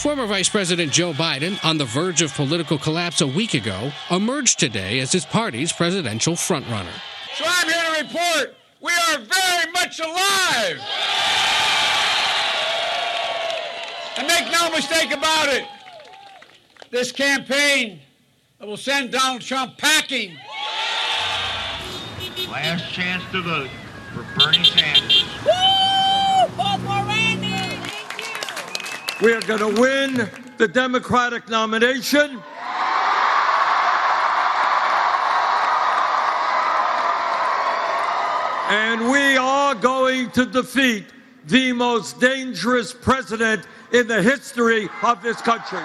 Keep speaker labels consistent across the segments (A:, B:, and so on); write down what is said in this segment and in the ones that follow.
A: Former Vice President Joe Biden, on the verge of political collapse a week ago, emerged today as his party's presidential frontrunner.
B: So I'm here to report we are very much alive. And make no mistake about it, this campaign will send Donald Trump packing.
C: Last chance to vote for Bernie Sanders.
D: We are going to win the Democratic nomination. And we are going to defeat the most dangerous president in the history of this country.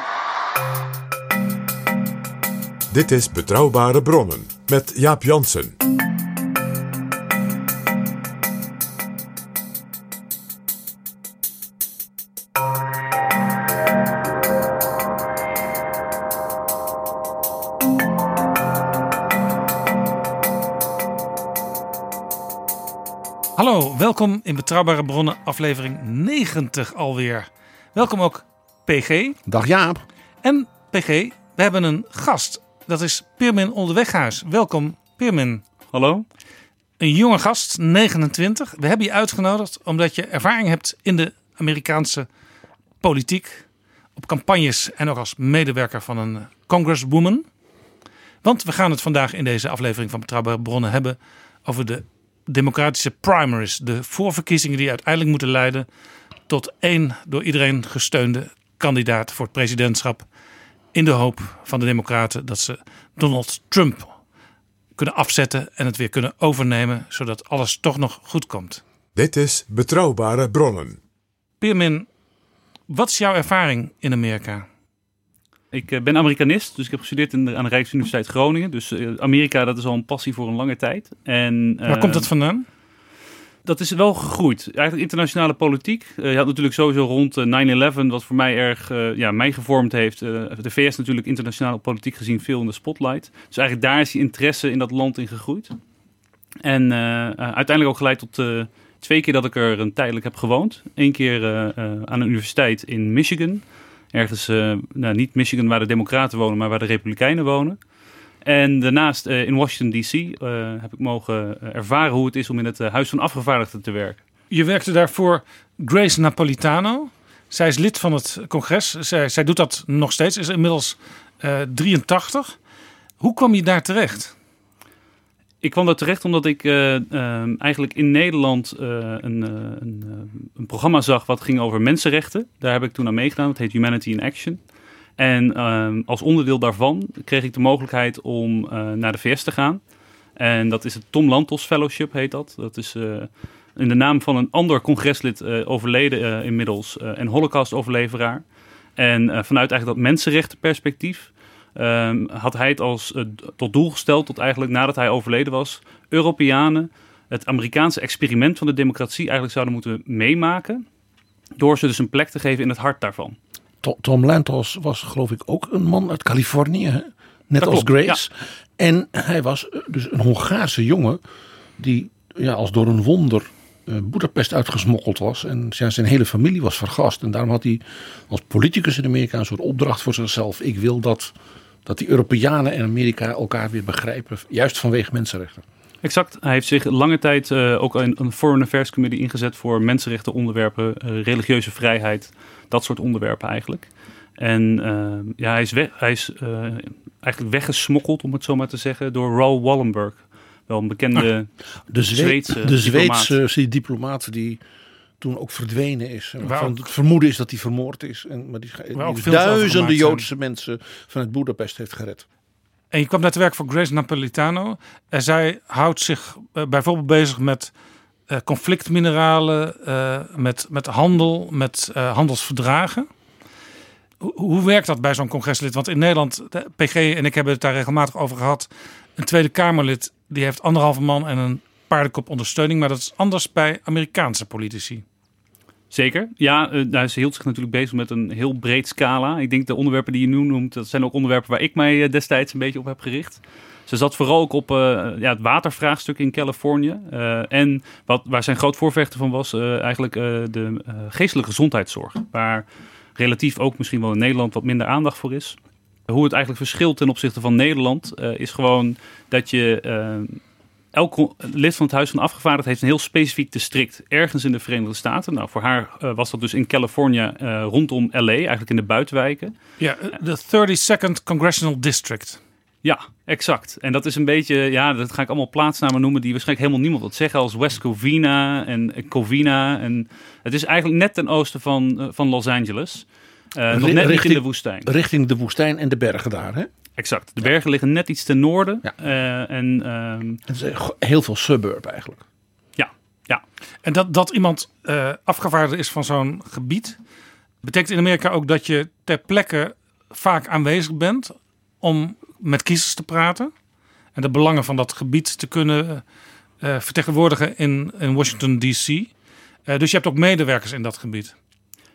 E: Dit is Betrouwbare Bronnen met Jaap Jansen.
F: Welkom in Betrouwbare Bronnen, aflevering 90 alweer. Welkom ook PG.
G: Dag Jaap.
F: En PG, we hebben een gast. Dat is Pirmin Onderweghuis. Welkom, Pirmin.
H: Hallo.
F: Een jonge gast, 29. We hebben je uitgenodigd omdat je ervaring hebt in de Amerikaanse politiek. Op campagnes en ook als medewerker van een congresswoman. Want we gaan het vandaag in deze aflevering van Betrouwbare Bronnen hebben over de democratische primaries. De voorverkiezingen die uiteindelijk moeten leiden tot één door iedereen gesteunde kandidaat voor het presidentschap. In de hoop van de Democraten dat ze Donald Trump kunnen afzetten en het weer kunnen overnemen, zodat alles toch nog goed komt.
E: Dit is Betrouwbare Bronnen.
F: Piermin, wat is jouw ervaring in Amerika?
H: Ik eh, ben Amerikanist, dus ik heb gestudeerd in de, aan de Rijksuniversiteit Groningen. Dus eh, Amerika, dat is al een passie voor een lange tijd. En,
F: Waar komt dat vandaan?
H: Dat is wel gegroeid. Eigenlijk internationale politiek. Eh, je had natuurlijk sowieso rond eh, 9-11, wat voor mij erg ja, mij gevormd heeft. De VS natuurlijk internationale politiek gezien veel in de spotlight. Dus eigenlijk daar is die interesse in dat land in gegroeid. En uiteindelijk ook geleid tot twee keer dat ik er een tijdelijk heb gewoond. Eén keer aan een universiteit in Michigan. Ergens, eh, nou, niet Michigan waar de Democraten wonen, maar waar de Republikeinen wonen. En daarnaast eh, in Washington DC eh, heb ik mogen ervaren hoe het is om in het Huis van Afgevaardigden te werken.
F: Je werkte daarvoor Grace Napolitano. Zij is lid van het congres. Zij, zij doet dat nog steeds, is inmiddels eh 83. Hoe kwam je daar terecht?
H: Ik kwam daar terecht omdat ik eh, eh, eigenlijk in Nederland eh, een, eh, een, programma zag wat ging over mensenrechten. Daar heb ik toen aan meegedaan. Het heet Humanity in Action. En eh, als onderdeel daarvan kreeg ik de mogelijkheid om naar de VS te gaan. En dat is het Tom Lantos Fellowship heet dat. Dat is in de naam van een ander congreslid overleden inmiddels. en holocaust-overleveraar. En vanuit eigenlijk dat mensenrechtenperspectief ehm, had hij het als eh, tot doel gesteld, tot eigenlijk nadat hij overleden was, Europeanen het Amerikaanse experiment van de democratie eigenlijk zouden moeten meemaken. Door ze dus een plek te geven in het hart daarvan.
G: To- Tom Lantos was geloof ik ook een man uit Californië. hè? Net
H: Dat
G: als
H: klopt,
G: Grace. En hij was eh, dus een Hongaarse jongen die ja, als door een wonder eh, Boedapest uitgesmokkeld was. En ja, zijn hele familie was vergast. En daarom had hij als politicus in Amerika een soort opdracht voor zichzelf. Ik wil dat, dat die Europeanen en Amerika elkaar weer begrijpen. Juist vanwege mensenrechten.
H: Exact. Hij heeft zich lange tijd uh, ook in een Foreign Affairs Committee ingezet voor mensenrechten onderwerpen, uh, religieuze vrijheid, dat soort onderwerpen eigenlijk. En uh, ja, hij is, weg, hij is eigenlijk weggesmokkeld, om het zo maar te zeggen, door Raoul Wallenberg. Wel een bekende
G: ah, de
H: Zweedse
G: De Zweedse diplomaat. diplomaat die toen ook verdwenen is. Van het vermoeden is dat hij vermoord is. En, maar die, die duizenden Joodse mensen vanuit Boedapest heeft gered.
F: En je kwam net te werk voor Grace Napolitano. En zij houdt zich uh, bijvoorbeeld bezig met uh, conflictmineralen, uh, met, met handel, met handelsverdragen. Hoe, hoe werkt dat bij zo'n congreslid? Want in Nederland, de PG en ik hebben het daar regelmatig over gehad. Een Tweede Kamerlid die heeft anderhalve man en een paardenkop ondersteuning. Maar dat is anders bij Amerikaanse politici.
H: Zeker. Ja, ze hield zich natuurlijk bezig met een heel breed scala. Ik denk de onderwerpen die je nu noemt, dat zijn ook onderwerpen waar ik mij uh, destijds een beetje op heb gericht. Ze zat vooral ook op uh, ja, het watervraagstuk in Californië. en wat, waar zijn groot voorvechter van was, eigenlijk de geestelijke gezondheidszorg. Waar relatief ook misschien wel in Nederland wat minder aandacht voor is. Hoe het eigenlijk verschilt ten opzichte van Nederland, is gewoon dat je elk lid van het Huis van Afgevaardigden heeft een heel specifiek district ergens in de Verenigde Staten. Nou, voor haar uh, was dat dus in Californië uh, rondom LA, eigenlijk in de buitenwijken.
F: Ja, de 32nd Congressional District.
H: Ja, exact. En dat is een beetje, ja, dat ga ik allemaal plaatsnamen noemen die waarschijnlijk helemaal niemand wat zeggen, als West Covina en Covina. En het is eigenlijk net ten oosten van, van Los Angeles. nog net richting, niet in de woestijn.
G: Richting de woestijn en de bergen daar, hè?
H: Exact. De bergen liggen net iets ten noorden.
G: Ja.
H: Uh, en, uh,
G: het is heel veel suburb eigenlijk.
H: Ja, ja.
F: En dat, dat iemand uh, afgevaardigd is van zo'n gebied, betekent in Amerika ook dat je ter plekke vaak aanwezig bent om met kiezers te praten en de belangen van dat gebied te kunnen uh, vertegenwoordigen in, in Washington DC. Uh, dus je hebt ook medewerkers in dat gebied.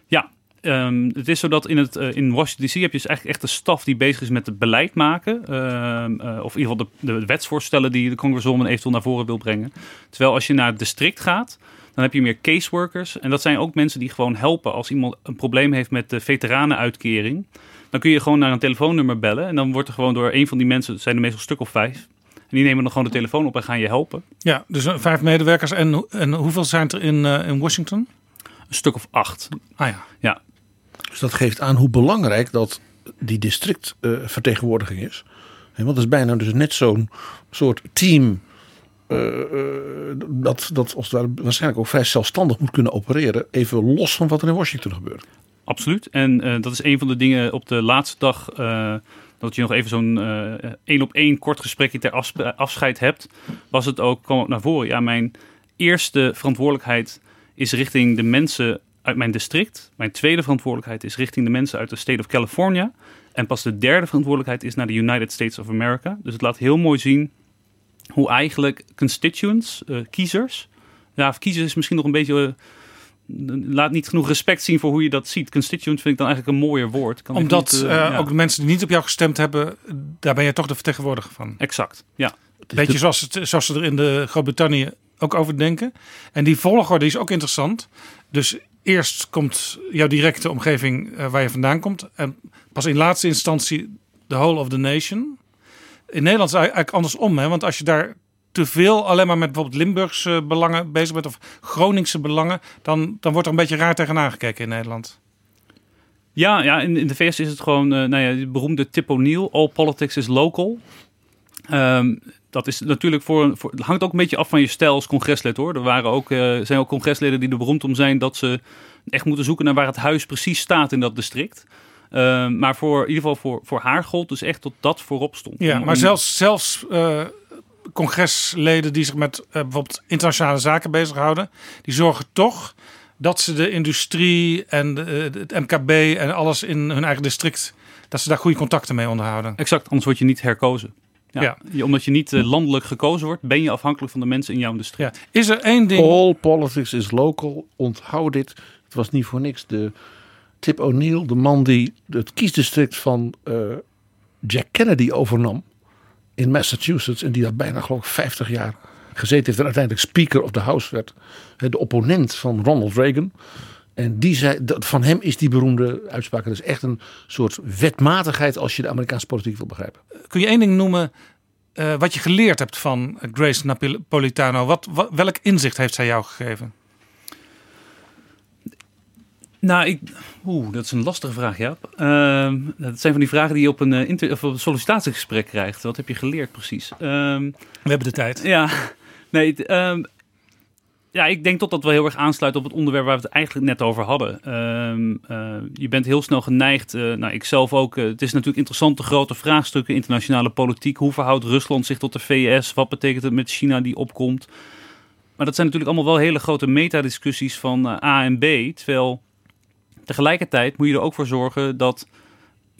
H: Ja, Um, het is zo dat in, het, uh, in Washington DC heb je dus eigenlijk echt een staf die bezig is met het beleid maken. Um, uh, of in ieder geval de, de, wetsvoorstellen die de congresswoman eventueel naar voren wil brengen. Terwijl als je naar het district gaat, dan heb je meer caseworkers. En dat zijn ook mensen die gewoon helpen als iemand een probleem heeft met de veteranenuitkering. Dan kun je gewoon naar een telefoonnummer bellen. En dan wordt er gewoon door een van die mensen, het zijn er meestal een stuk of vijf. En die nemen dan gewoon de telefoon op en gaan je helpen.
F: Ja, dus vijf medewerkers. En, en hoeveel zijn er in, in Washington?
H: Een stuk of acht.
F: Ah ja.
H: Ja,
G: dus dat geeft aan hoe belangrijk dat die districtvertegenwoordiging is. want het is bijna dus net zo'n soort team. Uh, uh, dat, dat als waarschijnlijk ook vrij zelfstandig moet kunnen opereren. Even los van wat er in Washington gebeurt.
H: Absoluut. En dat is een van de dingen op de laatste dag. dat je nog even zo'n één op één kort gesprekje ter afscheid hebt. Was het ook, kwam ook naar voren. Ja, mijn eerste verantwoordelijkheid is richting de mensen uit mijn district. Mijn tweede verantwoordelijkheid is richting de mensen uit de state of California. En pas de derde verantwoordelijkheid is naar de United States of America. Dus het laat heel mooi zien hoe eigenlijk constituents, uh, kiezers. Ja, of kiezers is misschien nog een beetje. Uh, laat niet genoeg respect zien voor hoe je dat ziet. Constituent vind ik dan eigenlijk een mooier woord.
F: Kan Omdat niet, uh, ja. ook de mensen die niet op jou gestemd hebben, daar ben je toch de vertegenwoordiger van.
H: Exact, ja.
F: Beetje zoals, het, zoals ze er in de Groot-Brittannië ook over denken. En die volgorde is ook interessant. Dus eerst komt jouw directe omgeving uh, waar je vandaan komt. En pas in laatste instantie de whole of the nation. In Nederland is het eigenlijk andersom. Hè? Want als je daar te veel alleen maar met bijvoorbeeld Limburgse belangen bezig bent... of Groningse belangen, dan, dan wordt er een beetje raar tegenaan gekeken in Nederland.
H: Ja, ja in, in de VS is het gewoon uh, nou ja, de beroemde Tip O'Neill. All politics is local. Um, dat is natuurlijk voor, voor, het hangt ook een beetje af van je stijl als congreslid hoor. Er waren ook, uh, zijn ook congresleden die er beroemd om zijn dat ze echt moeten zoeken naar waar het huis precies staat in dat district. Uh, maar voor in ieder geval voor, voor haar gold dus echt tot dat voorop stond.
F: Ja, maar zelfs, zelfs uh, congresleden die zich met bijvoorbeeld internationale zaken bezighouden, die zorgen toch dat ze de industrie en het MKB en alles in hun eigen district, dat ze daar goede contacten mee onderhouden.
H: Exact, anders word je niet herkozen. Ja. ja. Omdat je niet uh, landelijk gekozen wordt, ben je afhankelijk van de mensen in jouw industrie. Ja.
F: Is er één ding.
G: All politics is local. Onthoud dit. Het was niet voor niks de Tip O'Neill, de man die het kiesdistrict van uh, Jack Kennedy overnam in Massachusetts. En die daar bijna geloof ik 50 jaar gezeten heeft. En uiteindelijk Speaker of the House werd. De opponent van Ronald Reagan. En die zei, van hem is die beroemde uitspraak. Dat is echt een soort wetmatigheid als je de Amerikaanse politiek wil begrijpen.
F: Kun je één ding noemen eh, wat je geleerd hebt van Grace Napolitano. Wat, wat, welk inzicht heeft zij jou gegeven?
H: Nou, ik, oeh, dat is een lastige vraag, Jaap. Ehm, dat zijn van die vragen die je op een, eh, inter, of op een sollicitatiegesprek krijgt. Wat heb je geleerd precies? Ehm,
F: We hebben de tijd.
H: ja, nee, ehm, ja, ik denk dat dat wel heel erg aansluit op het onderwerp waar we het eigenlijk net over hadden. Ehm, eh, je bent heel snel geneigd, eh nou ik zelf ook, eh, het is natuurlijk interessant de grote vraagstukken, internationale politiek. Hoe verhoudt Rusland zich tot de VS? Wat betekent het met China die opkomt? Maar dat zijn natuurlijk allemaal wel hele grote metadiscussies van A en B. Terwijl tegelijkertijd moet je er ook voor zorgen dat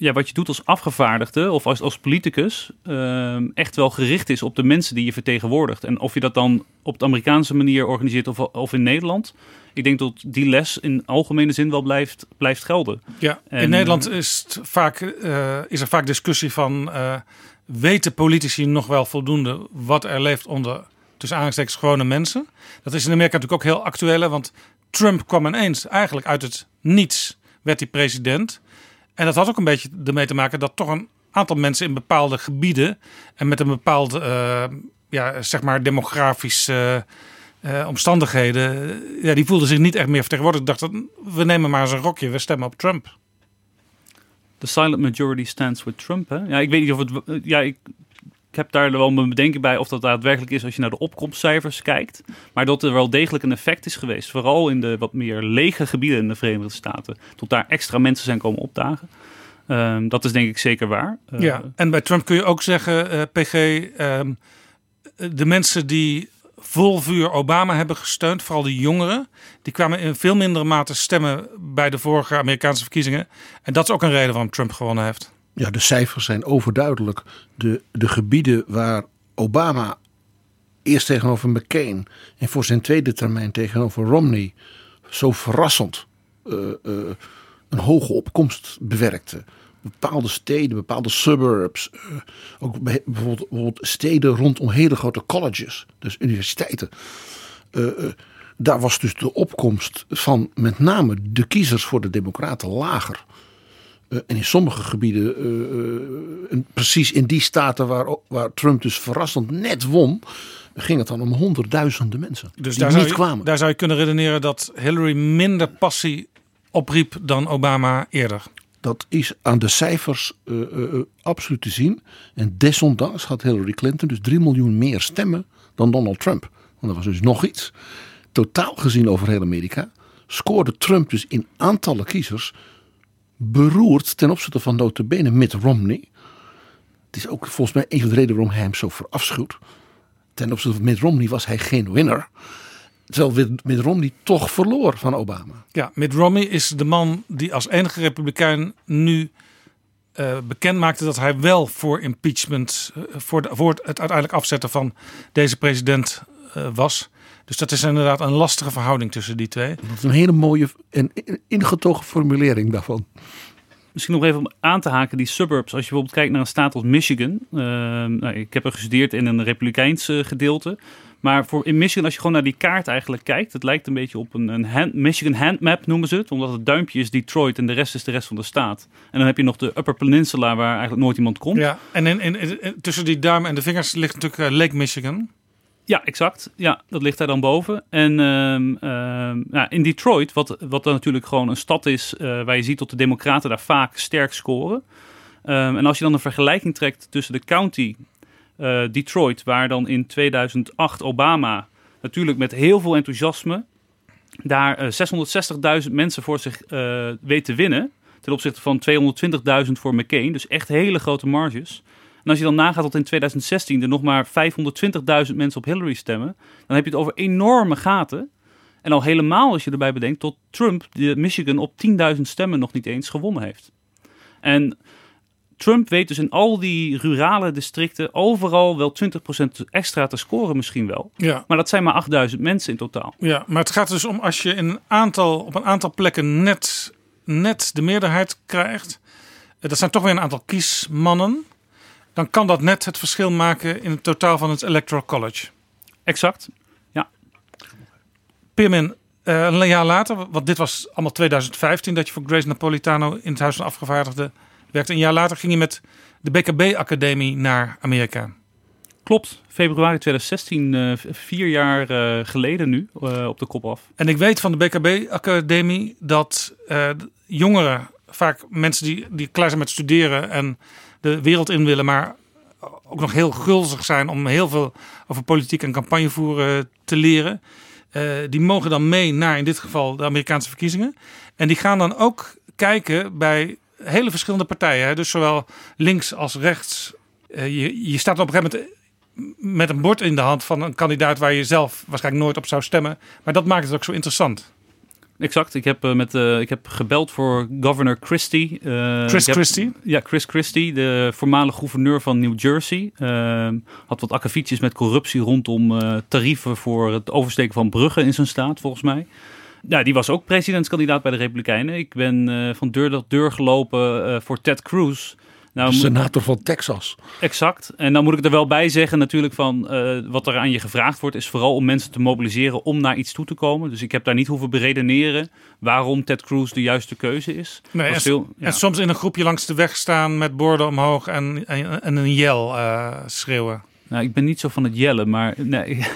H: ja, wat je doet als afgevaardigde of als, als politicus ehm, echt wel gericht is op de mensen die je vertegenwoordigt. En of je dat dan op de Amerikaanse manier organiseert of, of in Nederland. Ik denk dat die les in algemene zin wel blijft, blijft gelden.
F: Ja,
H: En,
F: in Nederland is, het vaak, eh, is er vaak discussie van... eh, weten politici nog wel voldoende wat er leeft onder... tussen aanhalingstekens gewone mensen? Dat is in Amerika natuurlijk ook heel actueel. Want Trump kwam ineens eigenlijk uit het niets... werd hij president. En dat had ook een beetje ermee te maken... dat toch een aantal mensen in bepaalde gebieden... en met een bepaald, eh, ja, zeg maar, demografisch... eh, eh, omstandigheden, eh, ja, die voelden zich niet echt meer vertegenwoordigd. dachten, we nemen maar eens een rokje, we stemmen op Trump.
H: The silent majority stands with Trump. Hè? Ja, ik weet niet of het. Ja, ik, ik heb daar wel mijn bedenking bij of dat daadwerkelijk is als je naar de opkomstcijfers kijkt. Maar dat er wel degelijk een effect is geweest. Vooral in de wat meer lege gebieden in de Verenigde Staten. Tot daar extra mensen zijn komen opdagen. Ehm, dat is denk ik zeker waar. Eh,
F: ja, en bij Trump kun je ook zeggen, eh, PG, ehm, de mensen die vol vuur Obama hebben gesteund, vooral de jongeren, die kwamen in veel mindere mate stemmen bij de vorige Amerikaanse verkiezingen. En dat is ook een reden waarom Trump gewonnen heeft.
G: Ja, de cijfers zijn overduidelijk. De, de gebieden waar Obama eerst tegenover McCain en voor zijn tweede termijn tegenover Romney zo verrassend eh, eh, een hoge opkomst bewerkte. Bepaalde steden, bepaalde suburbs, eh, ook bij- bijvoorbeeld, bijvoorbeeld steden rondom hele grote colleges, dus universiteiten. Daar was dus de opkomst van met name de kiezers voor de Democraten lager. Eh, en in sommige gebieden, eh, eh, en precies in die staten waar, waar Trump dus verrassend net won, ging het dan om honderdduizenden mensen
F: Dus
G: die
F: daar zou,
G: niet
F: je,
G: kwamen.
F: daar zou je kunnen redeneren dat Hillary minder passie opriep dan Obama eerder.
G: Dat is aan de cijfers absoluut te zien. En desondanks had Hillary Clinton dus 3 miljoen meer stemmen dan Donald Trump. Want dat was dus nog iets. Totaal gezien over heel Amerika scoorde Trump dus in aantallen kiezers beroerd ten opzichte van notabene Mitt Romney. Het is ook volgens mij een van de redenen waarom hij hem zo verafschuwt. Ten opzichte van Mitt Romney was hij geen winner. Terwijl Mitt Romney toch verloor van Obama.
F: Ja, Mitt Romney is de man die als enige republikein nu eh, bekend maakte dat hij wel voor impeachment, eh, voor, voor het uiteindelijk afzetten van deze president eh, was. Dus dat is inderdaad een lastige verhouding tussen die twee.
G: Dat is een hele mooie en ingetogen formulering daarvan.
H: Misschien nog even om aan te haken, die suburbs. Als je bijvoorbeeld kijkt naar een staat als Michigan. ehm, nou, ik heb er gestudeerd in een republikeins eh, gedeelte. Maar voor in Michigan, als je gewoon naar die kaart eigenlijk kijkt. Het lijkt een beetje op een, een hand, Michigan handmap noemen ze het. Omdat het duimpje is Detroit en de rest is de rest van de staat. En dan heb je nog de Upper Peninsula waar eigenlijk nooit iemand komt.
F: Ja, en in, in, in- tussen die duim en de vingers ligt natuurlijk eh, Lake Michigan.
H: Ja, exact. Ja, dat ligt daar dan boven. En ehm, ehm, in Detroit, wat, wat dan natuurlijk gewoon een stad is eh, waar je ziet dat de Democraten daar vaak sterk scoren. Ehm, en als je dan een vergelijking trekt tussen de county eh, Detroit, waar dan in 2008 Obama natuurlijk met heel veel enthousiasme daar eh, 660.000 mensen voor zich eh, weet te winnen. Ten opzichte van 220.000 voor McCain. Dus echt hele grote marges. En als je dan nagaat dat in 2016 er nog maar 520.000 mensen op Hillary stemmen, dan heb je het over enorme gaten. En al helemaal als je erbij bedenkt dat Trump de Michigan op 10.000 stemmen nog niet eens gewonnen heeft. En Trump weet dus in al die rurale districten overal wel 20% extra te scoren misschien wel.
F: Ja.
H: Maar dat zijn maar 8000 mensen in totaal.
F: Ja, maar het gaat dus om als je in een aantal, op een aantal plekken net, net de meerderheid krijgt. eh, Dat zijn toch weer een aantal kiesmannen. Dan kan dat net het verschil maken in het totaal van het Electoral College.
H: Exact, ja.
F: Pirmin, eh, een jaar later, want dit was allemaal 2015 dat je voor Grace Napolitano in het Huis van Afgevaardigden werkte. Een jaar later ging je met de BKB-academie naar Amerika.
H: Klopt, februari 2016, uh, vier jaar uh, geleden nu, op de kop af.
F: En ik weet van de BKB-academie dat jongeren, vaak mensen die, die klaar zijn met studeren en de wereld in willen, maar ook nog heel gulzig zijn om heel veel over politiek en campagnevoeren te leren. die mogen dan mee naar in dit geval de Amerikaanse verkiezingen. En die gaan dan ook kijken bij hele verschillende partijen. Hè? Dus zowel links als rechts. je, je staat op een gegeven moment met een bord in de hand van een kandidaat waar je zelf waarschijnlijk nooit op zou stemmen. Maar dat maakt het ook zo interessant.
H: Exact. Ik heb, uh, met, uh, ik heb gebeld voor governor Christie.
F: Uh, Chris heb, Christie?
H: Ja, Chris Christie, de voormalige gouverneur van New Jersey. had wat akkefietjes met corruptie rondom tarieven voor het oversteken van bruggen in zijn staat, volgens mij. Ja, die was ook presidentskandidaat bij de Republikeinen. Ik ben van deur tot deur gelopen voor Ted Cruz.
G: Nou, senator van Texas.
H: Exact. En dan moet ik er wel bij zeggen natuurlijk van uh, wat er aan je gevraagd wordt is vooral om mensen te mobiliseren om naar iets toe te komen. Dus ik heb daar niet hoeven beredeneren waarom Ted Cruz de juiste keuze is.
F: Nee, en, veel, ja. en, soms in een groepje langs de weg staan met borden omhoog en, en, en een yell uh, schreeuwen.
H: Nou, ik ben niet zo van het jellen, maar nee.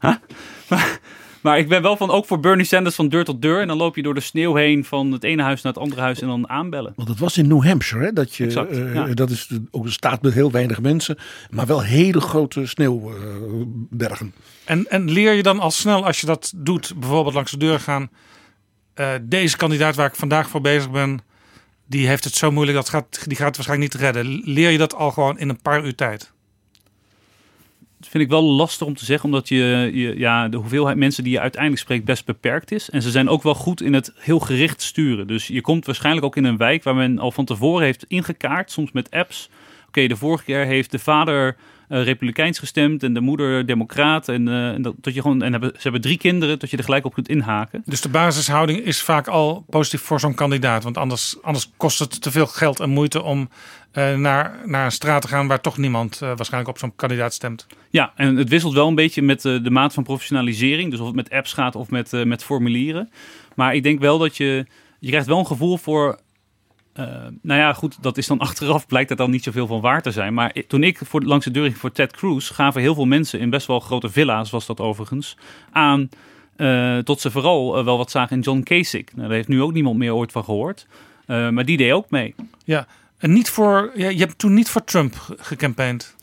H: maar, maar ik ben wel van ook voor Bernie Sanders van deur tot deur. En dan loop je door de sneeuw heen van het ene huis naar het andere huis en dan aanbellen.
G: Want het was in New Hampshire, hè? Dat, je, exact, uh, dat is ook een staat met heel weinig mensen, maar wel hele grote sneeuwbergen. Uh,
F: en, en leer je dan al snel als je dat doet, bijvoorbeeld langs de deur gaan. Uh, deze kandidaat waar ik vandaag voor bezig ben, die heeft het zo moeilijk, dat gaat, die gaat het waarschijnlijk niet redden. Leer je dat al gewoon in een paar uur tijd?
H: Vind ik wel lastig om te zeggen, omdat je, je, ja, de hoeveelheid mensen die je uiteindelijk spreekt best beperkt is. En ze zijn ook wel goed in het heel gericht sturen. Dus je komt waarschijnlijk ook in een wijk waar men al van tevoren heeft ingekaart, soms met apps. Oké, de vorige keer heeft de vader uh, republikeins gestemd en de moeder democraat. En, uh, en, dat, dat je gewoon, en hebben, ze hebben drie kinderen, dat je er gelijk op kunt inhaken.
F: Dus de basishouding is vaak al positief voor zo'n kandidaat. Want anders, anders kost het te veel geld en moeite om uh, naar, naar een straat te gaan waar toch niemand waarschijnlijk op zo'n kandidaat stemt.
H: Ja, en het wisselt wel een beetje met de maat van professionalisering. Dus of het met apps gaat of met, met formulieren. Maar ik denk wel dat je, je krijgt wel een gevoel voor uh, nou ja, goed, dat is dan achteraf blijkt dat dan niet zoveel van waar te zijn. Maar toen ik voor, langs de deur ging voor Ted Cruz, gaven heel veel mensen in best wel grote villa's, was dat overigens, aan tot ze vooral uh, wel wat zagen in John Kasich. Nou, daar heeft nu ook niemand meer ooit van gehoord. maar die deed ook mee.
F: Ja, en niet voor, je hebt toen niet voor Trump gecampaigned.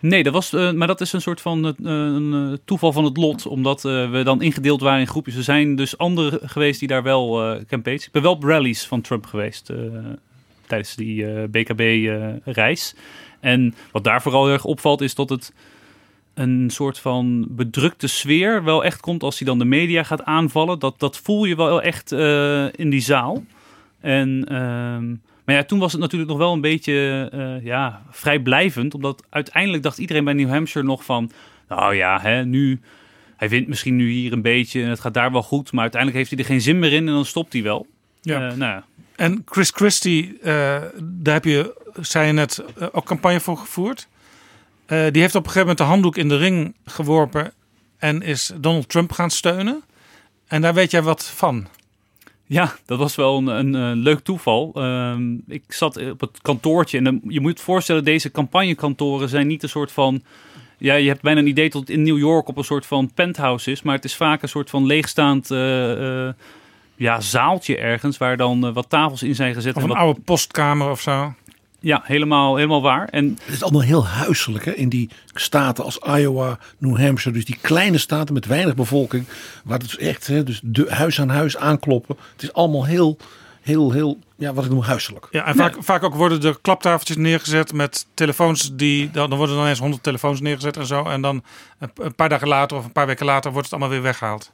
H: Nee, dat was, uh, maar dat is een soort van uh, toeval van het lot. Omdat we dan ingedeeld waren in groepjes. Er zijn dus anderen geweest die daar wel campagnes. Ik ben wel op rallies van Trump geweest tijdens die BKB-reis. en wat daar vooral erg opvalt is dat het een soort van bedrukte sfeer wel echt komt als hij dan de media gaat aanvallen. Dat, dat voel je wel echt in die zaal. En... Maar ja, toen was het natuurlijk nog wel een beetje uh, ja, vrijblijvend. Omdat uiteindelijk dacht iedereen bij New Hampshire nog van... Nou ja, hè, nu... Hij wint misschien nu hier een beetje en het gaat daar wel goed. Maar uiteindelijk heeft hij er geen zin meer in en dan stopt hij wel.
F: Ja. Uh, nou ja. En Chris Christie, uh, daar heb je, zei je net, ook campagne voor gevoerd. die heeft op een gegeven moment de handdoek in de ring geworpen en is Donald Trump gaan steunen. En daar weet jij wat van.
H: Ja, dat was wel een, een, leuk toeval. Ehm, ik zat op het kantoortje en je moet je voorstellen, deze campagnekantoren zijn niet een soort van... Ja, je hebt bijna een idee dat het in New York op een soort van penthouse is, maar het is vaak een soort van leegstaand uh, uh, ja, zaaltje ergens waar dan wat tafels in zijn gezet.
F: Of
H: een
F: wat... oude postkamer of zo.
H: Ja, helemaal, helemaal waar. En...
G: Het is allemaal heel huiselijk hè? in die staten als Iowa, New Hampshire. Dus die kleine staten met weinig bevolking. Waar het dus echt, hè, dus de huis aan huis aankloppen. Het is allemaal heel, heel, heel, ja, wat ik noem huiselijk.
F: Ja, en vaak, vaak ook worden er klaptafeltjes neergezet met telefoons die, dan worden dan eens honderd telefoons neergezet en zo. En dan een paar dagen later of een paar weken later wordt het allemaal weer weggehaald.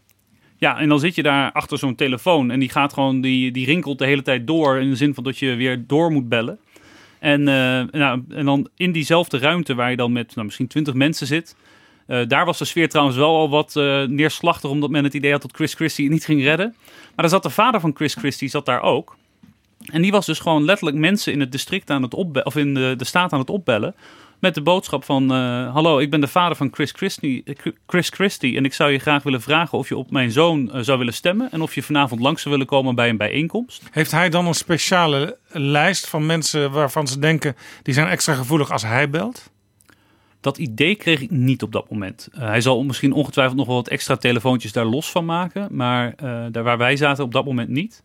H: Ja, en dan zit je daar achter zo'n telefoon en die gaat gewoon, die, die rinkelt de hele tijd door. In de zin van dat je weer door moet bellen. En, uh, nou, en dan in diezelfde ruimte waar je dan met nou, misschien twintig mensen zit. Uh, daar was de sfeer trouwens wel al wat uh, neerslachtig, omdat men het idee had dat Chris Christie het niet ging redden. Maar daar zat de vader van Chris Christie zat daar ook. En die was dus gewoon letterlijk mensen in het district aan het opbellen, of in de, de staat aan het opbellen. Met de boodschap van: uh, Hallo, ik ben de vader van Chris Christie, Chris Christie. En ik zou je graag willen vragen of je op mijn zoon uh, zou willen stemmen. En of je vanavond langs zou willen komen bij een bijeenkomst.
F: Heeft hij dan een speciale lijst van mensen waarvan ze denken die zijn extra gevoelig als hij belt?
H: dat idee kreeg ik niet op dat moment. Uh, hij zal misschien ongetwijfeld nog wel wat extra telefoontjes daar los van maken. Maar uh, daar waar wij zaten op dat moment niet.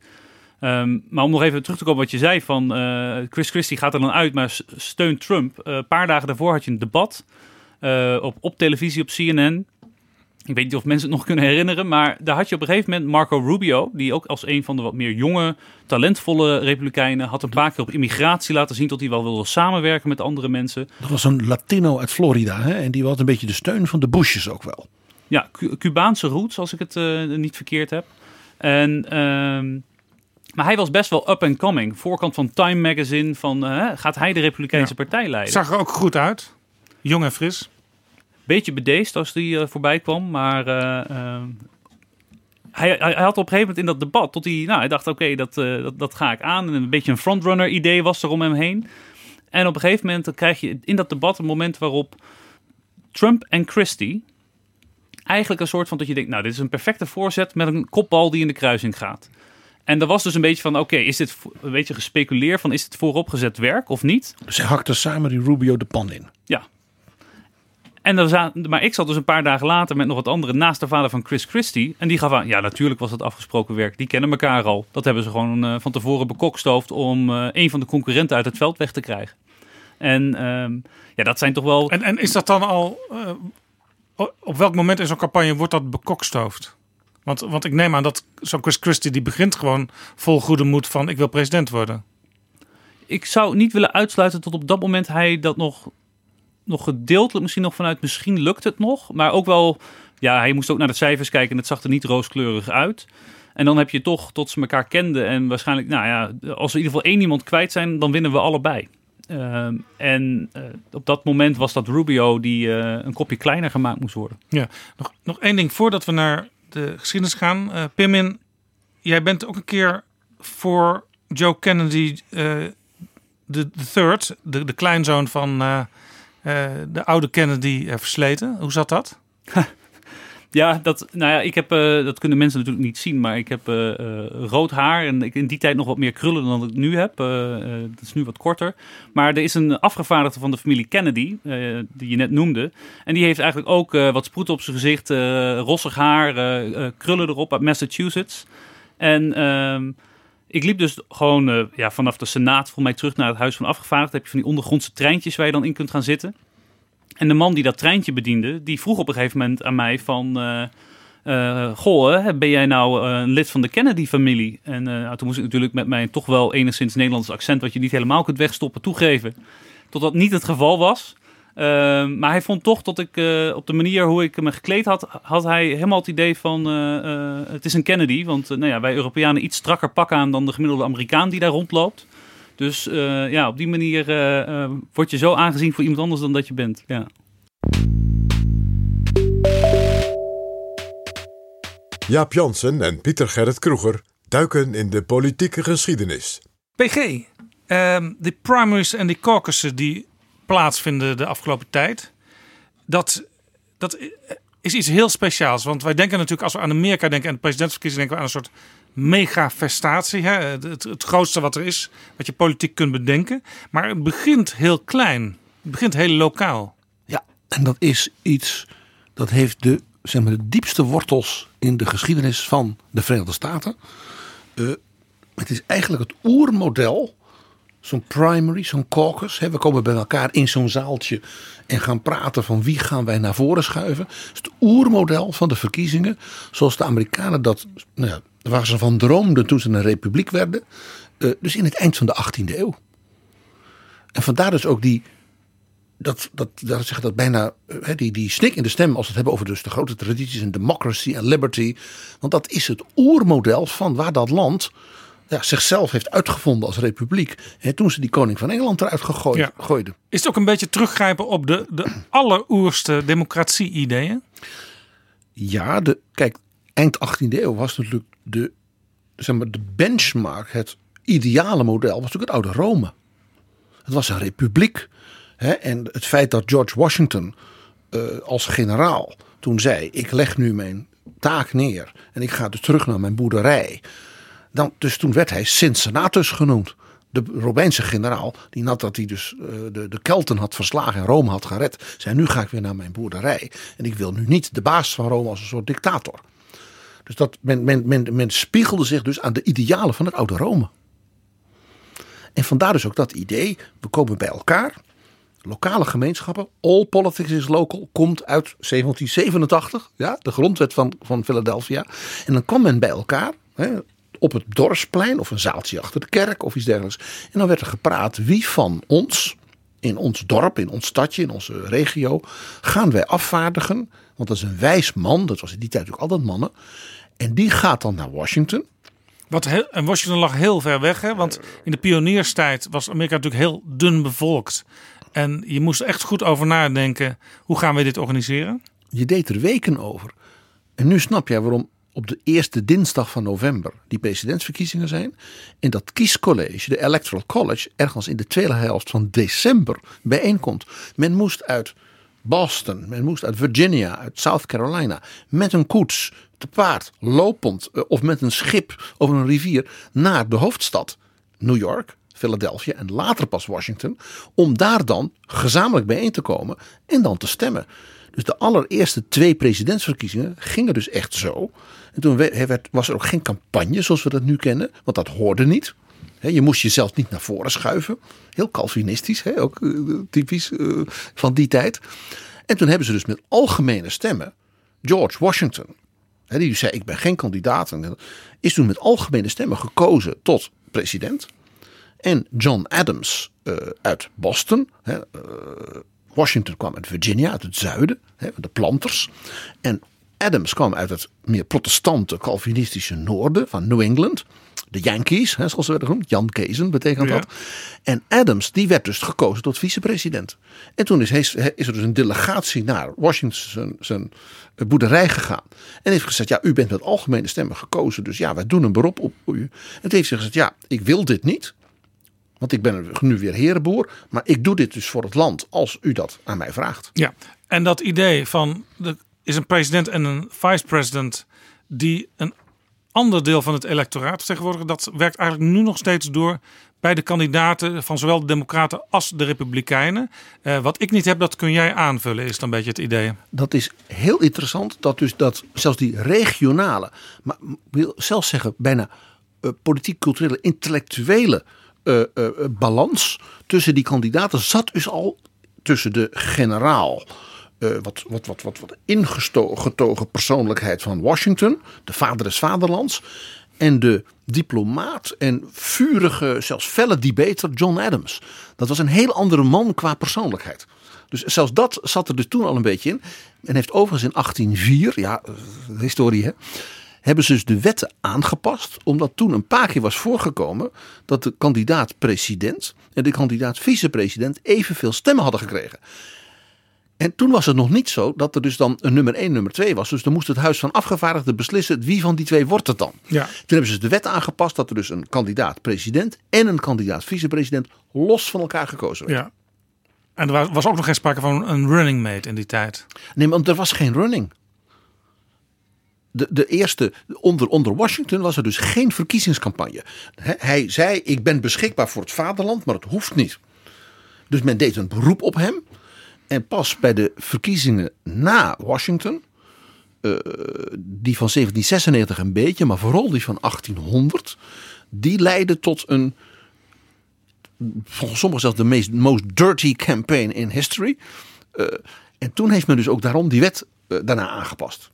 H: Um, maar om nog even terug te komen wat je zei van uh, Chris Christie gaat er dan uit, maar steunt Trump. Een paar dagen daarvoor had je een debat op, op televisie op CNN. Ik weet niet of mensen het nog kunnen herinneren, maar daar had je op een gegeven moment Marco Rubio, die ook als een van de wat meer jonge, talentvolle republikeinen had een paar keer op immigratie laten zien dat hij wel wilde samenwerken met andere mensen.
G: Dat was een Latino uit Florida hè? en die had een beetje de steun van de Bushes ook wel.
H: Ja, Cubaanse roots, als ik het niet verkeerd heb. En, uh, maar hij was best wel up and coming. Voorkant van Time Magazine, van uh, gaat hij de Republikeinse ja. partij leiden?
F: Zag er ook goed uit. Jong en fris
H: beetje bedeesd als die uh, voorbij kwam. Maar uh, uh, hij, hij, had op een gegeven moment in dat debat, tot hij, nou, hij dacht, oké, okay, dat, dat, dat, ga ik aan. En een beetje een frontrunner idee was er om hem heen. En op een gegeven moment krijg je in dat debat een moment waarop Trump en Christie eigenlijk een soort van dat je denkt, nou, dit is een perfecte voorzet met een kopbal die in de kruising gaat. En er was dus een beetje van, oké, is dit een beetje gespeculeerd van, is het vooropgezet werk of niet?
G: Dus hij hakte samen die Rubio de pan in.
H: Ja, en dan zaten, maar ik zat dus een paar dagen later met nog wat anderen naast de vader van Chris Christie. En die gaf aan, ja natuurlijk was het afgesproken werk. Die kennen elkaar al. Dat hebben ze gewoon uh, van tevoren bekokstoofd om uh, een van de concurrenten uit het veld weg te krijgen. En um, ja, dat zijn toch wel...
F: En, en is dat dan al... Uh, op welk moment in zo'n campagne wordt dat bekokstoofd? Want, want ik neem aan dat zo'n Chris Christie die begint gewoon vol goede moed van ik wil president worden.
H: Ik zou niet willen uitsluiten tot op dat moment hij dat nog nog gedeeltelijk misschien nog vanuit misschien lukt het nog. Maar ook wel, ja, hij moest ook naar de cijfers kijken en het zag er niet rooskleurig uit. En dan heb je toch tot ze elkaar kenden en waarschijnlijk, nou ja, als we in ieder geval één iemand kwijt zijn, dan winnen we allebei. Uh, en uh, op dat moment was dat Rubio die uh, een kopje kleiner gemaakt moest worden.
F: Ja, nog, nog één ding voordat we naar de geschiedenis gaan. Pirmin, jij bent ook een keer voor Joe Kennedy de, de third, de, kleinzoon van uh, de oude Kennedy uh, versleten. Hoe zat dat?
H: ja, dat, nou ja, ik heb, uh, dat kunnen mensen natuurlijk niet zien, maar ik heb rood haar en ik in die tijd nog wat meer krullen dan ik nu heb. dat is nu wat korter. Maar er is een afgevaardigde van de familie Kennedy, die je net noemde. En die heeft eigenlijk ook wat sproeten op zijn gezicht, rossig haar, krullen erop uit Massachusetts. En ehm, ik liep dus gewoon ja, vanaf de Senaat voor mij terug naar het Huis van Afgevaardigden. heb je van die ondergrondse treintjes waar je dan in kunt gaan zitten. En de man die dat treintje bediende, die vroeg op een gegeven moment aan mij van... Uh, goh, ben jij nou een lid van de Kennedy-familie? En nou, toen moest ik natuurlijk met mijn toch wel enigszins Nederlands accent... wat je niet helemaal kunt wegstoppen, toegeven. Tot dat niet het geval was. Maar hij vond toch dat ik op de manier hoe ik me gekleed had, had hij helemaal het idee van het is een Kennedy. Want nou ja, wij Europeanen iets strakker pakken aan dan de gemiddelde Amerikaan die daar rondloopt. Dus ja, op die manier word je zo aangezien voor iemand anders dan dat je bent. Ja.
E: Jaap Jansen en Pieter Gerrit Kroeger duiken in de politieke geschiedenis.
F: PG, ehm, de primaries en de caucussen die plaatsvinden de afgelopen tijd. Dat, dat is iets heel speciaals. Want wij denken natuurlijk, als we aan Amerika denken en de presidentsverkiezingen, denken we aan een soort megafestatie. Hè? Het, grootste wat er is, wat je politiek kunt bedenken. Maar het begint heel klein. Het begint heel lokaal.
G: Ja, en dat is iets dat heeft de, zeg maar, de diepste wortels in de geschiedenis van de Verenigde Staten. Uh, het is eigenlijk het oermodel zo'n primary, zo'n caucus. Hè, we komen bij elkaar in zo'n zaaltje en gaan praten van wie gaan wij naar voren schuiven. Is het oermodel van de verkiezingen. Zoals de Amerikanen dat, nou ja, waar ze van droomden toen ze een republiek werden. Uh, dus in het eind van de 18e eeuw. En vandaar dus ook die, dat, dat, dat, zeg dat bijna, hè, die, die snik in de stem als we het hebben over dus de grote tradities en democracy en liberty. Want dat is het oermodel van waar dat land ja, zichzelf heeft uitgevonden als republiek. Hè, toen ze die koning van Engeland eruit gegooid, gooiden.
F: Is het ook een beetje teruggrijpen op de, de alleroerste democratie-ideeën?
G: Ja, de, kijk, eind 18e eeuw was natuurlijk de, zeg maar, de benchmark, het ideale model, was natuurlijk het oude Rome. Het was een republiek. Hè, en het feit dat George Washington uh, als generaal toen zei: Ik leg nu mijn taak neer en ik ga dus terug naar mijn boerderij. Dan, dus toen werd hij Cincinnatus genoemd. de Romeinse generaal, die nadat hij dus uh, de, de Kelten had verslagen en Rome had gered, zei nu ga ik weer naar mijn boerderij. En ik wil nu niet de baas van Rome als een soort dictator. Dus dat, men, men, men, men spiegelde zich dus aan de idealen van het oude Rome. En vandaar dus ook dat idee, we komen bij elkaar. Lokale gemeenschappen, all politics is local, komt uit 1787, ja, de grondwet van, van Philadelphia. En dan kwam men bij elkaar, hè, op het dorpsplein of een zaaltje achter de kerk of iets dergelijks. En dan werd er gepraat wie van ons, in ons dorp, in ons stadje, in onze regio, gaan wij afvaardigen. Want dat is een wijs man, dat was in die tijd ook altijd mannen. En die gaat dan naar Washington.
F: Wat heel, en Washington lag heel ver weg, hè? want in de pionierstijd was Amerika natuurlijk heel dun bevolkt. En je moest echt goed over nadenken, hoe gaan we dit organiseren?
G: Je deed er weken over. En nu snap jij waarom op de eerste dinsdag van november die presidentsverkiezingen zijn. En dat kiescollege, de Electoral College, ergens in de tweede helft van december bijeenkomt. Men moest uit Boston, men moest uit Virginia, uit South Carolina met een koets, te paard, lopend eh, of met een schip over een rivier naar de hoofdstad New York. Philadelphia en later pas Washington, om daar dan gezamenlijk bijeen te komen en dan te stemmen. Dus de allereerste twee presidentsverkiezingen gingen dus echt zo. En toen werd, was er ook geen campagne zoals we dat nu kennen, want dat hoorde niet. Je moest jezelf niet naar voren schuiven. Heel Calvinistisch, ook eh, typisch eh, van die tijd. En toen hebben ze dus met algemene stemmen George Washington, die zei ik ben geen kandidaat, is toen met algemene stemmen gekozen tot president. En John Adams uh, uit Boston. Uh, Washington kwam uit Virginia, uit het zuiden, de planters. En Adams kwam uit het meer protestante, Calvinistische noorden van New England. De Yankees, hè, zoals ze werden genoemd. Jan Kezen betekent dat. En Adams, die werd dus gekozen tot vicepresident. En toen is, is er dus een delegatie naar Washington zijn, zijn boerderij gegaan. En heeft gezegd, ja, u bent met algemene stemmen gekozen. Dus ja, wij doen een beroep op u. En toen heeft ze gezegd, ja, ik wil dit niet. Want ik ben nu weer herenboer. Maar ik doe dit dus voor het land als u dat aan mij vraagt.
F: Ja, en dat idee van er is een president en een vice-president die een ander deel van het electoraat vertegenwoordigen. Dat werkt eigenlijk nu nog steeds door bij de kandidaten van zowel de Democraten als de Republikeinen. Uh, wat ik niet heb, dat kun jij aanvullen, is dan een beetje het idee.
G: Dat is heel interessant dat dus dat zelfs die regionale, maar wil zelfs zeggen bijna uh, politiek, culturele, intellectuele uh, balans tussen die kandidaten zat dus al tussen de generaal. Uh, wat, wat, wat, wat, ingetogen persoonlijkheid van Washington, de vader des vaderlands, en de diplomaat en vurige, zelfs felle debater John Adams. Dat was een heel andere man qua persoonlijkheid. Dus zelfs dat zat er dus toen al een beetje in. En heeft overigens in 1804, ja, historie hè, hebben ze dus de wetten aangepast. Omdat toen een paar keer was voorgekomen dat de kandidaat president en de kandidaat vicepresident evenveel stemmen hadden gekregen. En toen was het nog niet zo dat er dus dan een nummer 1, nummer 2 was. Dus dan moest het Huis van Afgevaardigden beslissen wie van die twee wordt het dan.
F: Ja.
G: Toen hebben ze dus de wet aangepast dat er dus een kandidaat president en een kandidaat vicepresident los van elkaar gekozen werd.
F: Ja. En er was ook nog geen sprake van een running mate in die tijd.
G: Nee, want er was geen running. De, de eerste, onder, onder Washington was er dus geen verkiezingscampagne. Hij zei: Ik ben beschikbaar voor het vaderland, maar het hoeft niet. Dus men deed een beroep op hem. En pas bij de verkiezingen na Washington, uh, die van 1796 een beetje, maar vooral die van 1800, die leidde tot een, volgens sommigen zelfs de meest, most dirty campaign in history. Uh, en toen heeft men dus ook daarom die wet uh, daarna aangepast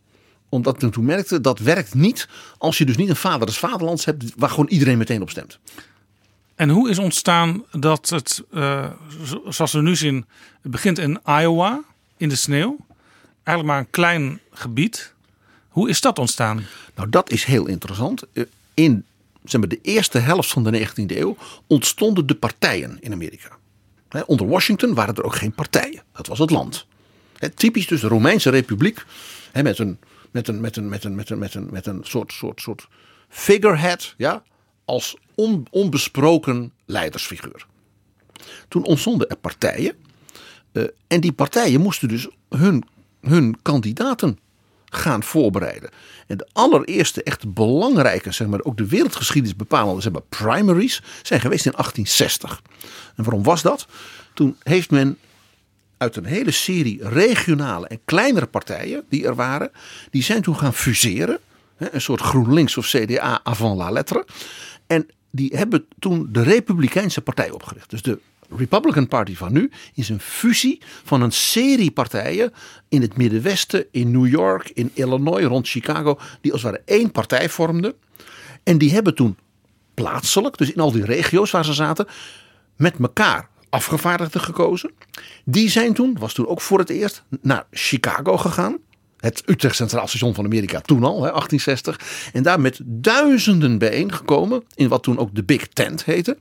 G: omdat men toen merkte dat werkt niet als je dus niet een vader des vaderlands hebt waar gewoon iedereen meteen op stemt.
F: En hoe is ontstaan dat het, uh, zoals we nu zien, het begint in Iowa, in de sneeuw. Eigenlijk maar een klein gebied. Hoe is dat ontstaan?
G: Nou, dat is heel interessant. In zeg maar, de eerste helft van de 19e eeuw ontstonden de partijen in Amerika. Onder Washington waren er ook geen partijen. Dat was het land. Typisch dus de Romeinse Republiek. Met een, met een, met een, met een, met een, met een, met een soort, soort, soort figurehead. Ja, als on, onbesproken leidersfiguur. Toen ontstonden er partijen. Uh, en die partijen moesten dus hun, hun kandidaten gaan voorbereiden. En de allereerste echt belangrijke, zeg maar, ook de wereldgeschiedenis bepalende zeg maar, primaries zijn geweest in 1860. En waarom was dat? Toen heeft men uit een hele serie regionale en kleinere partijen die er waren, die zijn toen gaan fuseren. Een soort GroenLinks of CDA avant la lettre. En die hebben toen de Republikeinse Partij opgericht. Dus de Republican Party van nu is een fusie van een serie partijen in het Middenwesten, in New York, in Illinois, rond Chicago, die als het ware één partij vormden. En die hebben toen plaatselijk, dus in al die regio's waar ze zaten, met elkaar afgevaardigden gekozen. Die zijn toen, was toen ook voor het eerst, naar Chicago gegaan. Het Utrecht Centraal Station van Amerika toen al, hè, 1860. En daar met duizenden bijeengekomen in wat toen ook de Big Tent heette.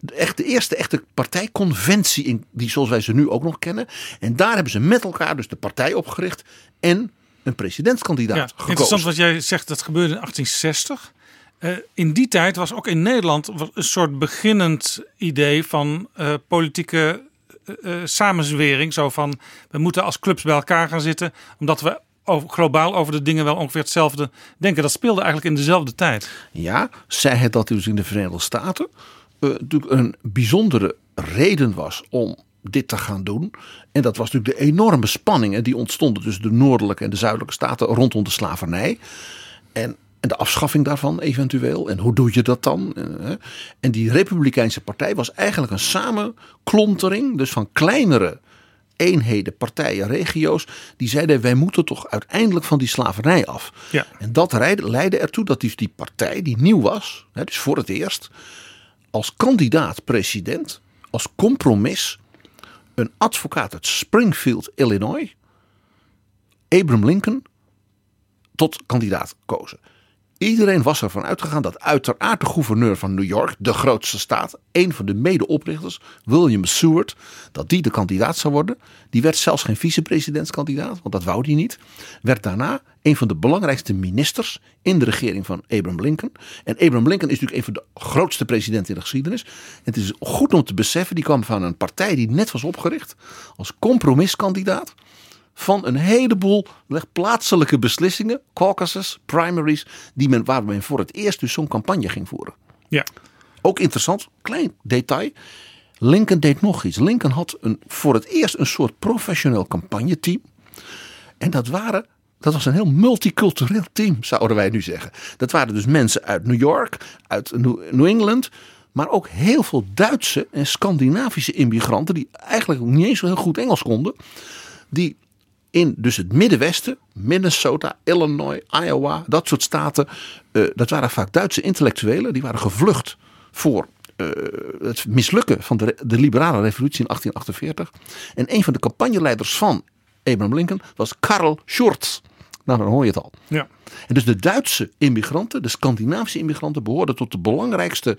G: De, echt, de eerste echte partijconventie, in, die zoals wij ze nu ook nog kennen. En daar hebben ze met elkaar dus de partij opgericht en een presidentskandidaat
F: Ja,
G: gekozen.
F: interessant wat jij zegt, dat gebeurde in 1860. Eh, in die tijd was ook in Nederland een soort beginnend idee van eh, politieke samenzwering. Zo van, we moeten als clubs bij elkaar gaan zitten, omdat we over, globaal over de dingen wel ongeveer hetzelfde denken. Dat speelde eigenlijk in dezelfde tijd.
G: Ja, zij het dat dus in de Verenigde Staten eh, natuurlijk een bijzondere reden was om dit te gaan doen. En dat was natuurlijk de enorme spanningen die ontstonden tussen de noordelijke en de zuidelijke staten rondom de slavernij. En, en de afschaffing daarvan eventueel. En hoe doe je dat dan? Eh, En die Republikeinse Partij was eigenlijk een samenklontering, dus van kleinere eenheden, partijen, regio's. Die zeiden wij moeten toch uiteindelijk van die slavernij af.
F: Ja.
G: En dat leidde, ertoe dat dus die partij, die nieuw was, dus voor het eerst, als kandidaat-president, als compromis, een advocaat uit Springfield, Illinois, Abraham Lincoln, tot kandidaat kozen. Iedereen was ervan uitgegaan dat uiteraard de gouverneur van New York, de grootste staat, een van de medeoprichters, William Seward, dat die de kandidaat zou worden. Die werd zelfs geen vicepresidentskandidaat, want dat wou hij niet. Werd daarna een van de belangrijkste ministers in de regering van Abraham Lincoln. En Abraham Lincoln is natuurlijk een van de grootste presidenten in de geschiedenis. En het is goed om te beseffen, die kwam van een partij die net was opgericht als compromiskandidaat van een heleboel plaatselijke beslissingen, caucuses, primaries, die men, waar men voor het eerst dus zo'n campagne ging voeren.
F: Ja.
G: Ook interessant, klein detail. Lincoln deed nog iets. Lincoln had een, voor het eerst een soort professioneel campagneteam. En dat waren. Dat was een heel multicultureel team, zouden wij nu zeggen. Dat waren dus mensen uit New York, uit New England. Maar ook heel veel Duitse en Scandinavische immigranten. die eigenlijk niet eens zo heel goed Engels konden. Die in dus het Middenwesten, Minnesota, Illinois, Iowa, dat soort staten. eh, dat waren vaak Duitse intellectuelen. Die waren gevlucht voor eh, het mislukken van de, de liberale revolutie in 1848. En een van de campagneleiders van Abraham Lincoln was Karl Schurz. Nou, dan hoor je het al.
F: Ja.
G: En dus de Duitse immigranten, de Scandinavische immigranten, behoorden tot de belangrijkste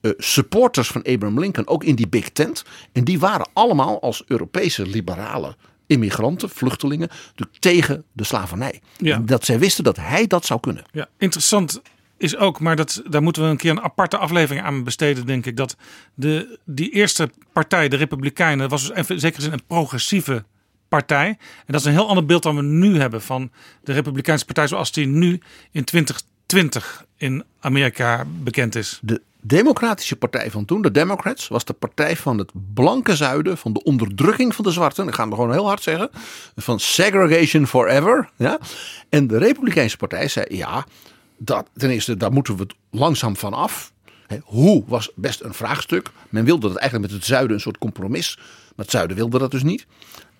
G: eh, supporters van Abraham Lincoln, ook in die Big Tent. En die waren allemaal als Europese liberale immigranten, vluchtelingen, natuurlijk tegen de slavernij.
F: Ja.
G: En Dat zij wisten dat hij dat zou kunnen.
F: Ja, interessant is ook, maar dat, daar moeten we een keer een aparte aflevering aan besteden, denk ik. Dat de, die eerste partij, de Republikeinen, was dus in zekere zin een progressieve partij. En dat is een heel ander beeld dan we nu hebben van de Republikeinse partij zoals die nu in 2020 in Amerika bekend is.
G: De Democratische Partij van toen, de Democrats, was de partij van het blanke zuiden, van de onderdrukking van de zwarten. Ik ga het gewoon heel hard zeggen. Van segregation forever. Ja? En de Republikeinse Partij zei: ja, dat, ten eerste, daar moeten we het langzaam van af. Hoe was best een vraagstuk. Men wilde dat eigenlijk met het zuiden een soort compromis. Maar het zuiden wilde dat dus niet.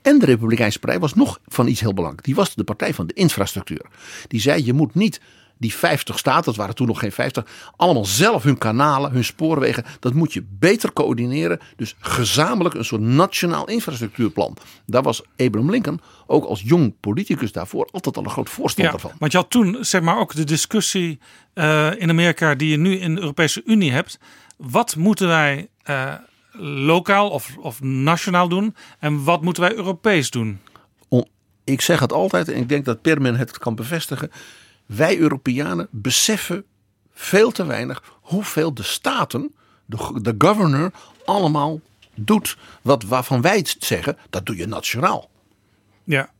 G: En de Republikeinse Partij was nog van iets heel belangrijks. Die was de partij van de infrastructuur. Die zei: je moet niet die 50 staten, dat waren toen nog geen 50, allemaal zelf hun kanalen, hun spoorwegen, dat moet je beter coördineren. Dus gezamenlijk een soort nationaal infrastructuurplan. Daar was Abraham Lincoln ook als jong politicus daarvoor altijd al een groot voorstander
F: Ja,
G: van.
F: want je had toen zeg maar ook de discussie eh, in Amerika die je nu in de Europese Unie hebt. Wat moeten wij eh, lokaal of, of nationaal doen en wat moeten wij Europees doen?
G: Ik zeg het altijd en ik denk dat Perman het kan bevestigen. Wij Europeanen beseffen veel te weinig hoeveel de staten, de, de governor, allemaal doet. Wat, waarvan wij het zeggen, dat doe je nationaal.
F: Ja,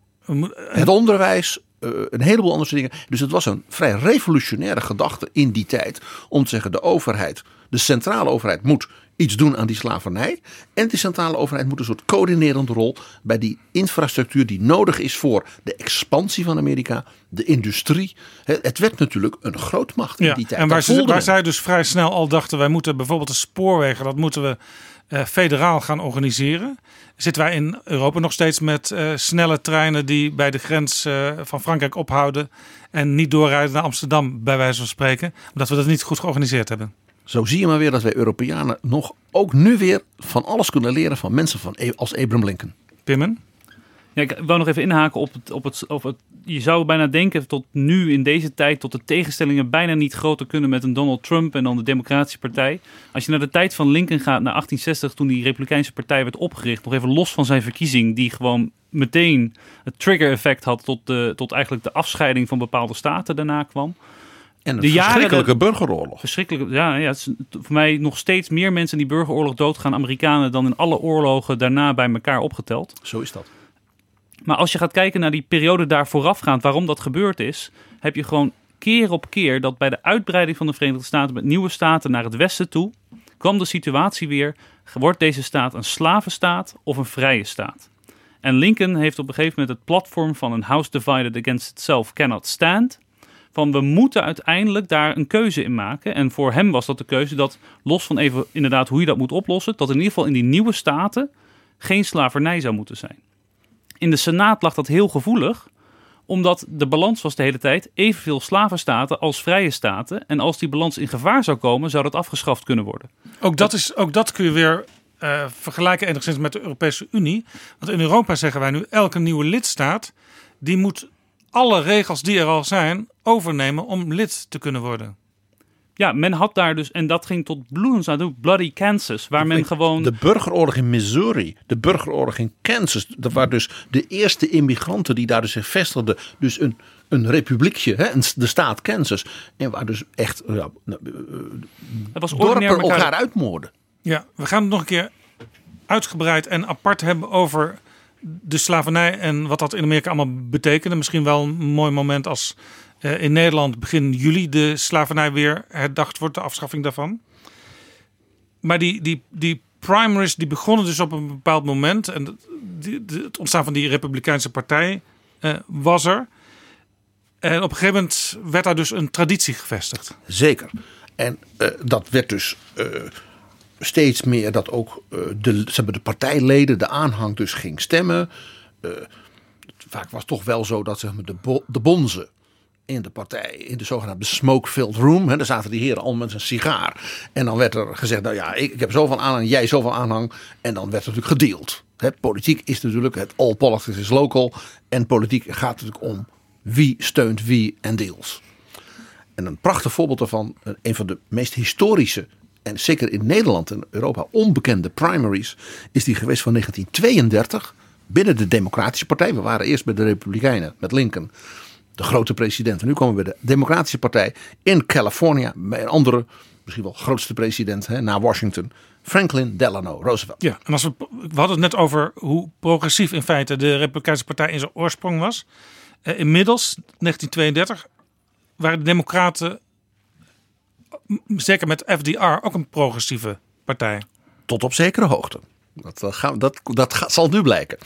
G: Het onderwijs, eh, een heleboel andere dingen. Dus het was een vrij revolutionaire gedachte in die tijd. Om te zeggen, de overheid, de centrale overheid moet iets doen aan die slavernij. En de centrale overheid moet een soort coördinerende rol bij die infrastructuur die nodig is voor de expansie van Amerika, de industrie. Het werd natuurlijk een grootmacht in
F: Ja,
G: die tijd.
F: en waar, ze, waar zij dus vrij snel al dachten, wij moeten bijvoorbeeld de spoorwegen, dat moeten we eh, federaal gaan organiseren. Zitten wij in Europa nog steeds met eh, snelle treinen die bij de grens eh, van Frankrijk ophouden en niet doorrijden naar Amsterdam, bij wijze van spreken, omdat we dat niet goed georganiseerd hebben.
G: Zo zie je maar weer dat wij Europeanen nog ook nu weer van alles kunnen leren van mensen van, E- als Abraham Lincoln.
F: Pimmen?
H: Ja, ik wou nog even inhaken op het, op, het, op het. Je zou bijna denken tot nu in deze tijd. tot de tegenstellingen bijna niet groter kunnen met een Donald Trump en dan de Democratische Partij. Als je naar de tijd van Lincoln gaat, naar 1860, toen die Republikeinse Partij werd opgericht. nog even los van zijn verkiezing, die gewoon meteen het trigger-effect had. Tot, de, tot eigenlijk de afscheiding van bepaalde staten daarna kwam.
G: En een
H: De jaren
G: verschrikkelijke burgeroorlog.
H: Verschrikkelijk. Ja, ja het is voor mij nog steeds meer mensen die burgeroorlog doodgaan, Amerikanen, dan in alle oorlogen daarna bij elkaar opgeteld.
G: Zo is dat.
H: Maar als je gaat kijken naar die periode daar voorafgaand, waarom dat gebeurd is, heb je gewoon keer op keer dat bij de uitbreiding van de Verenigde Staten met nieuwe staten naar het westen toe, kwam de situatie weer, wordt deze staat een slavenstaat of een vrije staat? En Lincoln heeft op een gegeven moment het platform van een house divided against itself cannot stand. Van we moeten uiteindelijk daar een keuze in maken. En voor hem was dat de keuze dat, los van even inderdaad hoe je dat moet oplossen, dat in ieder geval in die nieuwe staten geen slavernij zou moeten zijn. In de Senaat lag dat heel gevoelig, omdat de balans was de hele tijd evenveel slavenstaten als vrije staten. En als die balans in gevaar zou komen, zou dat afgeschaft kunnen worden.
F: Ook dat, is, ook dat kun je weer eh, vergelijken enigszins met de Europese Unie. Want in Europa zeggen wij nu, elke nieuwe lidstaat... die moet alle regels die er al zijn overnemen om lid te kunnen worden.
H: Ja, men had daar dus, en dat ging tot bloedens aan toe, Bloody Kansas, waar men gewoon...
G: De burgeroorlog in Missouri, de burgeroorlog in Kansas. Dat waren dus de eerste immigranten die daar dus zich vestigden. Dus een, een republiekje, hè, een- de staat Kansas. En waar dus echt ja, nou, eh,
H: Het was
G: dorpen elkaar,
H: elkaar-
G: uitmoorden.
F: Ja, we gaan het nog een keer uitgebreid en apart hebben over de slavernij en wat dat in Amerika allemaal betekende. Misschien wel een mooi moment als in Nederland begin juli de slavernij weer herdacht wordt, de afschaffing daarvan. Maar die, die, die primaries die begonnen dus op een bepaald moment. En het- ontstaan van die Republikeinse partij eh, was er. En op een gegeven moment werd daar dus een traditie gevestigd.
G: Vaak En eh, dat werd dus eh, steeds meer dat ook eh, de, ze hebben de partijleden, de aanhang dus ging stemmen. Eh, vaak was het toch wel zo dat zeg maar, de, de bonzen in de partij, in de zogenaamde smoke-filled room. Hè, daar zaten die heren al met een sigaar. En dan werd er gezegd, nou ja, ik, ik heb zoveel aanhang, jij zoveel aanhang. En dan werd er natuurlijk gedeeld. Politiek is natuurlijk, het all politics is local. En politiek gaat natuurlijk om wie steunt wie en deals. En een prachtig voorbeeld daarvan, eh, een van de meest historische en zeker in Nederland en Europa onbekende primaries, is die geweest van 1932 binnen de Democratische Partij. We waren eerst bij de Republikeinen met Lincoln, de grote president. En nu komen we bij de Democratische Partij in California, bij een andere, misschien wel grootste president hè, na Washington, Franklin Delano Roosevelt.
F: Ja, en als we, we hadden het net over hoe progressief in feite de Republikeinse Partij in zijn oorsprong was. Eh, inmiddels, 1932, waren de Democraten, zeker met FDR, ook een progressieve partij.
G: Tot op zekere hoogte. Dat, eh, gaan, dat, dat zal nu blijken.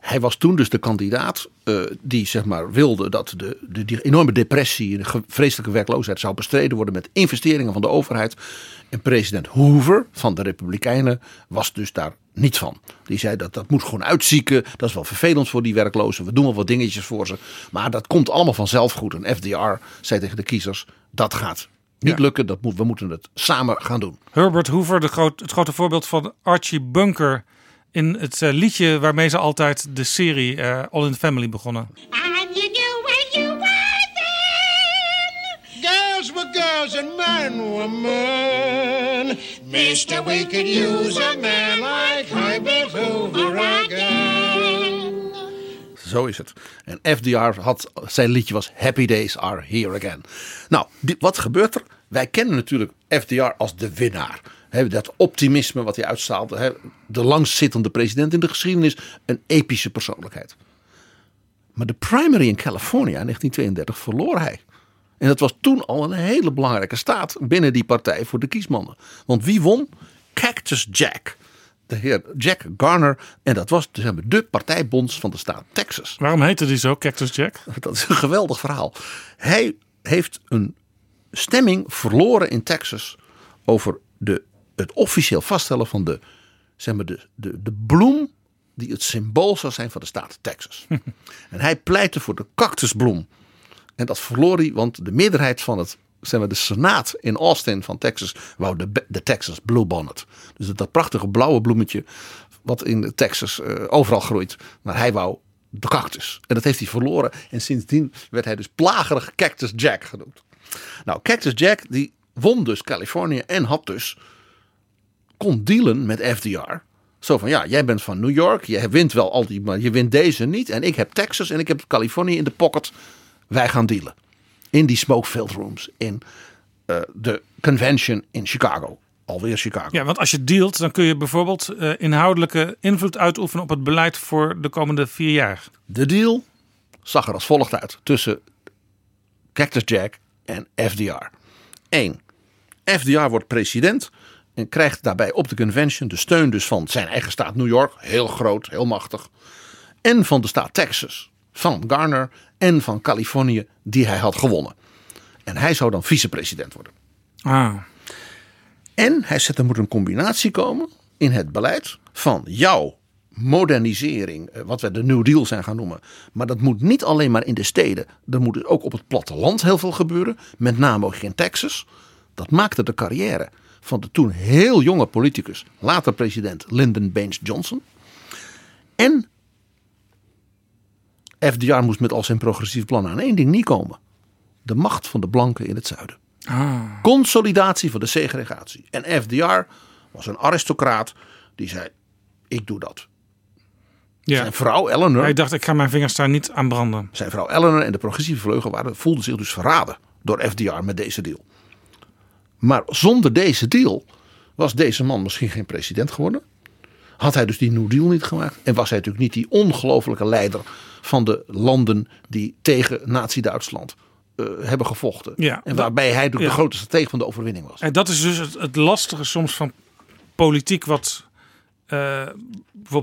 G: Hij was toen dus de kandidaat eh, die zeg maar wilde dat de, de, die enorme depressie en de vreselijke werkloosheid zou bestreden worden met investeringen van de overheid. En president Hoover van de Republikeinen was dus daar niet van. Die zei dat dat moet gewoon uitzieken. Dat is wel vervelend voor die werklozen. We doen wel wat dingetjes voor ze. Maar dat komt allemaal vanzelf goed. En FDR zei tegen de kiezers dat gaat niet lukken. Dat moet, we moeten het samen gaan doen.
F: Herbert Hoover, de groot, het grote voorbeeld van Archie Bunker in het eh, liedje waarmee ze altijd de serie eh, All in the Family begonnen.
B: Girls were girls and men were men. Mister, we could use a man like Herbert Hoover again.
G: Zo is het. En FDR had zijn liedje was Happy Days Are Here Again. Nou, die- wat gebeurt er? Wij kennen natuurlijk FDR als de winnaar. He, dat optimisme wat hij uitstraalde. He, de langstzittende president in de geschiedenis. Een epische persoonlijkheid. Maar de primary in California in 1932 verloor hij. En dat was toen al een hele belangrijke staat binnen die partij voor de kiesmannen. Want wie won? Cactus Jack. De heer Jack Garner. En dat was zeg maar, de partijbonds van de staat Texas.
F: Waarom heette die zo, Cactus Jack?
G: Dat is een geweldig verhaal. Hij heeft een stemming verloren in Texas over de, het officieel vaststellen van de, zeg maar, de, de, de bloem die het symbool zou zijn van de staat Texas. en hij pleitte voor de cactusbloem. En dat verloor hij, want de meerderheid van het, zeg maar, de Senaat in Austin van Texas wou de, de Texas Blue Bonnet. Dus dat prachtige blauwe bloemetje wat in Texas uh, overal groeit. Maar hij wou de cactus. En dat heeft hij verloren. En sindsdien werd hij dus plagerig Cactus Jack genoemd. Nou, Cactus Jack die won dus Californië en had dus kon dealen met FDR. Zo van ja, jij bent van New York, je wint wel al die, maar je wint deze niet. En ik heb Texas en ik heb Californië in de pocket. Wij gaan dealen. In die smoke-filled rooms in uh, de convention in Chicago. Alweer Chicago.
F: Ja, want als je dealt, dan kun je bijvoorbeeld uh, inhoudelijke invloed uitoefenen op het beleid voor de komende vier jaar.
G: De deal zag er als volgt uit tussen Cactus Jack en FDR. 1. FDR wordt president en krijgt daarbij op de convention de steun dus van zijn eigen staat New York, heel groot, heel machtig. En van de staat Texas, van Garner en van Californië, die hij had gewonnen. En hij zou dan vicepresident worden.
F: Ah.
G: En hij zegt er moet een combinatie komen in het beleid van jouw modernisering, eh, wat we de New Deal zijn gaan noemen. Maar dat moet niet alleen maar in de steden. Er moet ook op het platteland heel veel gebeuren. Met name ook in Texas. Dat maakte de carrière van de toen heel jonge politicus, later president Lyndon Baines Johnson. En FDR moest met al zijn progressieve plannen aan één ding niet komen. De macht van de blanken in het zuiden.
F: Ah.
G: Consolidatie van de segregatie. En FDR was een aristocraat die zei, ik doe dat.
F: Ja.
G: Zijn vrouw Eleanor.
F: Hij dacht, ik ga mijn vingers daar niet aan branden.
G: Zijn vrouw Eleanor en de progressieve vleugel waren, voelden zich dus verraden door FDR met deze deal. Maar zonder deze deal was deze man misschien geen president geworden. Had hij dus die New Deal niet gemaakt. En was hij natuurlijk niet die ongelofelijke leider van de landen die tegen Nazi-Duitsland uh, hebben gevochten.
F: Ja,
G: en waarbij hij de
F: ja.
G: grote stratege van de overwinning was.
F: En dat is dus het, het lastige soms van politiek wat uh,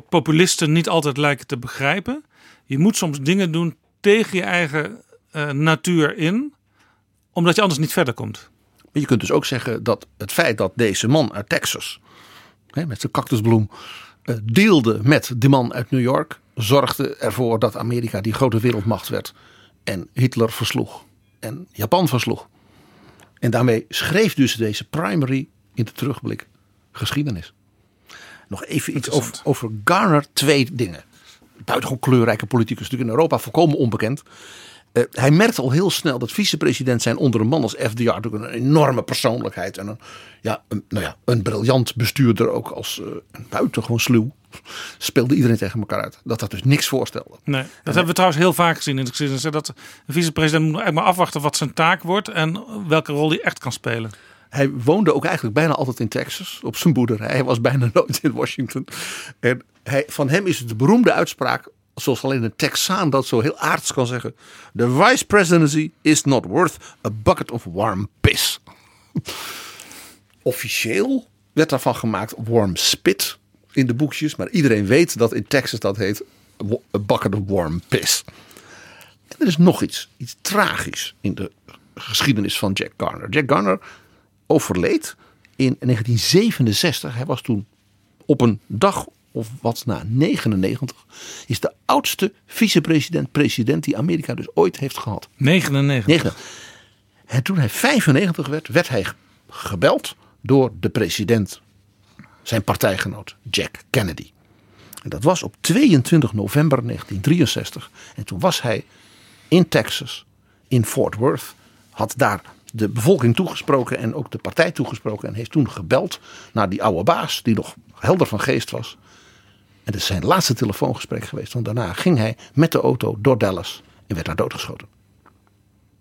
F: populisten niet altijd lijken te begrijpen. Je moet soms dingen doen tegen je eigen uh, natuur in, omdat je anders niet verder komt.
G: Je kunt dus ook zeggen dat het feit dat deze man uit Texas, hè, met zijn cactusbloem, uh, deelde met de man uit New York, zorgde ervoor dat Amerika die grote wereldmacht werd en Hitler versloeg en Japan versloeg. En daarmee schreef dus deze primary in de terugblik geschiedenis. Nog even iets over, over Garner. Twee dingen. Buitengewoon kleurrijke politicus, natuurlijk in Europa volkomen onbekend. Uh, hij merkte al heel snel dat vicepresident zijn onder een man als FDR natuurlijk een enorme persoonlijkheid. En een, ja, een, nou ja, een briljant bestuurder ook als uh, buitengewoon sluw. Speelde iedereen tegen elkaar uit. Dat dat dus niks voorstelde.
F: Nee, dat en hebben we trouwens heel vaak gezien in de geschiedenis. Dat een vicepresident moet eigenlijk maar afwachten wat zijn taak wordt. En welke rol hij echt kan spelen.
G: Hij woonde ook eigenlijk bijna altijd in Texas, op zijn boerderij. Hij was bijna nooit in Washington. En hij, van hem is het de beroemde uitspraak, zoals alleen een Texaan dat zo heel aards kan zeggen. The vice presidency is not worth a bucket of warm piss. Officieel werd daarvan gemaakt warm spit in de boekjes. Maar iedereen weet dat in Texas dat heet a bucket of warm piss. En er is nog iets, iets tragisch in de geschiedenis van Jack Garner. Jack Garner overleed in 1967. Hij was toen op een dag of wat na 99. Is de oudste vicepresident, president die Amerika dus ooit heeft gehad.
F: 99.
G: 99. En toen hij 95 werd, werd hij gebeld door de president, zijn partijgenoot Jack Kennedy. En dat was op 22 november 1963. En toen was hij in Texas, in Fort Worth, had daar de bevolking toegesproken en ook de partij toegesproken. En heeft toen gebeld naar die oude baas, die nog helder van geest was. En dat is zijn laatste telefoongesprek geweest. Want daarna ging hij met de auto door Dallas en werd daar doodgeschoten.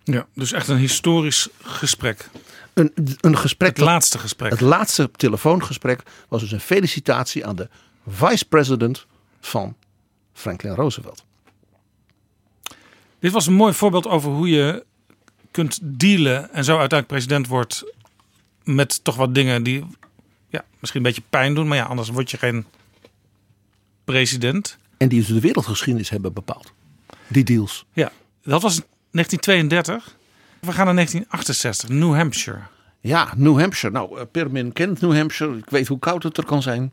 F: Ja, dus echt een historisch gesprek.
G: Een, een gesprek.
F: Het laatste gesprek.
G: Het laatste telefoongesprek was dus een felicitatie aan de vice-president van Franklin Roosevelt.
F: Dit was een mooi voorbeeld over hoe je kunt dealen en zo uiteindelijk president wordt met toch wat dingen die ja, misschien een beetje pijn doen, maar ja, anders word je geen president.
G: En die dus de wereldgeschiedenis hebben bepaald. Die deals.
F: Ja, dat was 1932. We gaan naar 1968, New Hampshire.
G: Ja, New Hampshire. Nou, eh, Permin kent New Hampshire. Ik weet hoe koud het er kan zijn.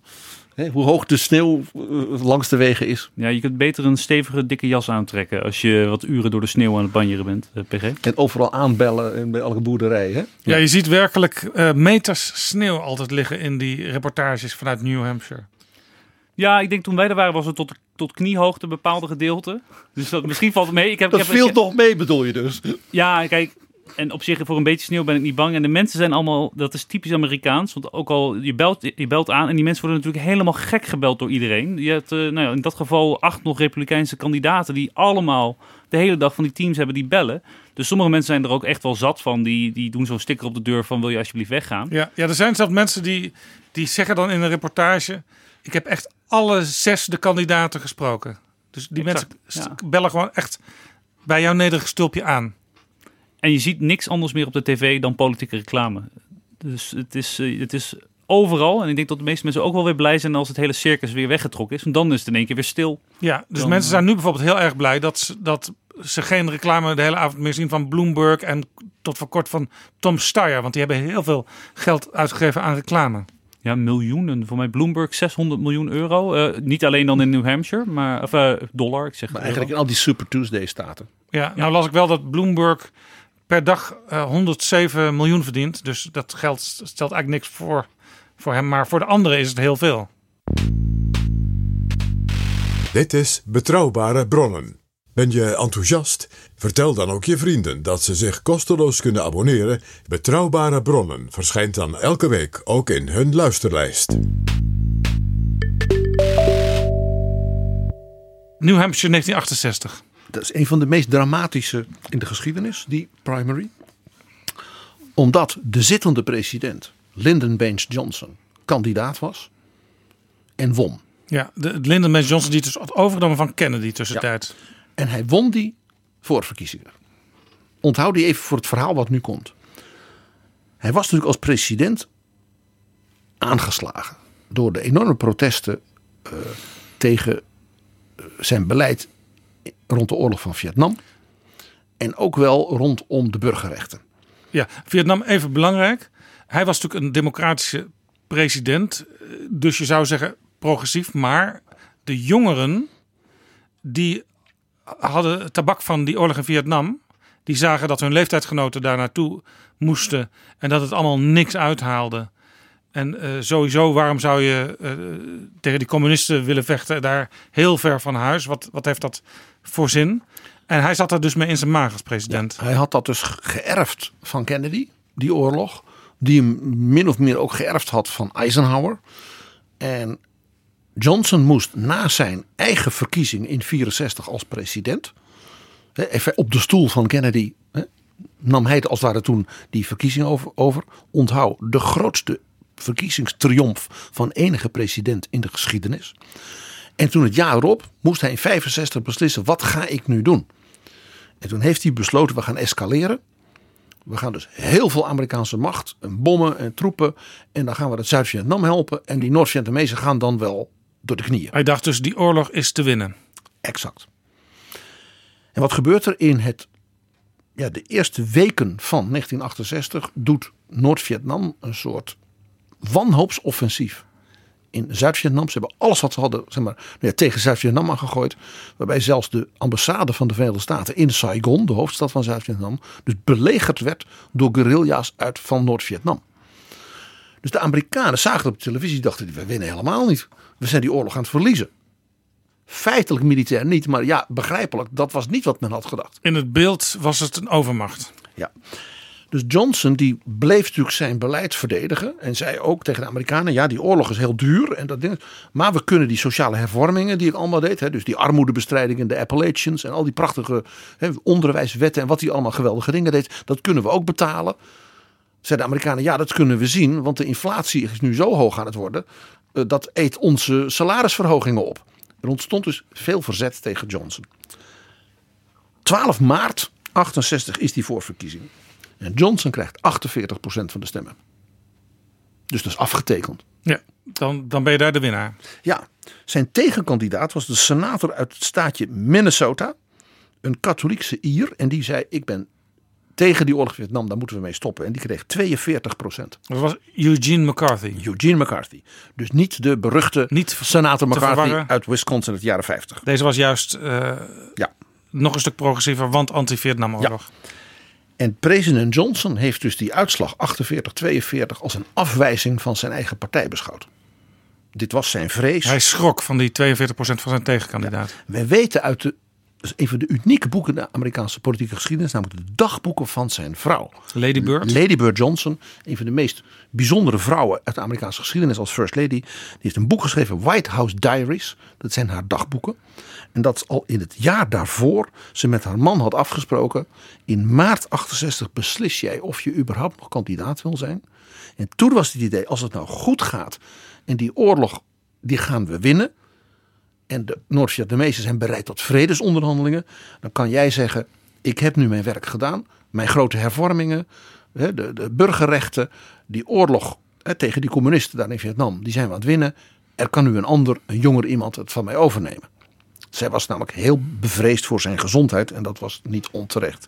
G: Hè, hoe hoog de sneeuw eh, langs de wegen is.
H: Ja, je kunt beter een stevige, dikke jas aantrekken als je wat uren door de sneeuw aan het banjeren bent, eh, PG.
G: En overal aanbellen en bij elke boerderij. Hè?
F: Ja, je ziet werkelijk meters sneeuw altijd liggen in die reportages vanuit New Hampshire.
H: Ja, ik denk toen wij er waren was het tot, tot kniehoogte bepaalde gedeelte. Dus dat, misschien valt het mee. Ik heb,
G: Dat
H: ik heb,
G: viel
H: ik-
G: toch mee bedoel je dus?
H: Ja, kijk. En op zich, voor een beetje sneeuw ben ik niet bang. En de mensen zijn allemaal, dat is typisch Amerikaans. Want ook al, je belt, je belt aan en die mensen worden natuurlijk helemaal gek gebeld door iedereen. Je hebt eh, nou ja, in dat geval acht nog Republikeinse kandidaten die allemaal de hele dag van die teams hebben die bellen. Dus sommige mensen zijn er ook echt wel zat van. Die, die doen zo'n sticker op de deur van wil je alsjeblieft weggaan.
F: Ja, ja, er zijn zelfs mensen die, die zeggen dan in een reportage... ik heb echt alle zes de kandidaten gesproken. Dus die
H: Exact,
F: mensen
H: ja.
F: bellen gewoon echt bij jouw nederige stulpje aan.
H: En je ziet niks anders meer op de tv dan politieke reclame. Dus het is, eh, het is overal. En ik denk dat de meeste mensen ook wel weer blij zijn als het hele circus weer weggetrokken is. Want dan is het in één keer weer stil.
F: Ja, dus
H: Dan-
F: mensen zijn nu bijvoorbeeld heel erg blij... dat ze, dat ze geen reclame de hele avond meer zien van Bloomberg... en tot voor kort van Tom Steyer. Want die hebben heel veel geld uitgegeven aan reclame.
H: Ja, miljoenen. Voor mij Bloomberg 600 miljoen euro. Eh, niet alleen dan in New Hampshire, maar of, eh, dollar. Ik zeg
G: Maar
H: euro.
G: eigenlijk in al die Super Tuesday staten.
F: Ja, nou las ik wel dat Bloomberg per dag eh, 107 miljoen verdient. Dus dat geld stelt eigenlijk niks voor, voor hem. Maar voor de anderen is het heel veel.
E: Dit is Betrouwbare Bronnen. Ben je enthousiast? Vertel dan ook je vrienden dat ze zich kosteloos kunnen abonneren. Betrouwbare Bronnen verschijnt dan elke week ook in hun luisterlijst.
F: New Hampshire 1968.
G: Dat is een van de meest dramatische in de geschiedenis, die primary. Omdat de zittende president, Lyndon Baines Johnson, kandidaat was en won.
F: Ja, de, Lyndon B. Johnson die dus had overgenomen van Kennedy tussentijd.
G: En hij won die voorverkiezingen. Onthoud die even voor het verhaal wat nu komt. Hij was natuurlijk als president aangeslagen door de enorme protesten eh, tegen eh, zijn beleid rond de oorlog van Vietnam. En ook wel rondom de burgerrechten.
F: Ja, Vietnam even belangrijk. Hij was natuurlijk een democratische president. eh, Dus je zou zeggen progressief. Maar de jongeren die hadden tabak van die oorlog in Vietnam. Die zagen dat hun leeftijdsgenoten daar naartoe moesten. En dat het allemaal niks uithaalde. En eh, sowieso, waarom zou je eh, tegen die communisten willen vechten? Daar heel ver van huis. Wat, wat heeft dat voor zin? En hij zat er dus mee in zijn maag als president.
G: Hij had dat dus geërfd van Kennedy, die oorlog. Die hem min of meer ook geërfd had van Eisenhower. En Johnson moest na zijn eigen verkiezing in 64 als president. Even op de stoel van Kennedy. Nam hij als het ware toen die verkiezing over. over. Onthoud, de grootste verkiezingstriomf van enige president in de geschiedenis. En toen het jaar erop moest hij in 65 beslissen: wat ga ik nu doen? En toen heeft hij besloten: we gaan escaleren. We gaan dus heel veel Amerikaanse macht, en bommen en troepen. En dan gaan we het Zuid-Vietnam helpen. En die Noord-Vietnamezen gaan dan wel door de knieën.
F: Hij dacht dus die oorlog is te winnen.
G: Exact. En wat gebeurt er in het, ja, de eerste weken van 1968? Doet Noord-Vietnam een soort wanhoopsoffensief in Zuid-Vietnam. Ze hebben alles wat ze hadden zeg maar, nou ja, tegen Zuid-Vietnam aangegooid. Waarbij zelfs de ambassade van de Verenigde Staten in Saigon, de hoofdstad van Zuid-Vietnam, dus belegerd werd door guerrilla's uit van Noord-Vietnam. Dus de Amerikanen zagen op de televisie dachten, we winnen helemaal niet. We zijn die oorlog aan het verliezen. Feitelijk militair niet, maar ja, begrijpelijk, dat was niet wat men had gedacht.
F: In het beeld was het een overmacht.
G: Ja. Dus Johnson die bleef natuurlijk zijn beleid verdedigen. En zei ook tegen de Amerikanen: ja, die oorlog is heel duur. En dat ding, maar we kunnen die sociale hervormingen die ik allemaal deed. Hè, dus die armoedebestrijding in de Appalachians. En al die prachtige hè, onderwijswetten. En wat hij allemaal geweldige dingen deed. Dat kunnen we ook betalen. Zeiden de Amerikanen: ja, dat kunnen we zien. Want de inflatie is nu zo hoog aan het worden. Eh, dat eet onze salarisverhogingen op. Er ontstond dus veel verzet tegen Johnson. 12 maart 68 is die voorverkiezing. En Johnson krijgt 48% van de stemmen. Dus dat is afgetekend.
F: Ja, dan, dan ben je daar de winnaar.
G: Ja, zijn tegenkandidaat was de senator uit het staatje Minnesota. Een katholiekse Ier. En die zei: Ik ben tegen die oorlog in Vietnam, daar moeten we mee stoppen. En die kreeg 42 procent.
F: Dat was Eugene McCarthy.
G: Eugene McCarthy. Dus niet de beruchte
F: Niet
G: senator McCarthy uit Wisconsin uit de jaren 50.
F: Deze was juist eh,
G: Ja.
F: nog een stuk progressiever, want anti-Vietnamoorlog.
G: En president Johnson heeft dus die uitslag 48-42 als een afwijzing van zijn eigen partij beschouwd. Dit was zijn vrees.
F: Hij schrok van die 42% van zijn tegenkandidaat.
G: Wij weten uit de, is een van de unieke boeken in de Amerikaanse politieke geschiedenis, namelijk de dagboeken van zijn vrouw.
F: Lady Bird.
G: Lady Bird Johnson, een van de meest bijzondere vrouwen uit de Amerikaanse geschiedenis als First Lady. Die heeft een boek geschreven, White House Diaries. Dat zijn haar dagboeken. En dat al in het jaar daarvoor ze met haar man had afgesproken. In maart 68 beslis jij of je überhaupt nog kandidaat wil zijn. En toen was het idee, als het nou goed gaat en die oorlog, die gaan we winnen en de Noord-Vietnamezen zijn bereid tot vredesonderhandelingen, dan kan jij zeggen: Ik heb nu mijn werk gedaan, mijn grote hervormingen, de, de burgerrechten, die oorlog tegen die communisten daar in Vietnam, die zijn we aan het winnen. Er kan nu een ander, een jonger iemand het van mij overnemen. Zij was namelijk heel bevreesd voor zijn gezondheid en dat was niet onterecht.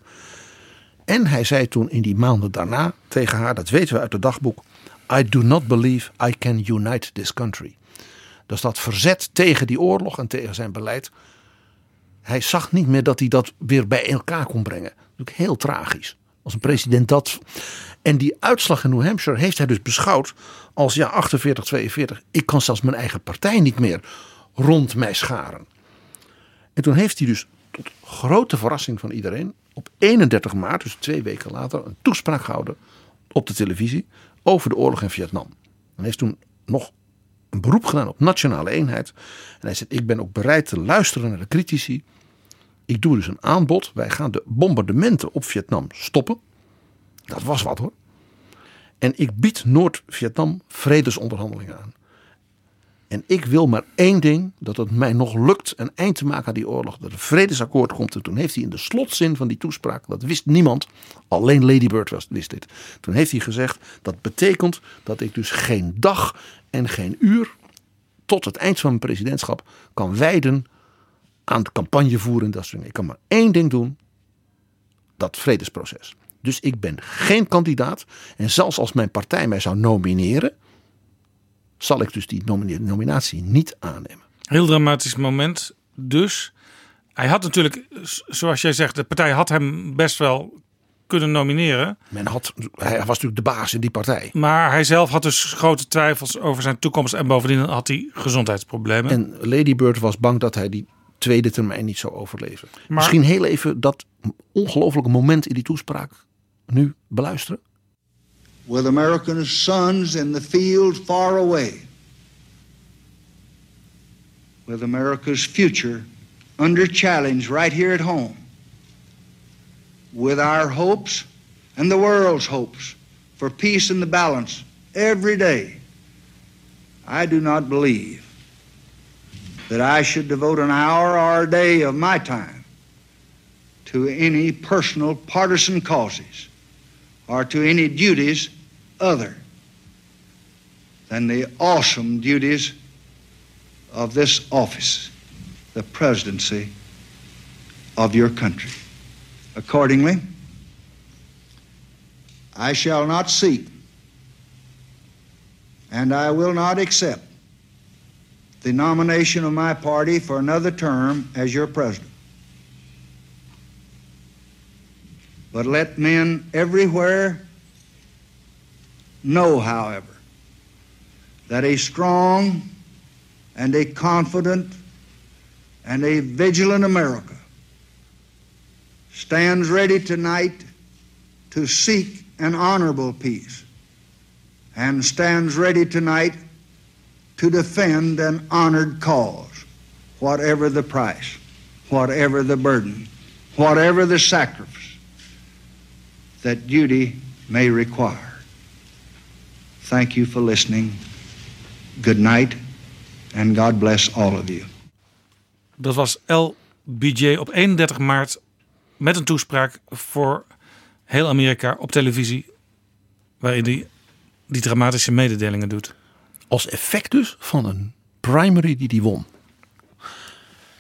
G: En hij zei toen in die maanden daarna tegen haar, dat weten we uit het dagboek: I do not believe I can unite this country. Dus dat verzet tegen die oorlog en tegen zijn beleid. Hij zag niet meer dat hij dat weer bij elkaar kon brengen. Is heel tragisch. Als een president dat. En die uitslag in New Hampshire heeft hij dus beschouwd als ja, 48, 42. Ik kan zelfs mijn eigen partij niet meer rond mij scharen. En toen heeft hij dus tot grote verrassing van iedereen op 31 maart, dus twee weken later, een toespraak gehouden op de televisie over de oorlog in Vietnam. En heeft toen nog een beroep gedaan op nationale eenheid. En hij zegt: Ik ben ook bereid te luisteren naar de critici. Ik doe dus een aanbod. Wij gaan de bombardementen op Vietnam stoppen. Dat was wat hoor. En ik bied Noord-Vietnam vredesonderhandelingen aan. En ik wil maar één ding: dat het mij nog lukt een eind te maken aan die oorlog. Dat er vredesakkoord komt. En toen heeft hij in de slotzin van die toespraak, dat wist niemand, alleen Lady Bird wist dit. Toen heeft hij gezegd: dat betekent dat ik dus geen dag en geen uur tot het eind van mijn presidentschap kan wijden aan de campagne voeren. en Dat soort dingen. Ik kan maar één ding doen: dat vredesproces. Dus ik ben geen kandidaat. En zelfs als mijn partij mij zou nomineren, zal ik dus die nominatie niet aannemen.
F: Heel dramatisch moment. Dus hij had natuurlijk, zoals jij zegt, de partij had hem best wel kunnen nomineren.
G: Men had, hij was natuurlijk de baas in die partij.
F: Maar hij zelf had dus grote twijfels over zijn toekomst. En bovendien had hij gezondheidsproblemen.
G: En Lady Bird was bang dat hij die tweede termijn niet zou overleven.
F: Maar-
G: Misschien heel even dat ongelofelijke moment in die toespraak nu beluisteren.
I: with America's sons in the field far away, with America's future under challenge right here at home, with our hopes and the world's hopes for peace and the balance every day, I do not believe that I should devote an hour or a day of my time to any personal partisan causes or to any duties other than the awesome duties of this office, the presidency of your country. Accordingly, I shall not seek and I will not accept the nomination of my party for another term as your president. But let men everywhere know, however, that a strong and a confident and a vigilant America stands ready tonight to seek an honorable peace and stands ready tonight to defend an honored cause, whatever the price, whatever the burden, whatever the sacrifice that duty may require. Thank you for listening. Good night, and God bless all of you.
F: Dat was LBJ op 31 maart met een toespraak voor heel Amerika op televisie. Waarin hij die dramatische mededelingen doet.
G: Als effect dus van een primary die hij won.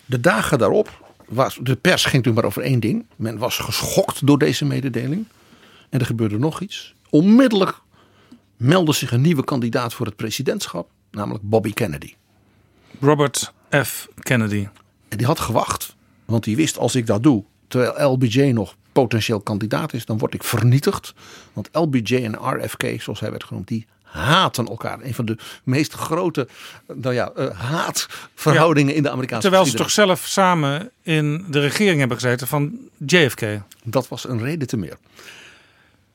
G: De dagen daarop was de pers ging toen maar over één ding. Men was geschokt door deze mededeling. En er gebeurde nog iets. Onmiddellijk meldde zich een nieuwe kandidaat voor het presidentschap, namelijk Bobby Kennedy.
F: Robert F. Kennedy.
G: En die had gewacht, want die wist als ik dat doe, terwijl LBJ nog potentieel kandidaat is, dan word ik vernietigd. Want LBJ en RFK, zoals hij werd genoemd, die haten elkaar. Een van de meest grote nou ja, uh, haatverhoudingen in de Amerikaanse
F: Terwijl ze toch zelf samen in de regering hebben gezeten van JFK.
G: Dat was een reden te meer.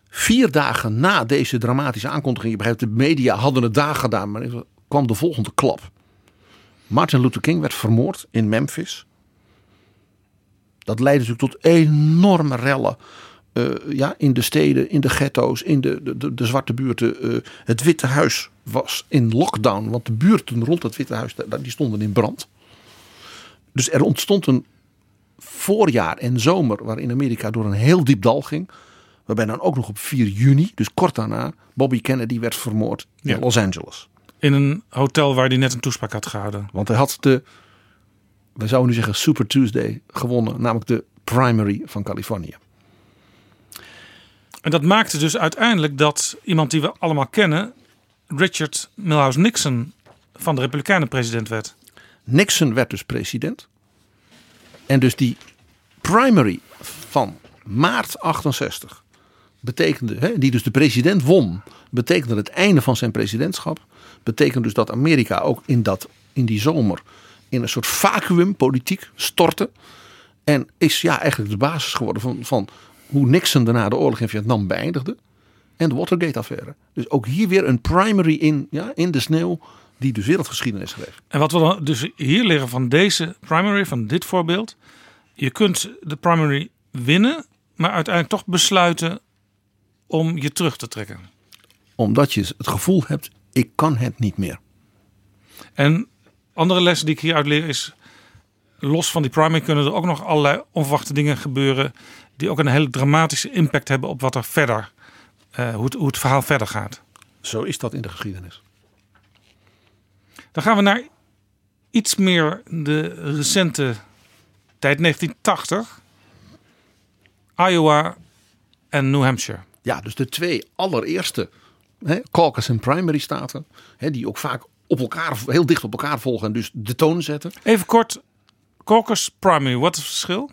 G: Vier dagen na deze dramatische aankondiging, je begrijpt, de media hadden het daar gedaan, maar kwam de volgende klap. Martin Luther King werd vermoord in Memphis. Dat leidde natuurlijk tot enorme rellen. Uh, ja, in de steden, in de ghetto's, in de, de, de zwarte buurten. Uh, het Witte Huis was in lockdown, want de buurten rond het Witte Huis die stonden in brand. Dus er ontstond een voorjaar en zomer waarin Amerika door een heel diep dal ging. Waarbij dan ook nog op 4 juni, dus kort daarna, Bobby Kennedy werd vermoord in Los Angeles.
F: In een hotel waar hij net een toespraak had gehouden.
G: Want hij had de, we zouden nu zeggen Super Tuesday gewonnen, namelijk de primary van Californië.
F: En dat maakte dus uiteindelijk dat iemand die we allemaal kennen, Richard Milhouse Nixon, van de Republikeinen president werd.
G: Nixon werd dus president. En dus die primary van maart 68 betekende, hè, die dus de president won, betekende het einde van zijn presidentschap. Betekende dus dat Amerika ook in, dat, in die zomer in een soort vacuüm politiek stortte. En is ja eigenlijk de basis geworden van, van hoe Nixon daarna de oorlog in Vietnam beëindigde. En de Watergate-affaire. Dus ook hier weer een primary in, ja, in de sneeuw die dus wereldgeschiedenis schreef.
F: En wat we dan dus hier leren van deze primary, van dit voorbeeld. Je kunt de primary winnen, maar uiteindelijk toch besluiten om je terug te trekken.
G: Omdat je het gevoel hebt, ik kan het niet meer.
F: En andere lessen die ik hieruit leer is, los van die primary kunnen er ook nog allerlei onverwachte dingen gebeuren die ook een hele dramatische impact hebben op wat er verder, uh, hoe, het, hoe het verhaal verder gaat.
G: Zo is dat in de geschiedenis.
F: Dan gaan we naar iets meer de recente tijd, 1980. Iowa en New Hampshire.
G: Ja, dus de twee allereerste hè, caucus en primary staten, hè, die ook vaak op elkaar, heel dicht op elkaar volgen en dus de toon zetten.
F: Even kort, caucus, primary, wat is het verschil?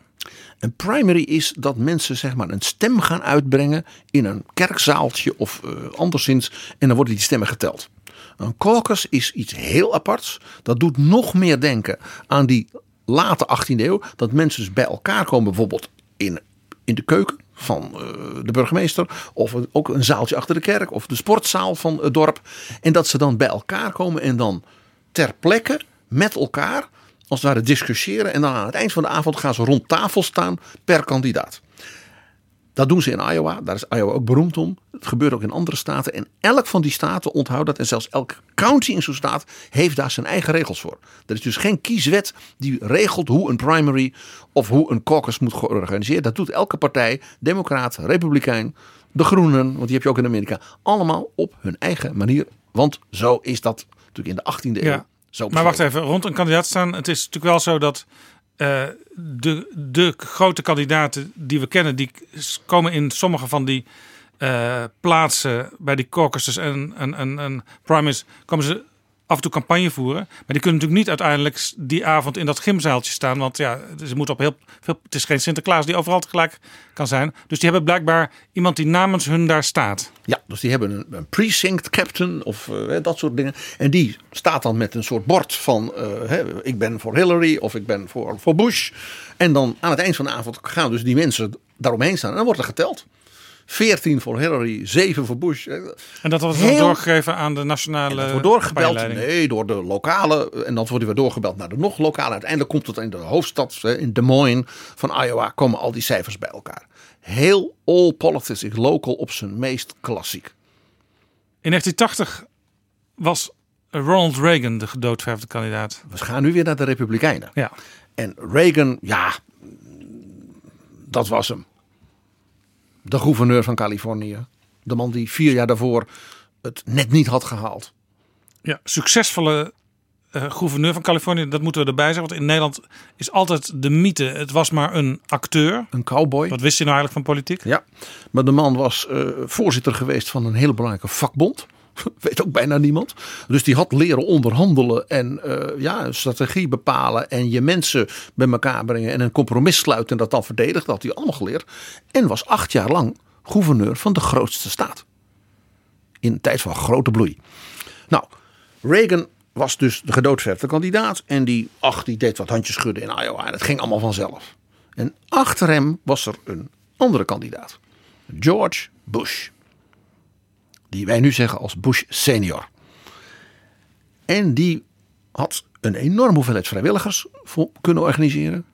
G: Een primary is dat mensen zeg maar een stem gaan uitbrengen in een kerkzaaltje of uh, anderszins en dan worden die stemmen geteld. Een caucus is iets heel aparts. Dat doet nog meer denken aan die late 18e eeuw. Dat mensen dus bij elkaar komen bijvoorbeeld in, in de keuken van uh, de burgemeester. Of ook een zaaltje achter de kerk. Of de sportzaal van het dorp. En dat ze dan bij elkaar komen en dan ter plekke met elkaar als het ware discussiëren. En dan aan het eind van de avond gaan ze rond tafel staan per kandidaat. Dat doen ze in Iowa. Daar is Iowa ook beroemd om. Het gebeurt ook in andere staten. En elk van die staten onthoudt dat. En zelfs elk county in zo'n staat heeft daar zijn eigen regels voor. Er is dus geen kieswet die regelt hoe een primary of hoe een caucus moet georganiseerd. Dat doet elke partij, democraat, republikein, de groenen, want die heb je ook in Amerika. Allemaal op hun eigen manier. Want zo is dat natuurlijk in de 18e eeuw.
F: Ja. Zo maar wacht even, rond een kandidaat staan. Het is natuurlijk wel zo dat uh, de, de grote kandidaten die we kennen, die komen in sommige van die uh, plaatsen bij die caucuses. En, en, en, en primaries, komen ze af en toe campagne voeren. Maar die kunnen natuurlijk niet uiteindelijk die avond in dat gymzaaltje staan. Want ja, ze moeten op heel veel. Het is geen Sinterklaas die overal tegelijk kan zijn. Dus die hebben blijkbaar iemand die namens hun daar staat.
G: Ja, dus die hebben een, precinct captain of uh, dat soort dingen. En die staat dan met een soort bord van: hè, ik ben voor Hillary of ik ben voor, voor Bush. En dan aan het eind van de avond gaan dus die mensen daaromheen staan. En dan wordt er geteld. 14 voor Hillary, 7 voor Bush.
F: En dat wordt Heel... doorgegeven aan de nationale. En dat
G: wordt doorgebeld. Nee, door de lokale. En dan wordt weer doorgebeld naar de nog lokale. Uiteindelijk komt het in de hoofdstad, in Des Moines van Iowa, komen al die cijfers bij elkaar. Heel all politics is local op zijn meest klassiek.
F: In 1980 was Ronald Reagan de gedoodverfde kandidaat.
G: We gaan nu weer naar de Republikeinen.
F: Ja.
G: En Reagan, ja, dat was hem. De gouverneur van Californië. De man die vier jaar daarvoor het net niet had gehaald.
F: Ja, succesvolle uh, gouverneur van Californië, dat moeten we erbij zeggen. Want in Nederland is altijd de mythe, het was maar een acteur.
G: Een cowboy.
F: Wat wist hij nou eigenlijk van politiek?
G: Ja, maar de man was uh, voorzitter geweest van een hele belangrijke vakbond. Weet ook bijna niemand. Dus die had leren onderhandelen en uh, ja, strategie bepalen. En je mensen bij elkaar brengen en een compromis sluiten en dat dan verdedigen. Dat had hij allemaal geleerd. En was acht jaar lang gouverneur van de grootste staat. In een tijd van grote bloei. Nou, Reagan was dus de gedoodverde kandidaat. En die, ach, die deed wat handjes schudden in Iowa. En het ging allemaal vanzelf. En achter hem was er een andere kandidaat. George Bush. Die wij nu zeggen als Bush senior. En die had een enorme hoeveelheid vrijwilligers kunnen organiseren.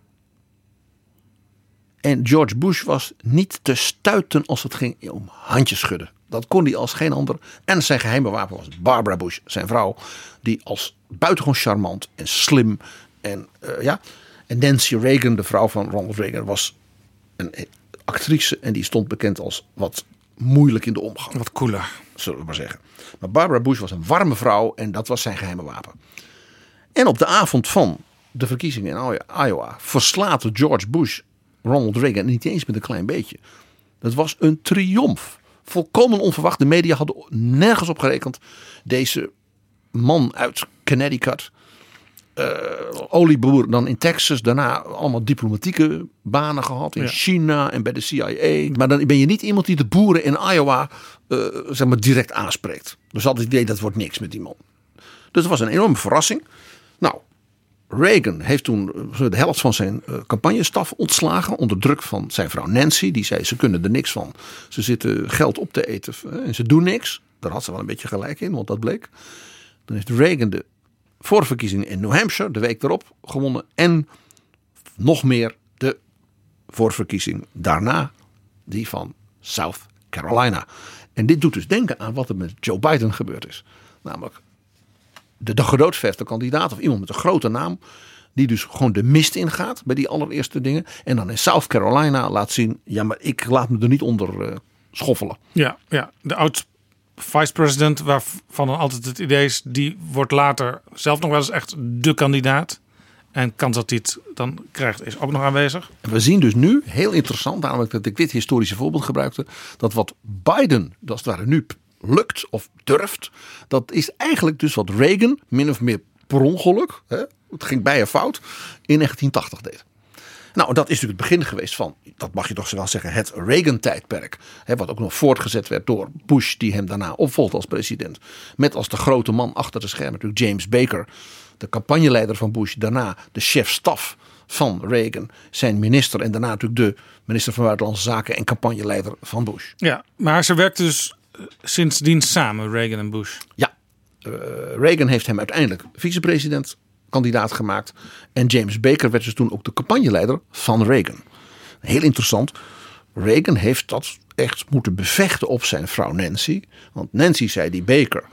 G: En George Bush was niet te stuiten als het ging om handjes schudden. Dat kon hij als geen ander. En zijn geheime wapen was Barbara Bush, zijn vrouw. Die als buitengewoon charmant en slim. En, uh, ja. en Nancy Reagan, de vrouw van Ronald Reagan, was een actrice. En die stond bekend als wat moeilijk in de omgang.
F: Wat cooler.
G: Zullen we maar zeggen. Maar Barbara Bush was een warme vrouw. En dat was zijn geheime wapen. En op de avond van de verkiezingen in Iowa verslaat George Bush Ronald Reagan niet eens met een klein beetje. Dat was een triomf. Volkomen onverwacht. De media hadden nergens op gerekend. Deze man uit Connecticut. Uh, olieboer dan in Texas. Daarna allemaal diplomatieke banen gehad. In ja. China en bij de CIA. Maar dan ben je niet iemand die de boeren in Iowa uh, zeg maar direct aanspreekt. Dus had het idee dat wordt niks met die man. Dus het was een enorme verrassing. Nou, Reagan heeft toen de helft van zijn campagnestaf ontslagen. Onder druk van zijn vrouw Nancy. Die zei ze kunnen er niks van. Ze zitten geld op te eten en ze doen niks. Daar had ze wel een beetje gelijk in, want dat bleek. Dan heeft Reagan de voorverkiezingen in New Hampshire de week erop gewonnen. En nog meer de voorverkiezing daarna. Die van South Carolina. En dit doet dus denken aan wat er met Joe Biden gebeurd is. Namelijk de, de gedoodverfde kandidaat of iemand met een grote naam. Die dus gewoon de mist ingaat bij die allereerste dingen. En dan in South Carolina laat zien. Ja, maar ik laat me er niet onder uh, schoffelen.
F: Ja, ja, de oud vice-president waarvan dan altijd het idee is. Die wordt later zelf nog wel eens echt de kandidaat. En kans dat hij het dan krijgt is ook nog aanwezig.
G: We zien dus nu, heel interessant, namelijk dat ik dit historische voorbeeld gebruikte. Dat wat Biden, dat het ware nu lukt of durft. Dat is eigenlijk dus wat Reagan min of meer per ongeluk, hè, het ging bij een fout, in 1980 deed. Nou, dat is natuurlijk het begin geweest van, dat mag je toch wel zeggen, het Reagan-tijdperk. Wat ook nog voortgezet werd door Bush, die hem daarna opvolgde als president. Met als de grote man achter de schermen natuurlijk James Baker, de campagneleider van Bush. Daarna de chef-staf van Reagan, zijn minister. En daarna natuurlijk de minister van Buitenlandse Zaken en campagneleider van Bush.
F: Ja, maar ze werkten dus sindsdien samen, Reagan en Bush.
G: Ja, uh, Reagan heeft hem uiteindelijk vicepresident kandidaat gemaakt. En James Baker werd dus toen ook de campagneleider van Reagan. Heel interessant. Reagan heeft dat echt moeten bevechten op zijn vrouw Nancy. Want Nancy zei die Baker,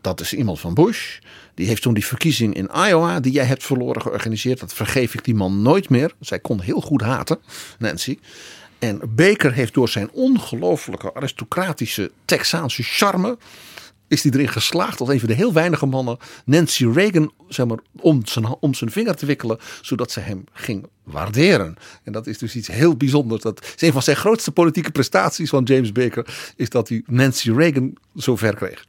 G: dat is iemand van Bush. Die heeft toen die verkiezing in Iowa, die jij hebt verloren, georganiseerd. Dat vergeef ik die man nooit meer. Zij kon heel goed haten, Nancy. En Baker heeft door zijn ongelooflijke aristocratische Texaanse charme. Is hij erin geslaagd als een van de heel weinige mannen Nancy Reagan zeg maar, om, zijn, om zijn vinger te wikkelen. Zodat ze hem ging waarderen. En dat is dus iets heel bijzonders. Dat is een van zijn grootste politieke prestaties van James Baker. Is dat hij Nancy Reagan zo ver kreeg.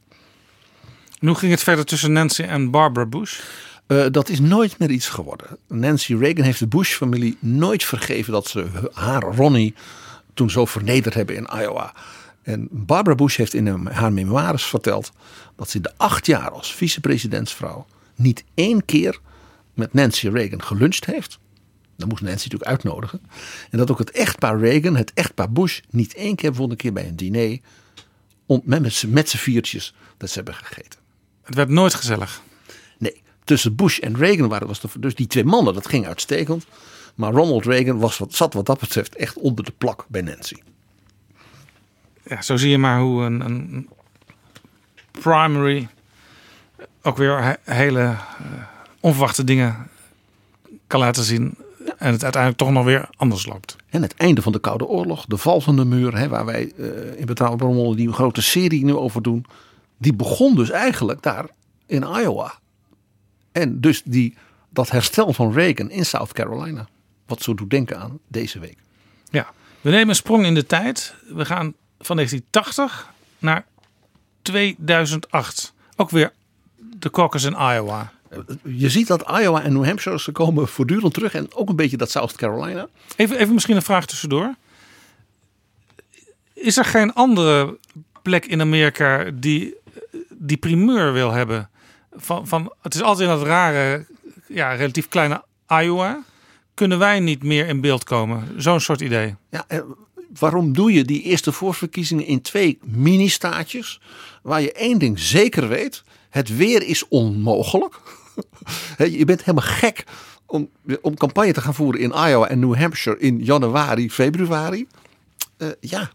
F: En hoe ging het verder tussen Nancy en Barbara Bush?
G: Uh, dat is nooit meer iets geworden. Nancy Reagan heeft de Bush-familie nooit vergeven dat ze haar Ronnie toen zo vernederd hebben in Iowa. En Barbara Bush heeft in haar memoires verteld dat ze de acht jaar als vicepresidentsvrouw niet één keer met Nancy Reagan geluncht heeft. Dan moest Nancy natuurlijk uitnodigen. En dat ook het echtpaar Reagan, het echtpaar Bush, niet één keer bijvoorbeeld een keer bij een diner met, met z'n viertjes dat ze hebben gegeten.
F: Het werd nooit gezellig.
G: Nee, tussen Bush en Reagan waren was de, dus die twee mannen, dat ging uitstekend. Maar Ronald Reagan was wat, zat wat dat betreft echt onder de plak bij Nancy.
F: Ja, zo zie je maar hoe een, een primary ook weer hele uh, onverwachte dingen kan laten zien. en het uiteindelijk toch nog weer anders loopt.
G: En het einde van de Koude Oorlog, de val van de muur, hè, waar wij uh, in Betrouwbare Bronnen die grote serie nu over doen. Die begon dus eigenlijk daar in Iowa. En dus die, dat herstel van Reagan in South Carolina. Wat zo doet denken aan deze week.
F: Ja, we nemen een sprong in de tijd. We gaan van 1980 naar 2008. Ook weer de caucus in Iowa.
G: Je ziet dat Iowa en New Hampshire ze komen voortdurend terug. En ook een beetje dat South Carolina.
F: Even, even misschien een vraag tussendoor. Is er geen andere plek in Amerika die die primeur wil hebben? Van, van, het is altijd in dat rare, ja, relatief kleine Iowa. Kunnen wij niet meer in beeld komen? Zo'n soort idee.
G: Ja, waarom doe je die eerste voorverkiezingen in twee mini-staatjes? Waar je één ding zeker weet: het weer is onmogelijk. je bent helemaal gek om, om campagne te gaan voeren in Iowa en New Hampshire in januari, februari. Uh, ja.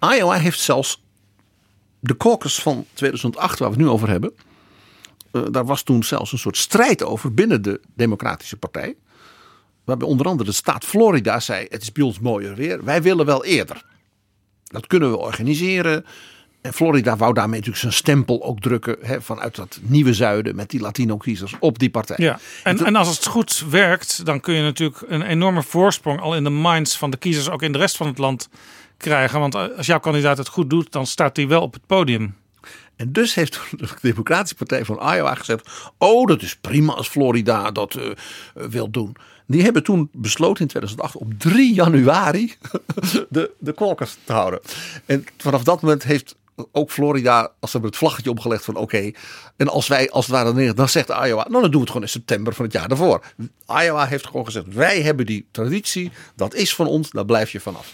G: Iowa heeft zelfs de caucus van 2008, waar we het nu over hebben. Uh, daar was toen zelfs een soort strijd over binnen de Democratische Partij. Waarbij onder andere de staat Florida zei: Het is bij ons mooier weer. Wij willen wel eerder. Dat kunnen we organiseren. En Florida wou daarmee natuurlijk zijn stempel ook drukken hè, vanuit dat nieuwe zuiden met die Latino-kiezers op die partij.
F: Ja. En, en, als het goed werkt, dan kun je natuurlijk een enorme voorsprong al in de minds van de kiezers, ook in de rest van het land, krijgen. Want als jouw kandidaat het goed doet, dan staat hij wel op het podium.
G: En dus heeft de Democratische Partij van Iowa gezegd: Oh, dat is prima als Florida dat uh, wil doen. Die hebben toen besloten in 2008 op 3 januari de, de caucus te houden. En vanaf dat moment heeft ook Florida, als ze hebben het vlaggetje opgelegd van oké. en als wij als het ware dan zegt Iowa, nou dan doen we het gewoon in september van het jaar daarvoor. Iowa heeft gewoon gezegd, wij hebben die traditie, dat is van ons, daar blijf je vanaf.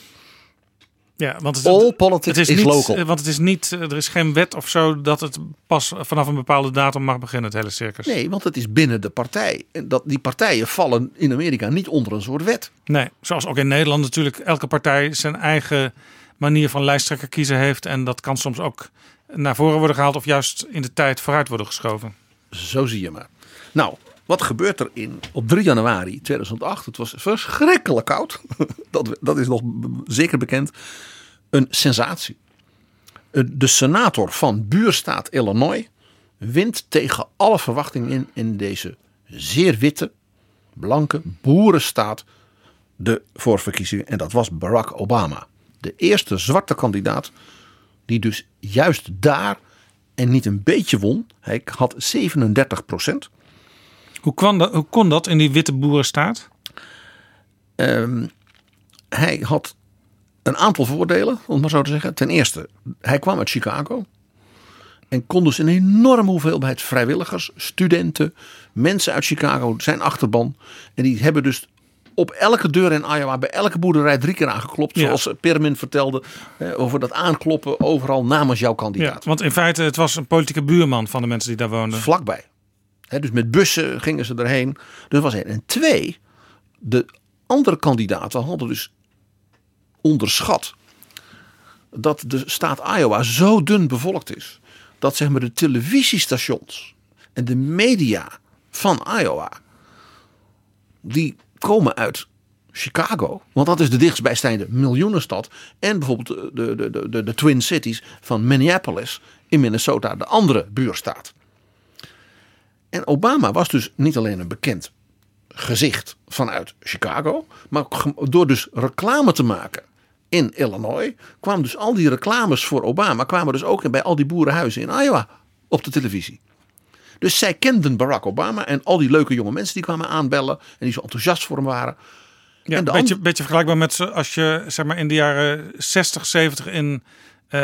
F: Ja, want het,
G: All politics
F: het
G: is,
F: niet,
G: local.
F: Want het is niet, er is geen wet of zo dat het pas vanaf een bepaalde datum mag beginnen, het hele circus.
G: Nee, want het is binnen de partij. En dat, die partijen vallen in Amerika niet onder een soort wet.
F: Nee, zoals ook in Nederland natuurlijk elke partij zijn eigen manier van lijsttrekker kiezen heeft. En dat kan soms ook naar voren worden gehaald of juist in de tijd vooruit worden geschoven.
G: Zo zie je maar. Nou, wat gebeurt er in, op 3 januari 2008? Het was verschrikkelijk koud. Dat, dat is nog zeker bekend. Een sensatie. De senator van buurstaat Illinois wint tegen alle verwachtingen in, in deze zeer witte, blanke boerenstaat de voorverkiezingen. En dat was Barack Obama. De eerste zwarte kandidaat die dus juist daar en niet een beetje won. Hij had 37 procent.
F: Hoe, kwam dat, hoe kon dat in die witte boerenstaat?
G: Um, hij had een aantal voordelen, om maar zo te zeggen. Ten eerste, hij kwam uit Chicago. En kon dus een enorme hoeveelheid vrijwilligers, studenten, mensen uit Chicago, zijn achterban. En die hebben dus op elke deur in Iowa, bij elke boerderij drie keer aangeklopt. Zoals Permin vertelde over dat aankloppen overal namens jouw kandidaat.
F: Ja, want in feite, het was een politieke buurman van de mensen die daar woonden.
G: Vlakbij. Dus met bussen gingen ze erheen. Dus was één. En twee, de andere kandidaten hadden dus onderschat dat de staat Iowa zo dun bevolkt is. Dat zeg maar de televisiestations en de media van Iowa. Die komen uit Chicago. Want dat is de dichtstbijstijnde miljoenenstad. En bijvoorbeeld de, de, de, de, de Twin Cities van Minneapolis in Minnesota. De andere buurstaat. En Obama was dus niet alleen een bekend gezicht vanuit Chicago. Maar door dus reclame te maken in Illinois. kwamen dus al die reclames voor Obama. kwamen dus ook bij al die boerenhuizen in Iowa op de televisie. Dus zij kenden Barack Obama en al die leuke jonge mensen die kwamen aanbellen. en die zo enthousiast voor hem waren.
F: Ja, een beetje, beetje vergelijkbaar met als je zeg maar, in de jaren 60, 70 in uh,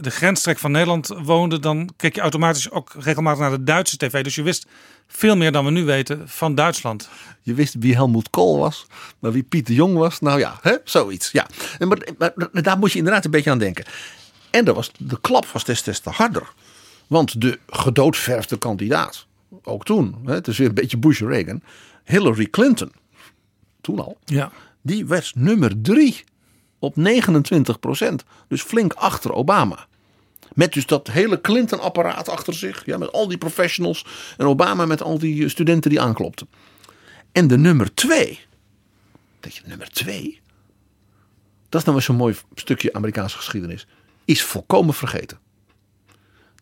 F: de grensstrek van Nederland woonde, dan keek je automatisch ook regelmatig naar de Duitse tv. Dus je wist veel meer dan we nu weten van Duitsland.
G: Je wist wie Helmoet Kool was, maar wie Piet de Jong was. Nou ja, hè? zoiets. Ja. En maar, maar, daar moet je inderdaad een beetje aan denken. En er was, de klap was destijds te harder. Want de gedoodverfde kandidaat, ook toen, hè, het is weer een beetje Bush-Reagan, Hillary Clinton, toen al,
F: ja.
G: die werd nummer drie op 29 procent. Dus flink achter Obama. Met dus dat hele Clinton-apparaat achter zich. Ja, met al die professionals. En Obama met al die studenten die aanklopten. En de nummer twee Dat je nummer twee, dat is nou eens zo'n mooi stukje Amerikaanse geschiedenis, is volkomen vergeten.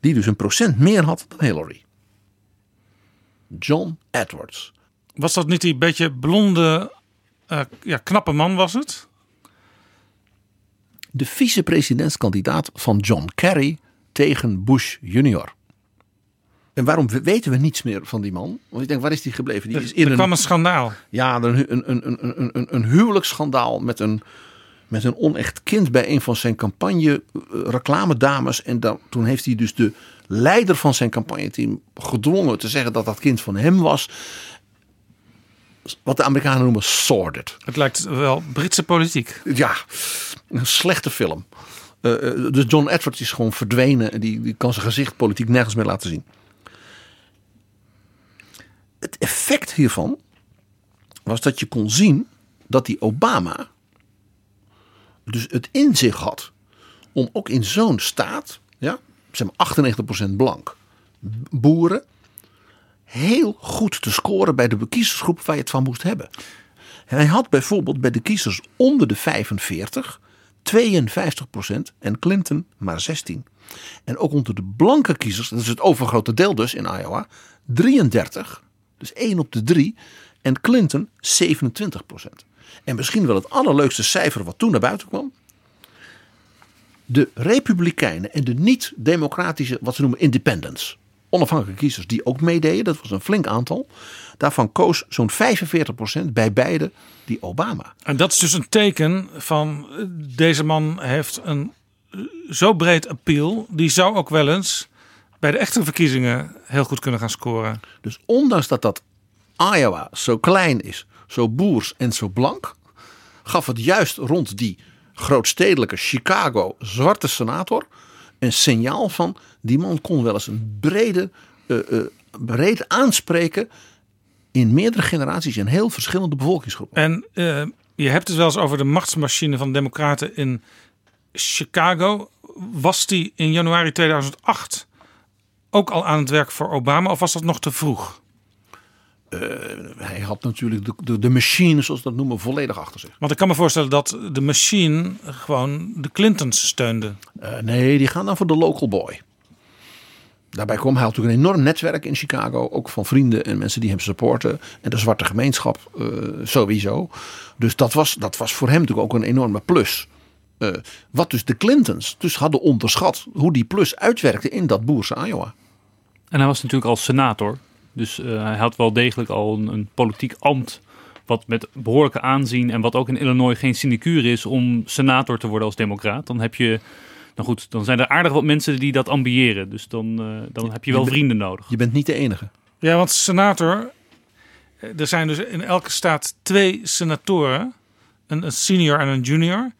G: Die dus een procent meer had dan Hillary. John Edwards.
F: Was dat niet die beetje blonde, eh, ja, knappe man was het?
G: De vicepresidentskandidaat van John Kerry tegen Bush junior. En waarom weten we niets meer van die man? Want ik denk, waar is die gebleven? Die
F: Er-
G: is in
F: er kwam een schandaal.
G: Ja, een, een, een, een, een, huwelijksschandaal met een, met een onecht kind bij een van zijn campagne eh, reclamedames. En dan, toen heeft hij dus de leider van zijn campagneteam gedwongen te zeggen dat dat kind van hem was. Wat de Amerikanen noemen sordid.
F: Het lijkt wel Britse politiek.
G: Ja, een slechte film. Eh, dus John Edwards is gewoon verdwenen. en Die, die kan zijn gezicht politiek nergens meer laten zien. Het effect hiervan was dat je kon zien dat die Obama dus het in zich had om ook in zo'n staat, ja, zeg maar 98% blank, boeren, heel goed te scoren bij de kiezersgroep waar je het van moest hebben. Hij had bijvoorbeeld bij de kiezers onder de 45 52% en Clinton maar 16. En ook onder de blanke kiezers, dat is het overgrote deel dus in Iowa, 33, dus 1 op de 3 en Clinton 27%. En misschien wel het allerleukste cijfer wat toen naar buiten kwam. De Republikeinen en de niet-democratische, wat ze noemen independents, onafhankelijke kiezers die ook meededen, dat was een flink aantal. Daarvan koos zo'n 45% bij beide die Obama.
F: En dat is dus een teken van eh, deze man heeft een eh, zo breed appeal. Die zou ook wel eens bij de echte verkiezingen heel goed kunnen gaan scoren.
G: Dus ondanks dat dat Iowa zo klein is, zo boers en zo blank, gaf het juist rond die grootstedelijke Chicago zwarte senator een signaal van die man kon wel eens een brede, eh, breed aanspreken in meerdere generaties in heel verschillende bevolkingsgroepen.
F: En eh, je hebt het wel eens over de machtsmachine van de Democraten in Chicago. Was die in januari 2008 ook al aan het werk voor Obama of was dat nog te vroeg?
G: Eh, hij had natuurlijk de, de, de machine, zoals ze dat noemen, volledig achter zich.
F: Want ik kan me voorstellen dat de machine gewoon de Clintons steunde.
G: Eh, nee, die gaan dan voor de local boy. Daarbij kwam hij had natuurlijk een enorm netwerk in Chicago, ook van vrienden en mensen die hem supporten. En de zwarte gemeenschap eh, sowieso. Dus dat was, dat was voor hem natuurlijk ook een enorme plus. Eh, wat dus de Clintons dus hadden onderschat, hoe die plus uitwerkte in dat boerse Iowa.
H: En hij was natuurlijk al senator. Dus eh, hij had wel degelijk al een, een politiek ambt. Wat met behoorlijke aanzien en wat ook in Illinois geen sinecure is om senator te worden als democraat. Dan heb je, nou goed, dan zijn er aardig wat mensen die dat ambiëren. Dus dan, eh, dan heb je wel vrienden nodig.
G: Je bent niet de enige.
F: Ja, want senator, eh, er zijn dus in elke staat twee senatoren, een, een senior en een junior.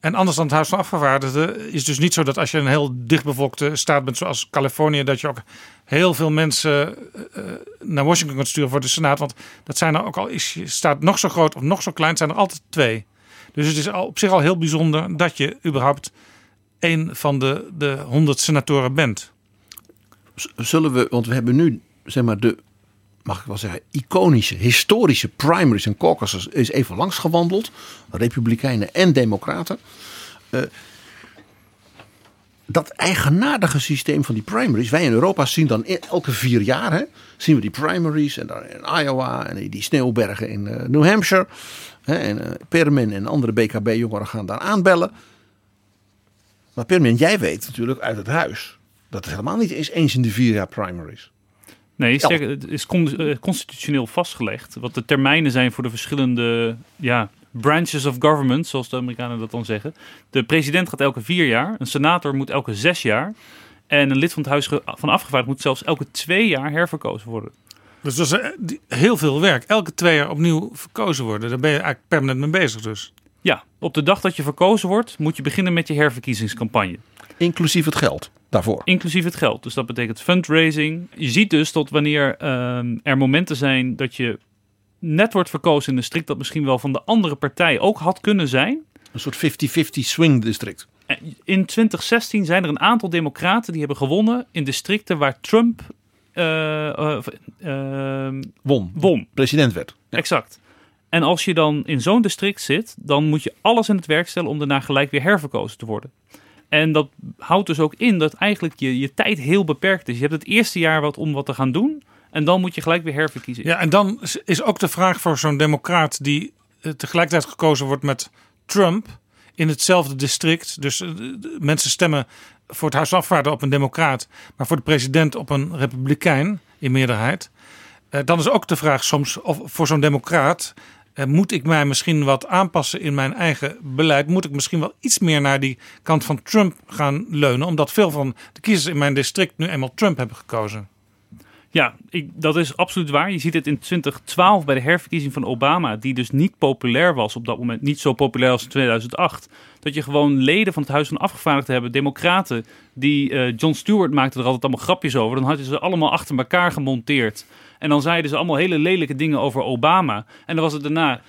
F: En anders dan het Huis van Afgevaardigden is dus niet zo dat als je een heel dichtbevolkte staat bent zoals Californië, dat je ook heel veel mensen eh, eh, naar Washington kunt sturen voor de Senaat. Want dat zijn er ook al is je staat nog zo groot of nog zo klein, zijn er altijd twee. Dus het is op zich al heel bijzonder dat je überhaupt een van de, de 100 senatoren bent.
G: Zullen we, want we hebben nu zeg maar de, mag ik wel zeggen, iconische, historische primaries en caucuses is even langs gewandeld. Republikeinen en Democraten. Eh, dat eigenaardige systeem van die primaries. Wij in Europa zien dan in- elke vier jaar hè, zien we die primaries. En dan in Iowa en die- sneeuwbergen in eh, New Hampshire. Hè, en eh, Permin en andere BKB-jongeren gaan daar aanbellen. Maar Permin, jij weet natuurlijk uit het huis dat het helemaal niet is eens in de vier jaar primaries.
H: Nee, het is eh, constitutioneel vastgelegd wat de termijnen zijn voor de verschillende ja, branches of government, zoals de Amerikanen dat dan zeggen. De president gaat elke vier jaar, een senator moet elke zes jaar en een lid van het Huis van Afgevaardigden moet zelfs elke twee jaar herverkozen worden.
F: Dus dat is eh, heel veel werk. Elke twee jaar opnieuw verkozen worden. Daar ben je eigenlijk permanent mee bezig dus.
H: Ja, op de dag dat je verkozen wordt, moet je beginnen met je herverkiezingscampagne.
G: Inclusief het geld daarvoor.
H: Inclusief het geld. Dus dat betekent fundraising. Je ziet dus tot wanneer ehm, er momenten zijn dat je net wordt verkozen in een district dat misschien wel van de andere partij ook had kunnen zijn.
G: Een soort 50-50 swing district.
H: In 2016 zijn er een aantal democraten die hebben gewonnen in districten waar Trump eh, eh, ehm,
G: Won.
H: won.
G: President werd.
H: Exact. En als je dan in zo'n district zit, dan moet je alles in het werk stellen om daarna gelijk weer herverkozen te worden. En dat houdt dus ook in dat eigenlijk je, je tijd heel beperkt is. Je hebt het eerste jaar wat om wat te gaan doen. En dan moet je gelijk weer herverkiezen.
F: Ja, en dan is- ook de vraag voor zo'n democraat die eh, tegelijkertijd gekozen wordt met Trump in hetzelfde district. Dus eh, mensen stemmen voor het Huis van Afgevaardigden op een democraat, maar voor de president op een republikein in meerderheid. Eh, dan is ook de vraag soms of voor zo'n democraat moet ik mij misschien wat aanpassen in mijn eigen beleid? Moet ik misschien wel iets meer naar die kant van Trump gaan leunen, omdat veel van de kiezers in mijn district nu eenmaal Trump hebben gekozen?
H: Ja, ik, dat is absoluut waar. Je ziet het in 2012 bij de herverkiezing van Obama, die dus niet populair was op dat moment, niet zo populair als in 2008. Dat je gewoon leden van het Huis van Afgevaardigden hebben, democraten, die eh, John Stewart maakte er altijd allemaal grapjes over. Dan hadden ze allemaal achter elkaar gemonteerd. En dan zeiden ze allemaal hele lelijke dingen over Obama. En dan was het daarna,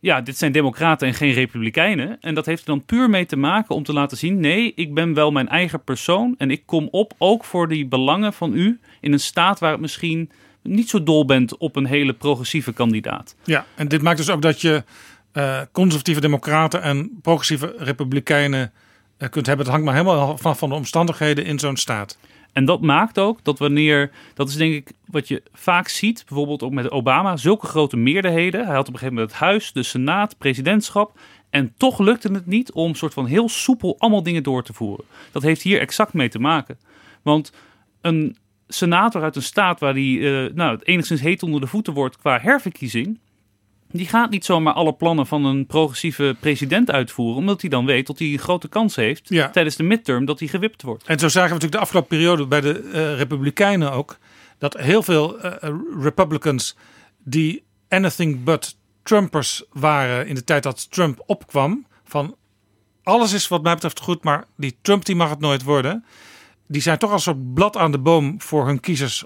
H: ja, dit zijn democraten en geen republikeinen. En dat heeft er dan puur mee te maken om te laten zien, nee, ik ben wel mijn eigen persoon en ik kom op ook voor die belangen van u in een staat waar het misschien niet zo dol bent op een hele progressieve kandidaat.
F: Ja, en dit maakt dus ook dat je eh, conservatieve democraten en progressieve republikeinen eh, kunt hebben. Het hangt maar helemaal vanaf van de omstandigheden in zo'n staat.
H: En dat maakt ook dat wanneer, dat is denk ik wat je vaak ziet, bijvoorbeeld ook met Obama, zulke grote meerderheden. Hij had op een gegeven moment het huis, de senaat, presidentschap. En toch lukte het niet om soort van heel soepel allemaal dingen door te voeren. Dat heeft hier exact mee te maken. Want een senator uit een staat waar die eh, nou, het enigszins heet onder de voeten wordt qua herverkiezing. Die gaat niet zomaar alle plannen van een progressieve president uitvoeren. Omdat hij dan weet dat hij een grote kans heeft
F: Ja.
H: tijdens de midterm dat hij gewipt wordt.
F: En zo zagen we natuurlijk de afgelopen periode bij de eh, Republikeinen ook. Dat heel veel eh, Republicans die anything but Trumpers waren in de tijd dat Trump opkwam. Van alles is wat mij betreft goed, maar die Trump die mag het nooit worden. Die zijn toch als een soort blad aan de boom voor hun kiezers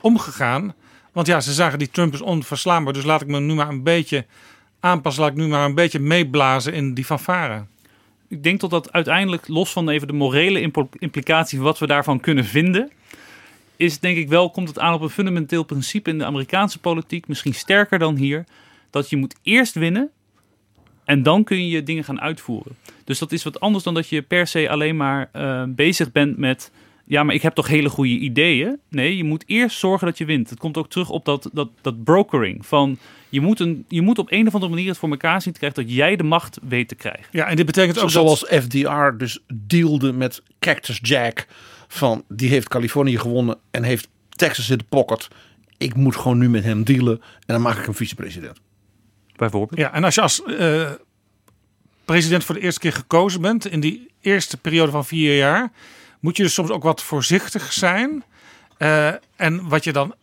F: omgegaan. Want ja, ze zagen die Trump is onverslaanbaar. Dus laat ik me nu maar een beetje aanpassen. Laat ik nu maar een beetje meeblazen in die fanfare.
H: Ik denk dat dat uiteindelijk, los van even de morele impl- implicatie van wat we daarvan kunnen vinden, is denk ik wel, komt het aan op een fundamenteel principe in de Amerikaanse politiek, misschien sterker dan hier, dat je moet eerst winnen en dan kun je dingen gaan uitvoeren. Dus dat is wat anders dan dat je per se alleen maar eh, bezig bent met, ja, maar ik heb toch hele goede ideeën. Nee, je moet eerst zorgen dat je wint. Het komt ook terug op dat, dat, dat brokering van, je moet, een, je moet op een of andere manier het voor elkaar zien te krijgen dat jij de macht weet te krijgen.
F: Ja, en dit betekent ook
G: Zoals
F: dat...
G: FDR dus dealde met Cactus Jack. Van die heeft Californië gewonnen en heeft Texas in de pocket. Ik moet gewoon nu met hem dealen en dan maak ik hem vicepresident.
H: Bijvoorbeeld.
F: Ja, en als je als eh, president voor de eerste keer gekozen bent in die eerste periode van vier jaar, moet je dus soms ook wat voorzichtig zijn. Eh, en wat je dan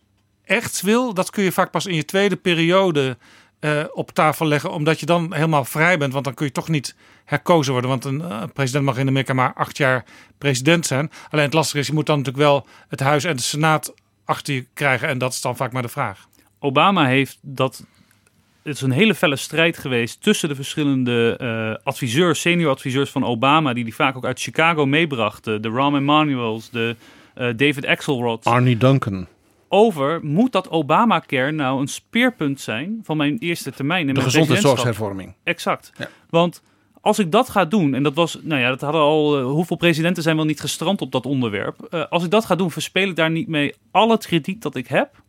F: echt wil, dat kun je vaak pas in je tweede periode eh, op tafel leggen, omdat je dan helemaal vrij bent. Want dan kun je toch niet herkozen worden. Want een eh, president mag in Amerika maar acht jaar president zijn. Alleen het lastige is, je moet dan natuurlijk wel het huis en de senaat achter je krijgen. En dat is dan vaak maar de vraag.
H: Obama heeft dat. Het is een hele felle strijd geweest tussen de verschillende eh, adviseurs, senior adviseurs van Obama, die die vaak ook uit Chicago meebrachten. De Rahm Emanuels, de eh, David Axelrod.
G: Arnie Duncan.
H: Over moet dat Obamacare nou een speerpunt zijn van mijn eerste termijn in
G: De gezondheidszorghervorming.
H: Exact. Want als ik dat ga doen, en dat was, nou ja, dat hadden al, eh, hoeveel presidenten zijn wel niet gestrand op dat onderwerp. Als ik dat ga doen, verspeel ik daar niet mee al het krediet dat ik heb.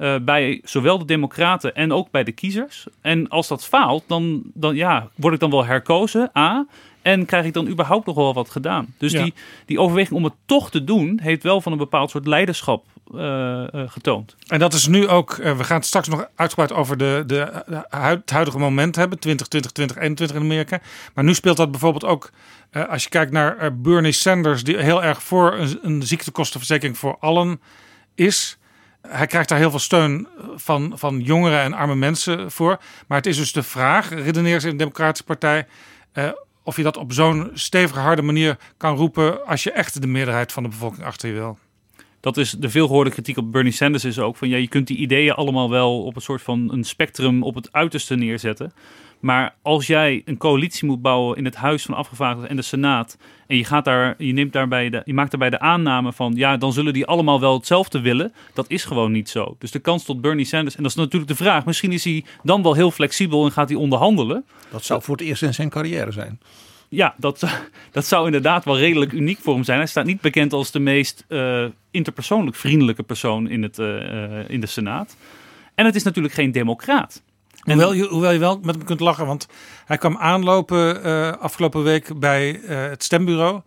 H: Eh, bij zowel de Democraten en ook bij de kiezers. En als dat faalt, dan, dan ja, word ik dan wel herkozen, A. En krijg ik dan überhaupt nog wel wat gedaan. Dus
F: Ja.
H: die, die overweging om het toch te doen, heeft wel van een bepaald soort leiderschap eh, eh, getoond.
F: En dat is nu ook, we gaan het straks nog uitgebreid over de, de, het huidige moment hebben, 2020, 2021 in Amerika. Maar nu speelt dat bijvoorbeeld ook, als je kijkt naar Bernie Sanders, die heel erg voor een, een ziektekostenverzekering voor allen is. Hij krijgt daar heel veel steun van, van jongeren en arme mensen voor. Maar het is dus de vraag, redeneert ze in de Democratische Partij, eh, of je dat op zo'n stevige, harde manier kan roepen als je echt de meerderheid van de bevolking achter je wil.
H: dat is de veelgehoorde kritiek op Bernie Sanders is ook van ja, je kunt die ideeën allemaal wel op een soort van een spectrum op het uiterste neerzetten. Maar als jij een coalitie moet bouwen in het Huis van Afgevaardigden en de Senaat. en je, gaat daar, je, neemt daarbij de, je maakt daarbij de aanname van. ja, dan zullen die allemaal wel hetzelfde willen. Dat is gewoon niet zo. Dus de kans tot Bernie Sanders. en dat is natuurlijk de vraag. misschien is hij dan wel heel flexibel en gaat hij onderhandelen.
G: Dat zou voor het eerst in zijn carrière zijn.
H: Ja, dat, dat zou inderdaad wel redelijk uniek voor hem zijn. Hij staat niet bekend als de meest uh, interpersoonlijk vriendelijke persoon in, het, uh, in de Senaat. En het is natuurlijk geen democraat.
F: Hoewel je, hoewel je wel met hem kunt lachen, want hij kwam aanlopen uh, afgelopen week bij uh, het stembureau.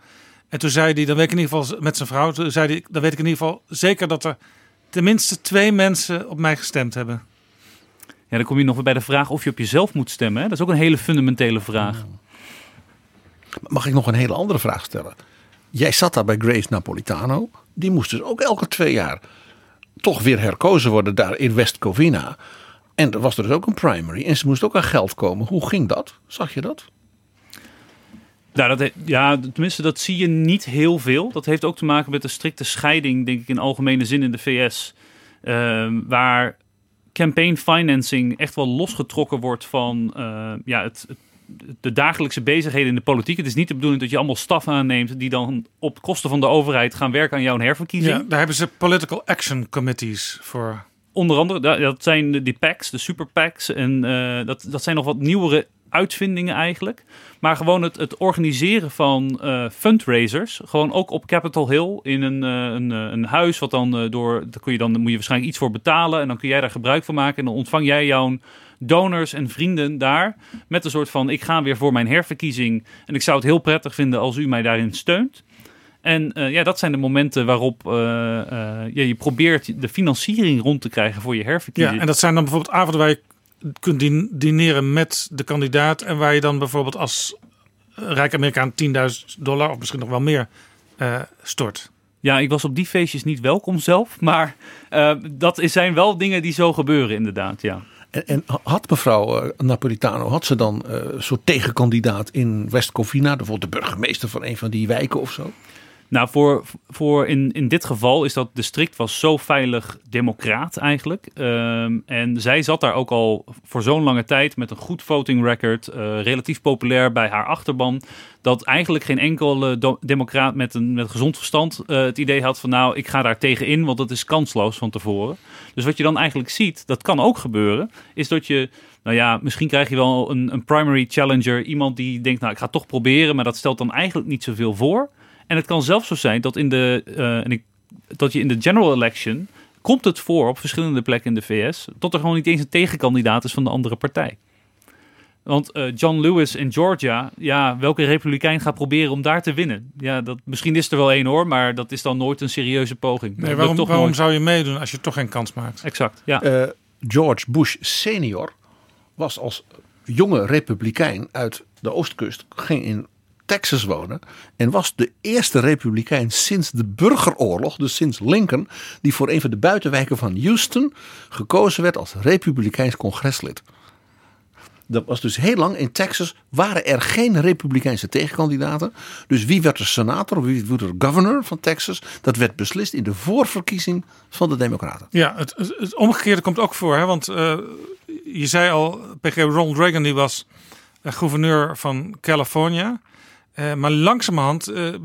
F: En toen zei hij, dan weet ik in ieder geval met zijn vrouw, toen zei hij, dan weet ik in ieder geval zeker dat er tenminste twee mensen op mij gestemd hebben.
H: Ja, dan kom je nog weer bij de vraag of je op jezelf moet stemmen. Hè? Dat is ook een hele fundamentele vraag.
G: Mag ik nog een hele andere vraag stellen? Jij zat daar bij Grace Napolitano. Die moest dus ook elke twee jaar toch weer herkozen worden daar in West Covina. En er was er dus ook een primary. En ze moest ook aan geld komen. Hoe ging dat? Zag je dat?
H: Nou, dat, ja, tenminste, dat zie je niet heel veel. Dat heeft ook te maken met de strikte scheiding, denk ik, in algemene zin in de VS. Uh, waar campaign financing echt wel losgetrokken wordt van uh, ja, het, het, de dagelijkse bezigheden in de politiek. Het is niet de bedoeling dat je allemaal staf aanneemt die dan op kosten van de overheid gaan werken aan jouw herverkiezing.
F: Ja, daar hebben ze political action committees voor.
H: Onder andere, dat zijn die PACs, de super PACs. En uh, dat, dat zijn nog wat nieuwere uitvindingen eigenlijk. Maar gewoon het, het organiseren van uh, fundraisers. Gewoon ook op Capitol Hill in een, uh, een, een huis. Wat dan door. Daar kun je dan moet je waarschijnlijk iets voor betalen. En dan kun jij daar gebruik van maken. En dan ontvang jij jouw donors en vrienden daar. Met een soort van: ik ga weer voor mijn herverkiezing. En ik zou het heel prettig vinden als u mij daarin steunt. En uh, ja, dat zijn de momenten waarop uh, uh, ja, je probeert de financiering rond te krijgen voor je herverkiezing.
F: Ja, en dat zijn dan bijvoorbeeld avonden waar je kunt dineren met de kandidaat. En waar je dan bijvoorbeeld als rijk Amerikaan 10.000 dollar of misschien nog wel meer stort.
H: Ja, ik was op die feestjes niet welkom zelf. Maar dat zijn wel dingen die zo gebeuren inderdaad, ja.
G: En, en had mevrouw Napolitano, had ze dan een soort tegenkandidaat in West Covina? Bijvoorbeeld de burgemeester van een van die wijken of zo?
H: Nou, voor, voor in, in dit geval is dat district was zo veilig democraat eigenlijk. Um, en zij zat daar ook al voor zo'n lange tijd met een goed voting record. Uh, relatief populair bij haar achterban. Dat eigenlijk geen enkele democraat met een met gezond verstand uh, het idee had van nou, ik ga daar tegenin, want dat is kansloos van tevoren. Dus wat je dan eigenlijk ziet, dat kan ook gebeuren, is dat je nou ja, misschien krijg je wel een, een primary challenger. Iemand die denkt, nou, ik ga toch proberen, maar dat stelt dan eigenlijk niet zoveel voor. En het kan zelfs zo zijn dat, in de, uh, en ik, dat je in de general election komt het voor op verschillende plekken in de VS, tot er gewoon niet eens een tegenkandidaat is van de andere partij. Want uh, John Lewis in Georgia, ja, welke republikein gaat proberen om daar te winnen? Ja, dat, misschien is er wel één hoor, maar dat is dan nooit een serieuze poging.
F: Nee, waarom, waarom nooit... zou je meedoen als je toch geen kans maakt?
H: Exact, ja.
G: Uh, George Bush senior was als jonge republikein uit de oostkust, ging in Texas wonen. En was de eerste republikein sinds de burgeroorlog, dus sinds Lincoln, die voor een van de buitenwijken van Houston gekozen werd als republikeins congreslid. Dat was dus heel lang in Texas waren er geen republikeinse tegenkandidaten. Dus wie werd de senator of wie werd de governor van Texas? Dat werd beslist in de voorverkiezing van de Democraten.
F: Ja, het, het omgekeerde komt ook voor. Hè? Want uh, je zei al, PG Ronald Reagan die was uh, gouverneur van Californië. Uh, maar langzamerhand uh,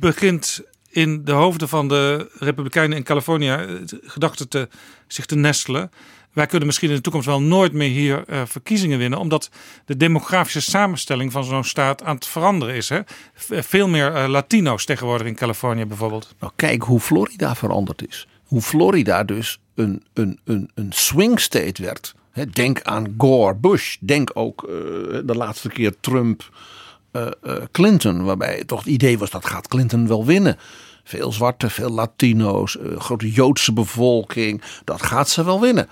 F: begint in de hoofden van de Republikeinen in Californië gedachten te, zich te nestelen. Wij kunnen misschien in de toekomst wel nooit meer hier verkiezingen winnen, omdat de demografische samenstelling van zo'n staat aan het veranderen is. Hè? Veel meer Latino's tegenwoordig in Californië bijvoorbeeld.
G: Nou, kijk hoe Florida veranderd is. Hoe Florida dus een, een, een, een swing state werd. Denk aan Gore, Bush. Denk ook de laatste keer Trump. Uh, uh, Clinton, waarbij toch het idee was dat gaat Clinton wel winnen. Veel zwarte, veel Latino's, uh, grote Joodse bevolking, dat gaat ze wel winnen.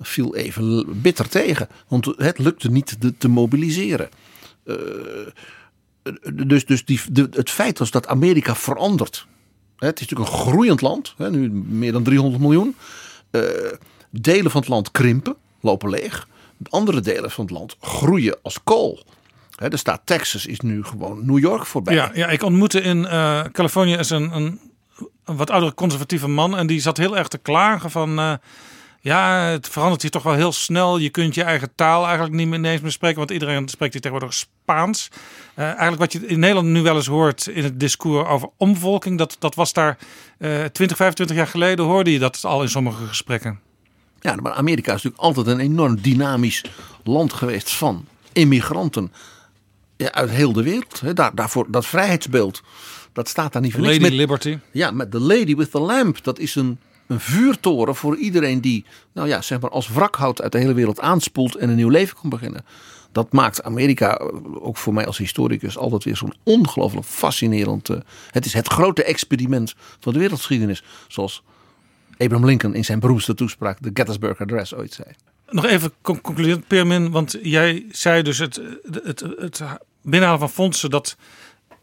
G: Viel even bitter tegen, want het lukte niet te, mobiliseren. dus dus die, het feit was dat Amerika verandert. Het is natuurlijk een groeiend land, nu meer dan 300 miljoen. delen van het land krimpen, lopen leeg. Andere delen van het land groeien als kool. He, de staat Texas is nu gewoon New York voorbij.
F: Ja, ja ik ontmoette in uh, Californië eens een, een een wat oudere conservatieve man. En die zat heel erg te klagen van... eh, ja, het verandert hier toch wel heel snel. Je kunt je eigen taal eigenlijk niet meer ineens meer spreken. Want iedereen spreekt hier tegenwoordig Spaans. Eh, eigenlijk wat je in Nederland nu wel eens hoort in het discours over omvolking. Dat, dat was daar eh 20, 25 jaar geleden hoorde je dat al in sommige gesprekken.
G: Ja, maar Amerika is natuurlijk altijd een enorm dynamisch land geweest van immigranten ja, uit heel de wereld. Hè. Daar, daarvoor, dat vrijheidsbeeld, dat staat daar niet voor.
F: Lady
G: Met-
F: Liberty.
G: Ja, met The Lady with the Lamp. Dat is een, een vuurtoren voor iedereen die, nou ja, zeg maar als wrakhout uit de hele wereld aanspoelt en een nieuw leven kan beginnen. Dat maakt Amerika, eh, ook voor mij als historicus, altijd weer zo'n ongelooflijk fascinerend. eh, het is het grote experiment van de wereldgeschiedenis. Zoals Abraham Lincoln in zijn beroemdste toespraak, de Gettysburg Address, ooit zei.
F: Nog even con- concluderend, Permin. Want jij zei dus het, het, het, het binnenhalen van fondsen... dat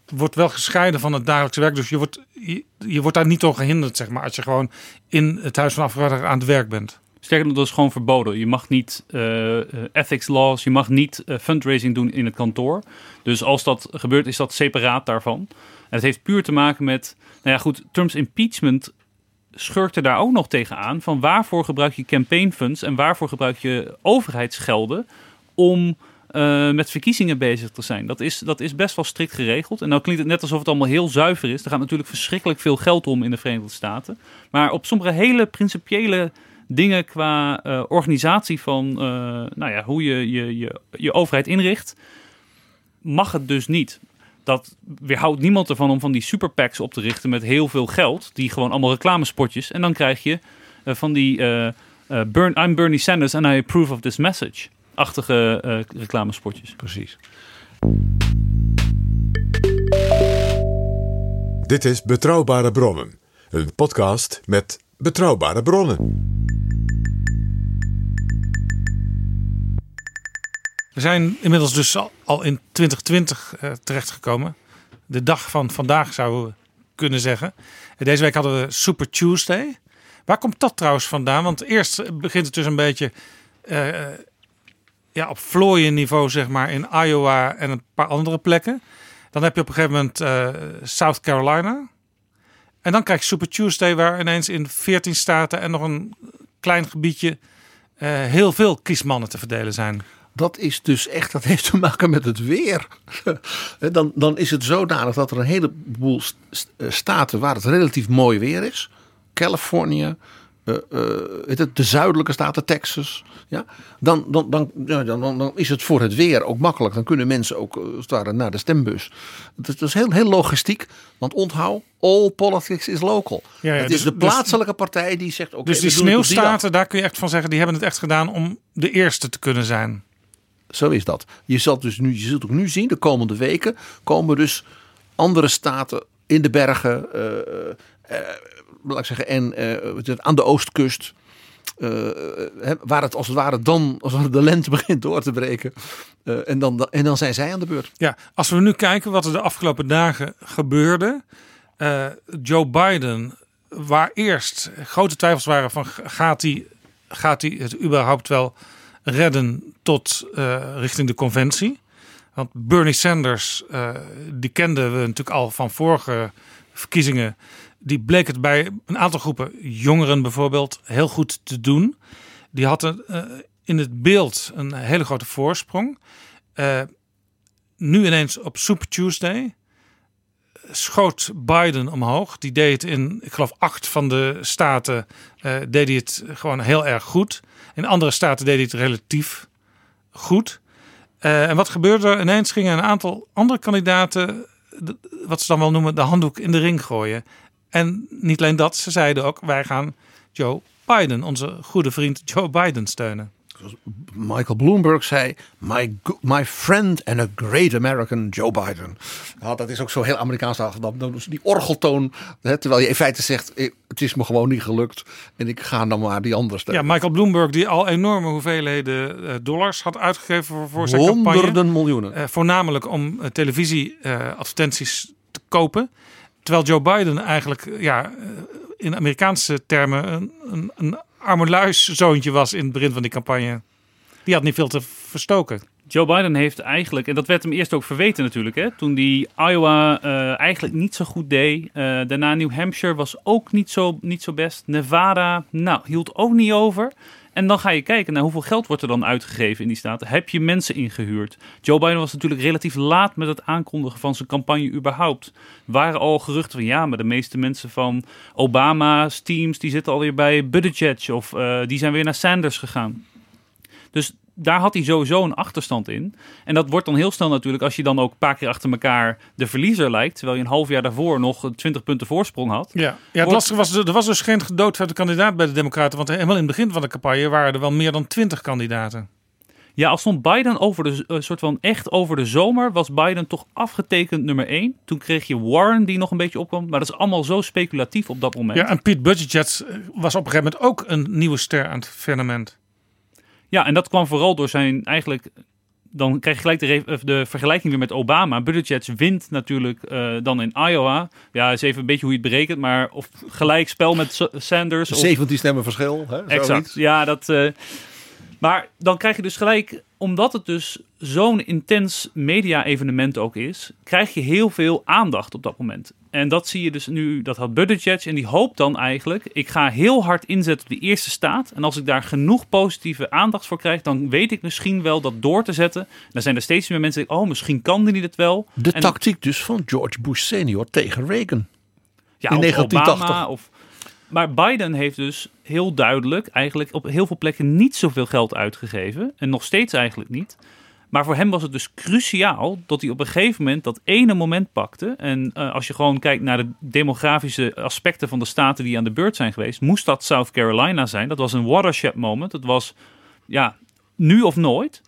F: wordt wel gescheiden van het dagelijkse werk. Dus je wordt, je, je wordt daar niet door gehinderd, zeg maar... als je gewoon in het Huis van Afgevaardigden aan het werk bent.
H: Sterker nog, dat is gewoon verboden. Je mag niet eh, eh, ethics laws, je mag niet eh, fundraising doen in het kantoor. Dus als dat gebeurt, is dat separaat daarvan. En het heeft puur te maken met, nou ja goed, Trump's impeachment schurkte daar ook nog tegenaan. Van waarvoor gebruik je campaign funds en waarvoor gebruik je overheidsgelden om eh, met verkiezingen bezig te zijn. Dat is, dat is best wel strikt geregeld. En nou klinkt het net alsof het allemaal heel zuiver is. Er gaat natuurlijk verschrikkelijk veel geld om in de Verenigde Staten. Maar op sommige hele principiële dingen qua eh, organisatie van eh, nou ja, hoe je, je, je je overheid inricht, mag het dus niet. Dat weerhoudt niemand ervan om van die superpacks op te richten met heel veel geld. Die gewoon allemaal reclamespotjes. En dan krijg je van die I'm Bernie Sanders and I approve of this message. Achtige eh, reclamespotjes.
G: Precies.
E: Dit is Betrouwbare Bronnen, een podcast met betrouwbare bronnen.
F: We zijn inmiddels dus al, in 2020 eh, terechtgekomen. De dag van vandaag zouden we kunnen zeggen. En deze week hadden we Super Tuesday. Waar komt dat trouwens vandaan? Want eerst begint het dus een beetje eh, ja, op niveau, zeg maar, in Iowa en een paar andere plekken. Dan heb je op een gegeven moment eh, South Carolina. En dan krijg je Super Tuesday, waar ineens in 14 staten en nog een klein gebiedje eh, heel veel kiesmannen te verdelen zijn.
G: Dat is dus echt, dat heeft te maken met het weer. Dan, dan is het zodanig dat er een heleboel eh, staten waar het relatief mooi weer is. Californië, eh, eh, de zuidelijke staten, Texas. Ja, dan, dan, dan, ja, dan, dan, is het voor het weer ook makkelijk. Dan kunnen mensen ook ware naar de stembus. Dat is, heel, heel logistiek. Want onthoud, all politics is local.
F: Ja, ja,
G: het
F: dus-
G: is de
F: dus-
G: plaatselijke partij die zegt... oké,
F: dus die sneeuwstaten, daar kun je echt van zeggen, die hebben het echt gedaan om de eerste te kunnen zijn.
G: Zo is dat. Je zult dus nu, je zult ook nu zien, de komende weken komen dus andere staten in de bergen, laat ik zeggen, en eh, het, aan de oostkust. eh, hè, waar het als het ware dan als de lente begint door te breken. Eh, en, dan, en dan zijn zij aan de beurt.
F: Ja, als we nu kijken wat er de afgelopen dagen gebeurde. eh, Joe Biden, waar eerst grote twijfels waren van gaat hij, gaat hij het überhaupt wel redden tot eh, richting de conventie. Want Bernie Sanders, eh, die kenden we natuurlijk al van vorige verkiezingen. Die bleek het bij een aantal groepen jongeren bijvoorbeeld heel goed te doen. Die hadden eh, in het beeld een hele grote voorsprong. Eh, nu ineens op Super Tuesday schoot Biden omhoog. Die deed het in, ik geloof, acht van de staten eh, deed hij het gewoon heel erg goed. In andere staten deed hij het relatief goed. Eh, en wat gebeurde er? Ineens gingen een aantal andere kandidaten, wat ze dan wel noemen, de handdoek in de ring gooien. En niet alleen dat, ze zeiden ook, wij gaan Joe Biden, onze goede vriend Joe Biden, steunen.
G: Michael Bloomberg zei: My, my friend and a great American Joe Biden. Ja, dat is ook zo heel Amerikaans. Ze die orgeltoon. Hè, terwijl je in feite zegt: eh, Het is me gewoon niet gelukt. En ik ga dan maar die andere
F: Ja,
G: steunen.
F: Michael Bloomberg, die al enorme hoeveelheden eh, dollars had uitgegeven voor, voor zijn campagne.
G: Honderden miljoenen.
F: Eh, voornamelijk om uh, televisieadvertenties te kopen. Terwijl Joe Biden eigenlijk ja, in Amerikaanse termen een, een, een was in het begin van die campagne. Die had niet veel te verstoken.
H: Joe Biden heeft eigenlijk, en dat werd hem eerst ook verweten natuurlijk, hè, toen die Iowa eh, eigenlijk niet zo goed deed. Uh, daarna New Hampshire was ook niet zo, niet zo best. Nevada, nou, hield ook niet over. En dan ga je kijken naar hoeveel geld wordt er dan uitgegeven in die staten. Heb je mensen ingehuurd? Joe Biden was natuurlijk relatief laat met het aankondigen van zijn campagne überhaupt. Waren al geruchten van ja, maar de meeste mensen van Obama's teams die zitten alweer bij Buttigieg of uh, die zijn weer naar Sanders gegaan. Dus daar had hij sowieso een achterstand in. En dat wordt dan heel snel natuurlijk als je dan ook een paar keer achter elkaar de verliezer lijkt. Terwijl je een half jaar daarvoor nog 20 punten voorsprong had.
F: Ja, ja het lastige was, er was dus geen gedoodverde kandidaat bij de Democraten. Want helemaal in het begin van de campagne waren er wel meer dan 20 kandidaten.
H: Ja, als stond Biden over de uh, soort van echt over de zomer, was Biden toch afgetekend nummer 1. Toen kreeg je Warren die nog een beetje opkwam, maar dat is allemaal zo speculatief op dat moment.
F: Ja, en Pete Buttigieg was op een gegeven moment ook een nieuwe ster aan het firmament.
H: Ja, en dat kwam vooral door zijn eigenlijk. Dan krijg je gelijk de, de vergelijking weer met Obama. Buttigieg wint natuurlijk uh, dan in Iowa. Ja, is even een beetje hoe je het berekent. Maar of gelijk spel met Sanders.
G: 17 stemmen verschil. Hè?
H: Exact. Ja, dat. Uh, maar dan krijg je dus gelijk, omdat het dus zo'n intens media-evenement ook is, krijg je heel veel aandacht op dat moment. En dat zie je dus nu, dat had Buttigieg en die hoopt dan eigenlijk, ik ga heel hard inzetten op die eerste staat. En als ik daar genoeg positieve aandacht voor krijg, dan weet ik misschien wel dat door te zetten. Dan zijn er steeds meer mensen die oh misschien kan die het wel.
G: De
H: en
G: tactiek dus van George Bush senior tegen Reagan.
H: Ja,
G: in
H: of
G: 1980.
H: Obama, of, maar Biden heeft dus heel duidelijk eigenlijk op heel veel plekken niet zoveel geld uitgegeven. En nog steeds eigenlijk niet. Maar voor hem was het dus cruciaal dat hij op een gegeven moment dat ene moment pakte. En uh, als je gewoon kijkt naar de demografische aspecten van de staten die aan de beurt zijn geweest, moest dat South Carolina zijn. Dat was een watershed moment. Het was ja, nu of nooit.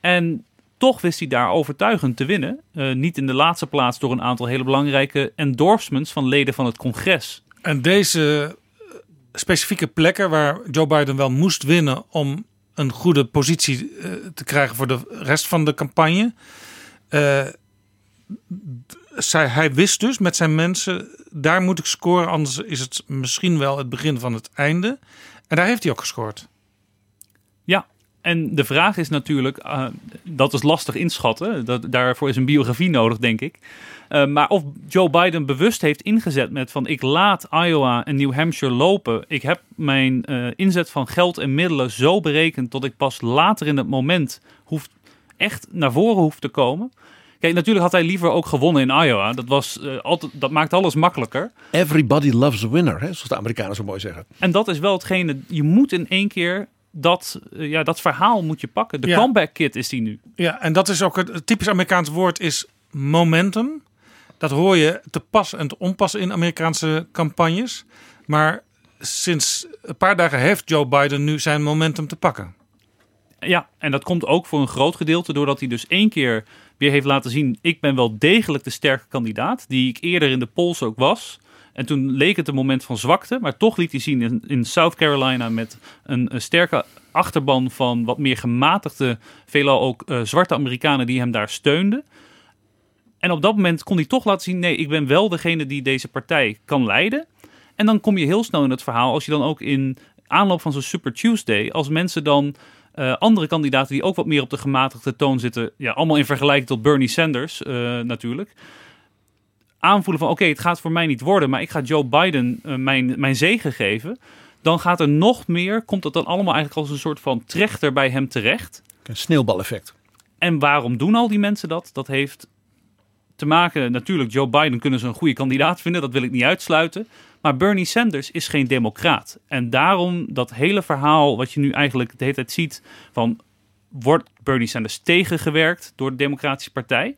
H: En toch wist hij daar overtuigend te winnen. Uh, niet in de laatste plaats door een aantal hele belangrijke endorsements van leden van het congres.
F: En deze specifieke plekken waar Joe Biden wel moest winnen om een goede positie uh, te krijgen voor de rest van de campagne. Uh, hij wist dus met zijn mensen, daar moet ik scoren, anders is het misschien wel het begin van het einde. En daar heeft hij ook gescoord.
H: Ja, en de vraag is natuurlijk, uh, dat is lastig inschatten. Dat, daarvoor is een biografie nodig, denk ik. Uh, maar of Joe Biden bewust heeft ingezet met van ik laat Iowa en New Hampshire lopen. Ik heb mijn uh, inzet van geld en middelen zo berekend dat ik pas later in het moment hoeft, echt naar voren hoeft te komen. Kijk, natuurlijk had hij liever ook gewonnen in Iowa. Dat, was, uh, altijd, dat maakt alles makkelijker.
G: Everybody loves a winner, hè, zoals de Amerikanen zo mooi zeggen.
H: En dat is wel hetgene, je moet in één keer dat, uh, ja, dat verhaal moet je pakken. De ja. comeback kit is die nu.
F: Ja, en dat is ook het, het typisch Amerikaans woord is momentum. Dat hoor je te pas en te onpas in Amerikaanse campagnes. Maar sinds een paar dagen heeft Joe Biden nu zijn momentum te pakken.
H: Ja, en dat komt ook voor een groot gedeelte doordat hij dus één keer weer heeft laten zien: ik ben wel degelijk de sterke kandidaat, die ik eerder in de polls ook was. En toen leek het een moment van zwakte, maar toch liet hij zien in, South Carolina met een, sterke achterban van wat meer gematigde, veelal ook uh, zwarte Amerikanen die hem daar steunden. En op dat moment kon hij toch laten zien: nee, ik ben wel degene die deze partij kan leiden. En dan kom je heel snel in het verhaal, als je dan ook in aanloop van zo'n Super Tuesday, als mensen dan uh, andere kandidaten die ook wat meer op de gematigde toon zitten, ja, allemaal in vergelijking tot Bernie Sanders uh, natuurlijk, aanvoelen van oké, okay, het gaat voor mij niet worden, maar ik ga Joe Biden uh, mijn, mijn zegen geven. Dan gaat er nog meer, komt dat dan allemaal eigenlijk als een soort van trechter bij hem terecht.
G: Een sneeuwbaleffect.
H: En waarom doen al die mensen dat? Dat heeft te maken, natuurlijk, Joe Biden kunnen ze een goede kandidaat vinden, dat wil ik niet uitsluiten. Maar Bernie Sanders is geen democraat. En daarom dat hele verhaal wat je nu eigenlijk de hele tijd ziet van wordt Bernie Sanders tegengewerkt door de Democratische Partij?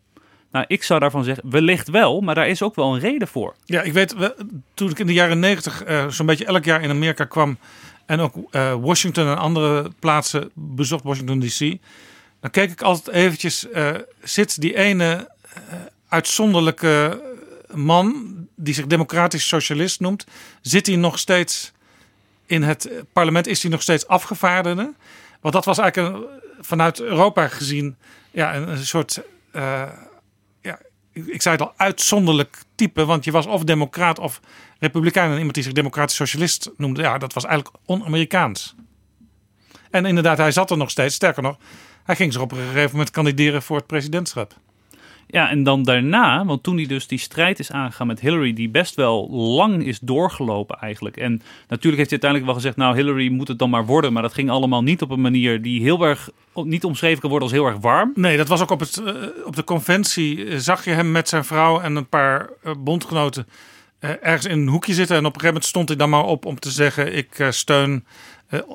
H: Nou, ik zou daarvan zeggen, wellicht wel, maar daar is ook wel een reden voor.
F: Ja, ik weet, toen ik in de jaren negentig uh, zo'n beetje elk jaar in Amerika kwam en ook uh, Washington en andere plaatsen bezocht, Washington DC, dan keek ik altijd eventjes, uh, zit die ene uitzonderlijke man die zich democratisch socialist noemt, zit hij nog steeds in het parlement, is hij nog steeds afgevaardigde? Want dat was eigenlijk vanuit Europa gezien ja, een, soort, uh, ja, ik zei het al, uitzonderlijk type. Want je was of democraat of republikein. En iemand die zich democratisch socialist noemde, ja, dat was eigenlijk on-Amerikaans. En inderdaad, hij zat er nog steeds. Sterker nog, Hij ging zich op een gegeven moment kandideren voor het presidentschap.
H: Ja, en dan daarna, want toen hij dus die strijd is aangegaan met Hillary, die best wel lang is doorgelopen eigenlijk. En natuurlijk heeft hij uiteindelijk wel gezegd, nou Hillary moet het dan maar worden. Maar dat ging allemaal niet op een manier die heel erg, niet omschreven kan worden als heel erg warm.
F: Nee, dat was ook op, het, uh, op de conventie. Uh, zag je hem met zijn vrouw en een paar uh, bondgenoten ergens in een hoekje zitten. En op een gegeven moment stond hij dan maar op om te zeggen, ik steun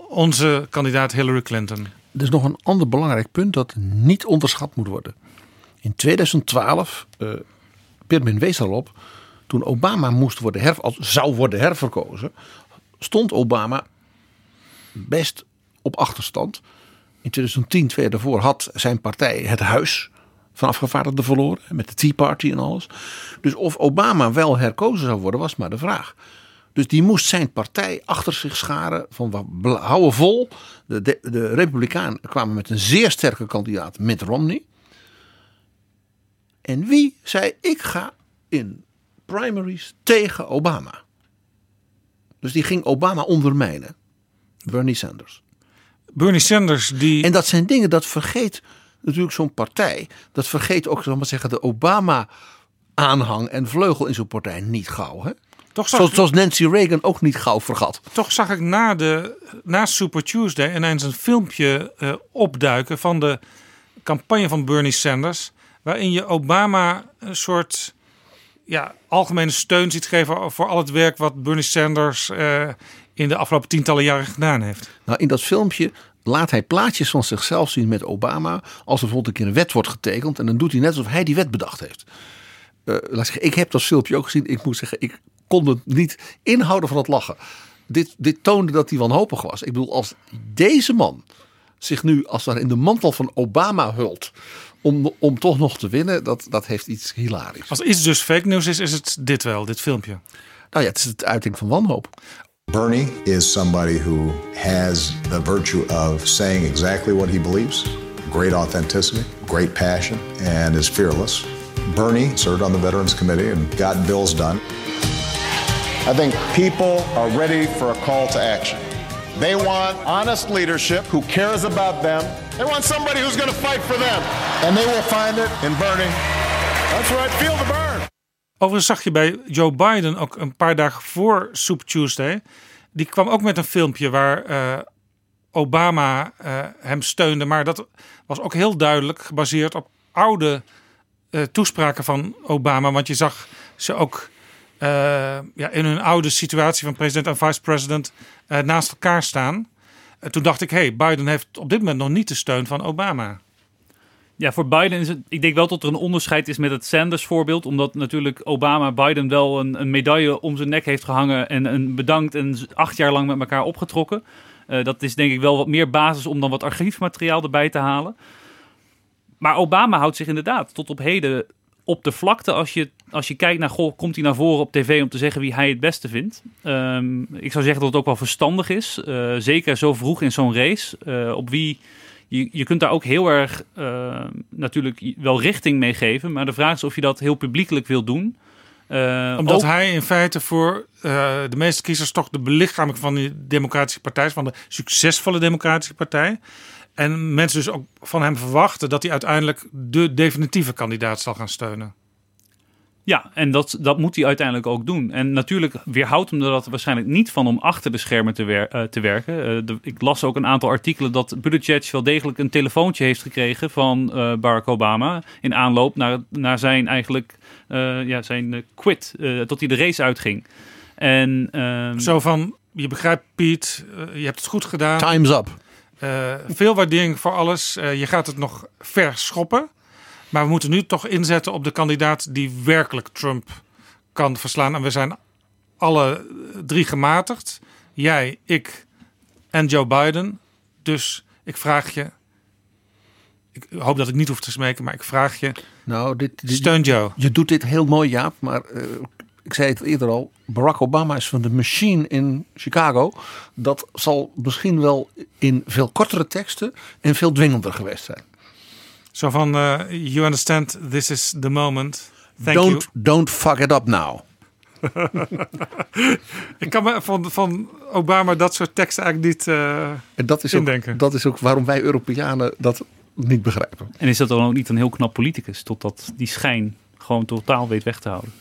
F: onze kandidaat Hillary Clinton.
G: Er is nog een ander belangrijk punt dat niet onderschat moet worden. In 2012, uh, Pirmin wees erop, toen Obama moest worden her, zou worden herverkozen, stond Obama best op achterstand. In 2010, twee jaar daarvoor, had zijn partij het huis van afgevaardigden verloren. Met de Tea Party en alles. Dus of Obama wel herkozen zou worden, was maar de vraag. Dus die moest zijn partij achter zich scharen. Van houden vol. De, de, de kwamen met een zeer sterke kandidaat, Mitt Romney. En wie zei: Ik ga in primaries tegen Obama. Dus die ging Obama ondermijnen. Bernie Sanders.
F: Bernie Sanders die.
G: En dat zijn dingen dat vergeet natuurlijk zo'n partij. Dat vergeet ook, zal maar zeggen, de Obama-aanhang en vleugel in zo'n partij niet gauw. Hè?
F: Toch
G: zoals, zoals Nancy Reagan ook niet gauw vergat.
F: Toch zag ik na, de, na Super Tuesday ineens een filmpje uh, opduiken van de campagne van Bernie Sanders waarin je Obama een soort ja, algemene steun ziet geven voor al het werk wat Bernie Sanders uh, in de afgelopen tientallen jaren gedaan heeft.
G: Nou, in dat filmpje laat hij plaatjes van zichzelf zien met Obama. Als er bijvoorbeeld een keer een wet wordt getekend. En dan doet hij net alsof hij die wet bedacht heeft. Uh, laat zeggen, ik heb dat filmpje ook gezien. Ik moet zeggen, ik kon het niet inhouden van het lachen. Dit, dit toonde dat hij wanhopig was. Ik bedoel, als deze man zich nu als in de mantel van Obama hult om, om toch nog te winnen, dat, dat heeft iets hilarisch.
F: Als er iets dus fake news is, is het dit wel, dit filmpje.
G: Nou ja, het is het uiting van wanhoop.
J: Bernie is somebody who has the virtue of saying exactly what he believes, great authenticity, great passion, and is fearless. Bernie served on the Veterans Committee and got bills done.
K: I think people are ready for a call to action. They want honest leadership who cares about them. They want somebody who's going to fight for them. And they will find it in Bernie. That's right, feel the burn.
F: Overigens zag je bij Joe Biden ook een paar dagen voor Super Tuesday. Die kwam ook met een filmpje waar uh, Obama uh, hem steunde. Maar dat was ook heel duidelijk gebaseerd op oude uh, toespraken van Obama. Want je zag ze ook ja, in hun oude situatie van president en vice-president naast elkaar staan. En toen dacht ik, hey, Biden heeft op dit moment nog niet de steun van Obama.
H: Ja, voor Biden is het. Ik denk wel dat er een onderscheid is met het Sanders voorbeeld. Omdat natuurlijk Obama Biden wel een, een medaille om zijn nek heeft gehangen. En een bedankt en acht jaar lang met elkaar opgetrokken. Uh, dat is denk ik wel wat meer basis om dan wat archiefmateriaal erbij te halen. Maar Obama houdt zich inderdaad tot op heden op de vlakte als je, als je kijkt naar, goh, komt hij naar voren op tv om te zeggen wie hij het beste vindt. Um, ik zou zeggen dat het ook wel verstandig is. Uh, zeker zo vroeg in zo'n race. Uh, op wie, je, je kunt daar ook heel erg uh, natuurlijk wel richting mee geven. Maar de vraag is of je dat heel publiekelijk wil doen.
F: Omdat ook... hij in feite voor de meeste kiezers toch de belichaming van de Democratische Partij is. Van de succesvolle Democratische Partij. En mensen dus ook van hem verwachten dat hij uiteindelijk de definitieve kandidaat zal gaan steunen.
H: Ja, en dat, dat moet hij uiteindelijk ook doen. En natuurlijk weerhoudt hem er dat waarschijnlijk niet van om achter de schermen te, wer uh, te werken. Uh, de, ik las ook een aantal artikelen dat Buttigieg wel degelijk een telefoontje heeft gekregen van uh, Barack Obama. In aanloop naar, naar zijn eigenlijk ja, zijn quit, tot hij de race uitging. En, ehm,
F: Zo van, je begrijpt Piet, je hebt het goed gedaan.
G: Time's up.
F: Uh, veel waardering voor alles. Uh, je gaat het nog verschoppen. Maar we moeten nu toch inzetten op de kandidaat die werkelijk Trump kan verslaan. En we zijn alle drie gematigd. Jij, ik en Joe Biden. Dus ik vraag je. Ik hoop dat ik niet hoef te smeken, maar ik vraag je.
G: Nou, dit, dit
F: steun Joe.
G: Je doet dit heel mooi, Jaap. Maar uh, ik zei het eerder al, Barack Obama is van de machine in Chicago. Dat zal misschien wel in veel kortere teksten en veel dwingender geweest zijn.
F: Zo van, uh, you understand, this is the moment. Thank
G: don't,
F: you.
G: Don't fuck it up now.
F: ik kan me van, van Obama dat soort teksten eigenlijk niet uh,
G: en dat is
F: indenken.
G: Ook, dat is ook waarom wij Europeanen dat niet begrijpen.
H: En is dat dan ook niet een heel knap politicus, totdat die schijn gewoon totaal weet weg te houden?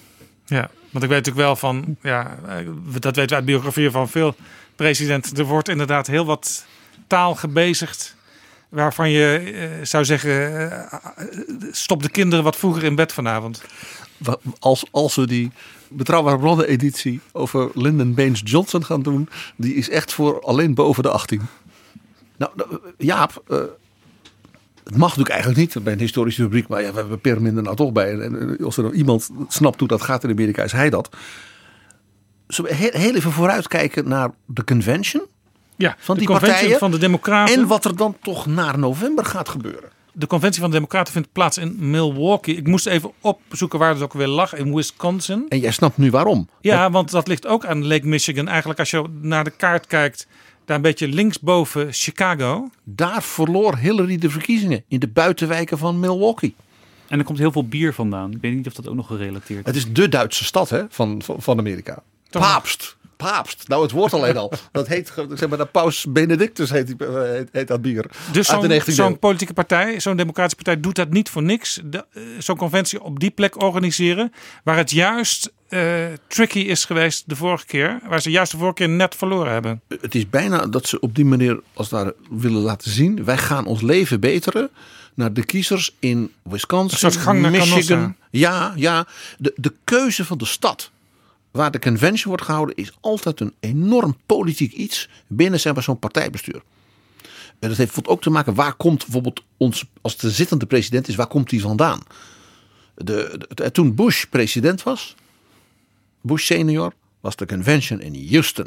F: Ja, want ik weet natuurlijk wel van, ja, eh, dat weten we uit biografieën van veel presidenten. Er wordt inderdaad heel wat taal gebezigd waarvan je eh, zou zeggen, eh, stop de kinderen wat vroeger in bed vanavond.
G: Als, als we die betrouwbare bronnen editie over Lyndon Baines Johnson gaan doen, die is echt voor alleen boven de 18. Nou, nou, Jaap, eh, het mag natuurlijk eigenlijk niet bij een historische rubriek, maar ja, we hebben Permin er nou toch bij. En, als er nou iemand snapt hoe dat gaat in Amerika, is hij dat. Zullen heel, heel even vooruitkijken naar de convention
F: Ja,
G: van
F: de
G: die
F: conventie
G: partijen
F: van de Democraten.
G: en wat er dan toch naar november gaat gebeuren.
F: De conventie van de Democraten vindt plaats in Milwaukee. Ik moest even opzoeken waar het ook weer lag, in Wisconsin.
G: En jij snapt nu waarom.
F: Ja, want dat ligt ook aan Lake Michigan. Eigenlijk als je naar de kaart kijkt, daar een beetje linksboven Chicago.
G: Daar verloor Hillary de verkiezingen in de buitenwijken van Milwaukee.
H: En er komt heel veel bier vandaan. Ik weet niet of dat ook nog gerelateerd is.
G: Het is de Duitse stad hè, van, van, van Amerika. Paapst. Paapst. Nou, het woord alleen al. Dat heet, zeg maar, de paus Benedictus heet, die, eh, heet, heet dat bier.
F: Dus zo'n
G: 19e
F: zo'n
G: eeuw.
F: politieke partij, zo'n democratische partij doet dat niet voor niks. Eh, Zo'n conventie op die plek organiseren, waar het juist eh, tricky is geweest de vorige keer. Waar ze juist de vorige keer net verloren hebben.
G: Het is bijna dat ze op die manier als ware willen laten zien. Wij gaan ons leven beteren naar de kiezers in Wisconsin, Michigan.
F: Canossa.
G: Ja, ja. De, de keuze van de stad waar de convention wordt gehouden is altijd een enorm politiek iets binnen zeg maar, zo'n partijbestuur. En dat heeft ook te maken waar komt bijvoorbeeld ons, als de zittende president is, waar komt hij vandaan? De, de- toen Bush president was, Bush senior, was de convention in Houston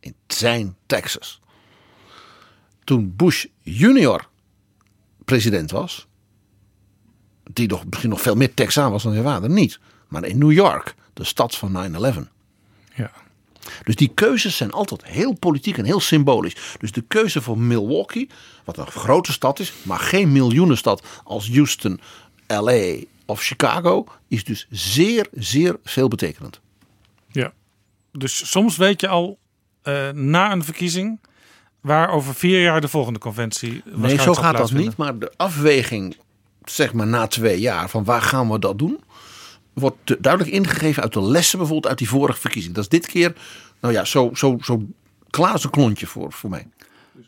G: in zijn Texas. Toen Bush junior president was, die nog, misschien nog veel meer Texaan was dan zijn vader, niet. Maar in New York, de stad van 9-11.
F: Ja.
G: Dus die keuzes zijn altijd heel politiek en heel symbolisch. Dus de keuze voor Milwaukee, wat een grote stad is, maar geen miljoenenstad als Houston, LA of Chicago, is dus zeer, zeer veelbetekenend.
F: Ja. Dus soms weet je al eh, na een verkiezing waar over vier jaar de volgende conventie
G: Nee, zo gaat dat niet. Maar de afweging, zeg maar na twee jaar, van waar gaan we dat doen, wordt duidelijk ingegeven uit de lessen bijvoorbeeld uit die vorige verkiezing. Dat is dit keer, nou ja, zo, zo, zo klaar klontje voor, voor mij.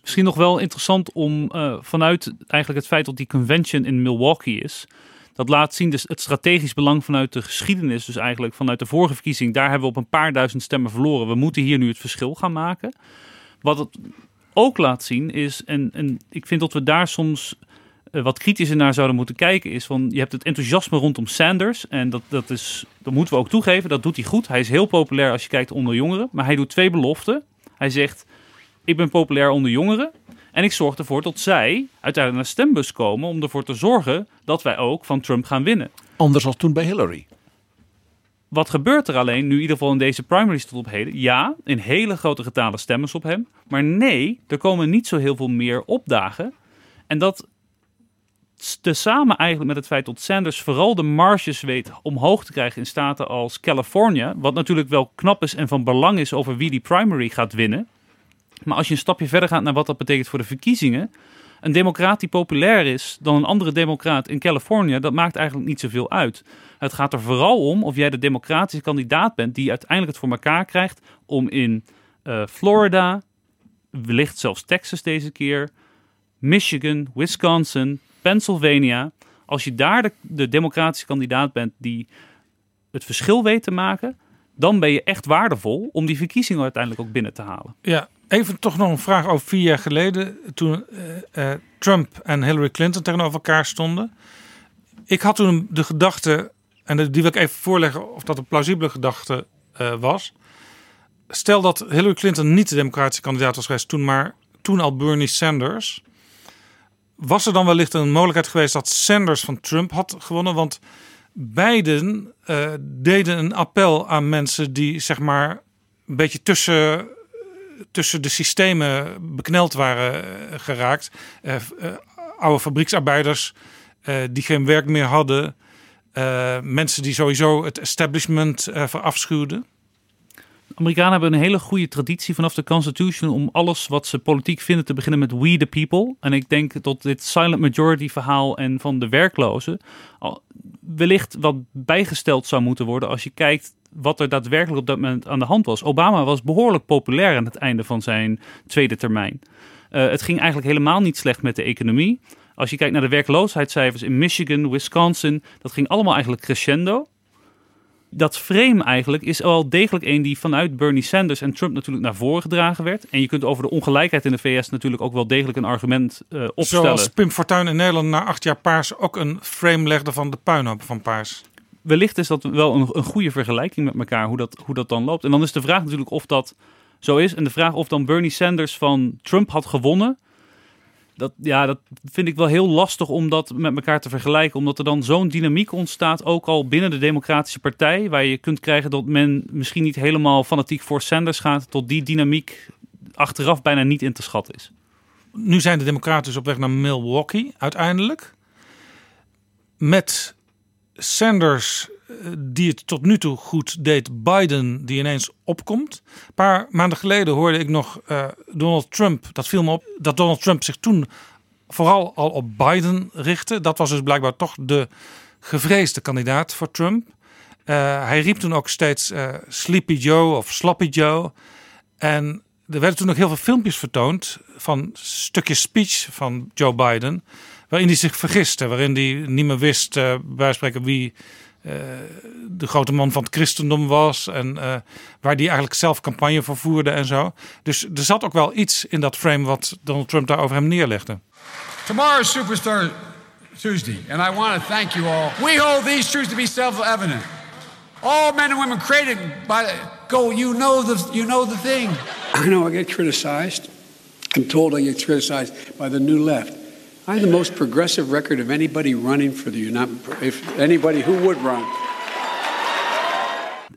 H: Misschien nog wel interessant om eh, vanuit eigenlijk het feit dat die convention in Milwaukee is. Dat laat zien dus het strategisch belang vanuit de geschiedenis. Dus eigenlijk vanuit de vorige verkiezing. Daar hebben we op een paar duizend stemmen verloren. We moeten hier nu het verschil gaan maken. Wat het ook laat zien is, en, en ik vind dat we daar soms wat kritischer naar zouden moeten kijken, is van je hebt het enthousiasme rondom Sanders. En dat, dat, is, dat moeten we ook toegeven, dat doet hij goed. Hij is heel populair als je kijkt onder jongeren. Maar hij doet twee beloften. Hij zegt, ik ben populair onder jongeren. En ik zorg ervoor dat zij uiteindelijk naar stembus komen om ervoor te zorgen dat wij ook van Trump gaan winnen.
G: Anders als toen bij Hillary.
H: Wat gebeurt er alleen, nu in ieder geval in deze primaries tot op heden? Ja, in hele grote getalen stemmen op hem. Maar nee, er komen niet zo heel veel meer opdagen. En dat tezamen eigenlijk met het feit dat Sanders vooral de marges weet omhoog te krijgen in staten als California. Wat natuurlijk wel knap is en van belang is over wie die primary gaat winnen. Maar als je een stapje verder gaat naar wat dat betekent voor de verkiezingen. Een democraat die populair is dan een andere democraat in Californië, dat maakt eigenlijk niet zoveel uit. Het gaat er vooral om of jij de democratische kandidaat bent die uiteindelijk het voor elkaar krijgt om in eh, Florida, wellicht zelfs Texas deze keer, Michigan, Wisconsin, Pennsylvania. Als je daar de, de democratische kandidaat bent die het verschil weet te maken, dan ben je echt waardevol om die verkiezingen uiteindelijk ook binnen te halen.
F: Ja, even toch nog een vraag over vier jaar geleden. Toen eh, eh, Trump en Hillary Clinton tegenover elkaar stonden. Ik had toen de gedachte, en die wil ik even voorleggen of dat een plausibele gedachte eh, was. Stel dat Hillary Clinton niet de democratische kandidaat was geweest toen, maar toen al Bernie Sanders. Was er dan wellicht een mogelijkheid geweest dat Sanders van Trump had gewonnen? Want beiden eh, deden een appel aan mensen die zeg maar een beetje tussen, tussen de systemen bekneld waren eh, geraakt. Eh, oude fabrieksarbeiders die geen werk meer hadden. Mensen die sowieso het establishment verafschuwden.
H: Amerikanen hebben een hele goede traditie vanaf de Constitution om alles wat ze politiek vinden te beginnen met we the people. En ik denk dat dit silent majority verhaal en van de werklozen wellicht wat bijgesteld zou moeten worden als je kijkt wat er daadwerkelijk op dat moment aan de hand was. Obama was behoorlijk populair aan het einde van zijn tweede termijn. Uh, het ging eigenlijk helemaal niet slecht met de economie. Als je kijkt naar de werkloosheidscijfers in Michigan, Wisconsin, dat ging allemaal eigenlijk crescendo dat frame eigenlijk is wel degelijk een die vanuit Bernie Sanders en Trump natuurlijk naar voren gedragen werd. En je kunt over de ongelijkheid in de VS natuurlijk ook wel degelijk een argument uh, opstellen.
F: Zoals Pim Fortuyn in Nederland na acht jaar paars ook een frame legde van de puinhoop van paars.
H: Wellicht is dat wel een, een goede vergelijking met elkaar, hoe dat, hoe dat dan loopt. En dan is de vraag natuurlijk of dat zo is. En de vraag of dan Bernie Sanders van Trump had gewonnen dat, ja, dat vind ik wel heel lastig om dat met elkaar te vergelijken. Omdat er dan zo'n dynamiek ontstaat, ook al binnen de Democratische Partij. Waar je kunt krijgen dat men misschien niet helemaal fanatiek voor Sanders gaat. Tot die dynamiek achteraf bijna niet in te schatten is.
F: Nu zijn de Democraten dus op weg naar Milwaukee uiteindelijk. Met Sanders die het tot nu toe goed deed, Biden, die ineens opkomt. Een paar maanden geleden hoorde ik nog uh, Donald Trump, dat viel me op, dat Donald Trump zich toen vooral al op Biden richtte. Dat was dus blijkbaar toch de gevreesde kandidaat voor Trump. Uh, hij riep toen ook steeds uh, Sleepy Joe of Sloppy Joe. En er werden toen ook heel veel filmpjes vertoond van stukjes speech van Joe Biden. Waarin hij zich vergiste, waarin hij niet meer wist, uh, bij spreken, wie de grote man van het christendom was. En uh, waar die eigenlijk zelf campagne voor voerde en zo. Dus er zat ook wel iets in dat frame wat Donald Trump daar over hem neerlegde.
L: Tomorrow is Superstar Tuesday. And I want to thank you all. We hold these truths to be self-evident. All men and women created by the, go, you know the, you know the thing.
M: I know I get criticized. I'm told I get criticized by the new left. I have the most progressive record of anybody running for the United if anybody who would run.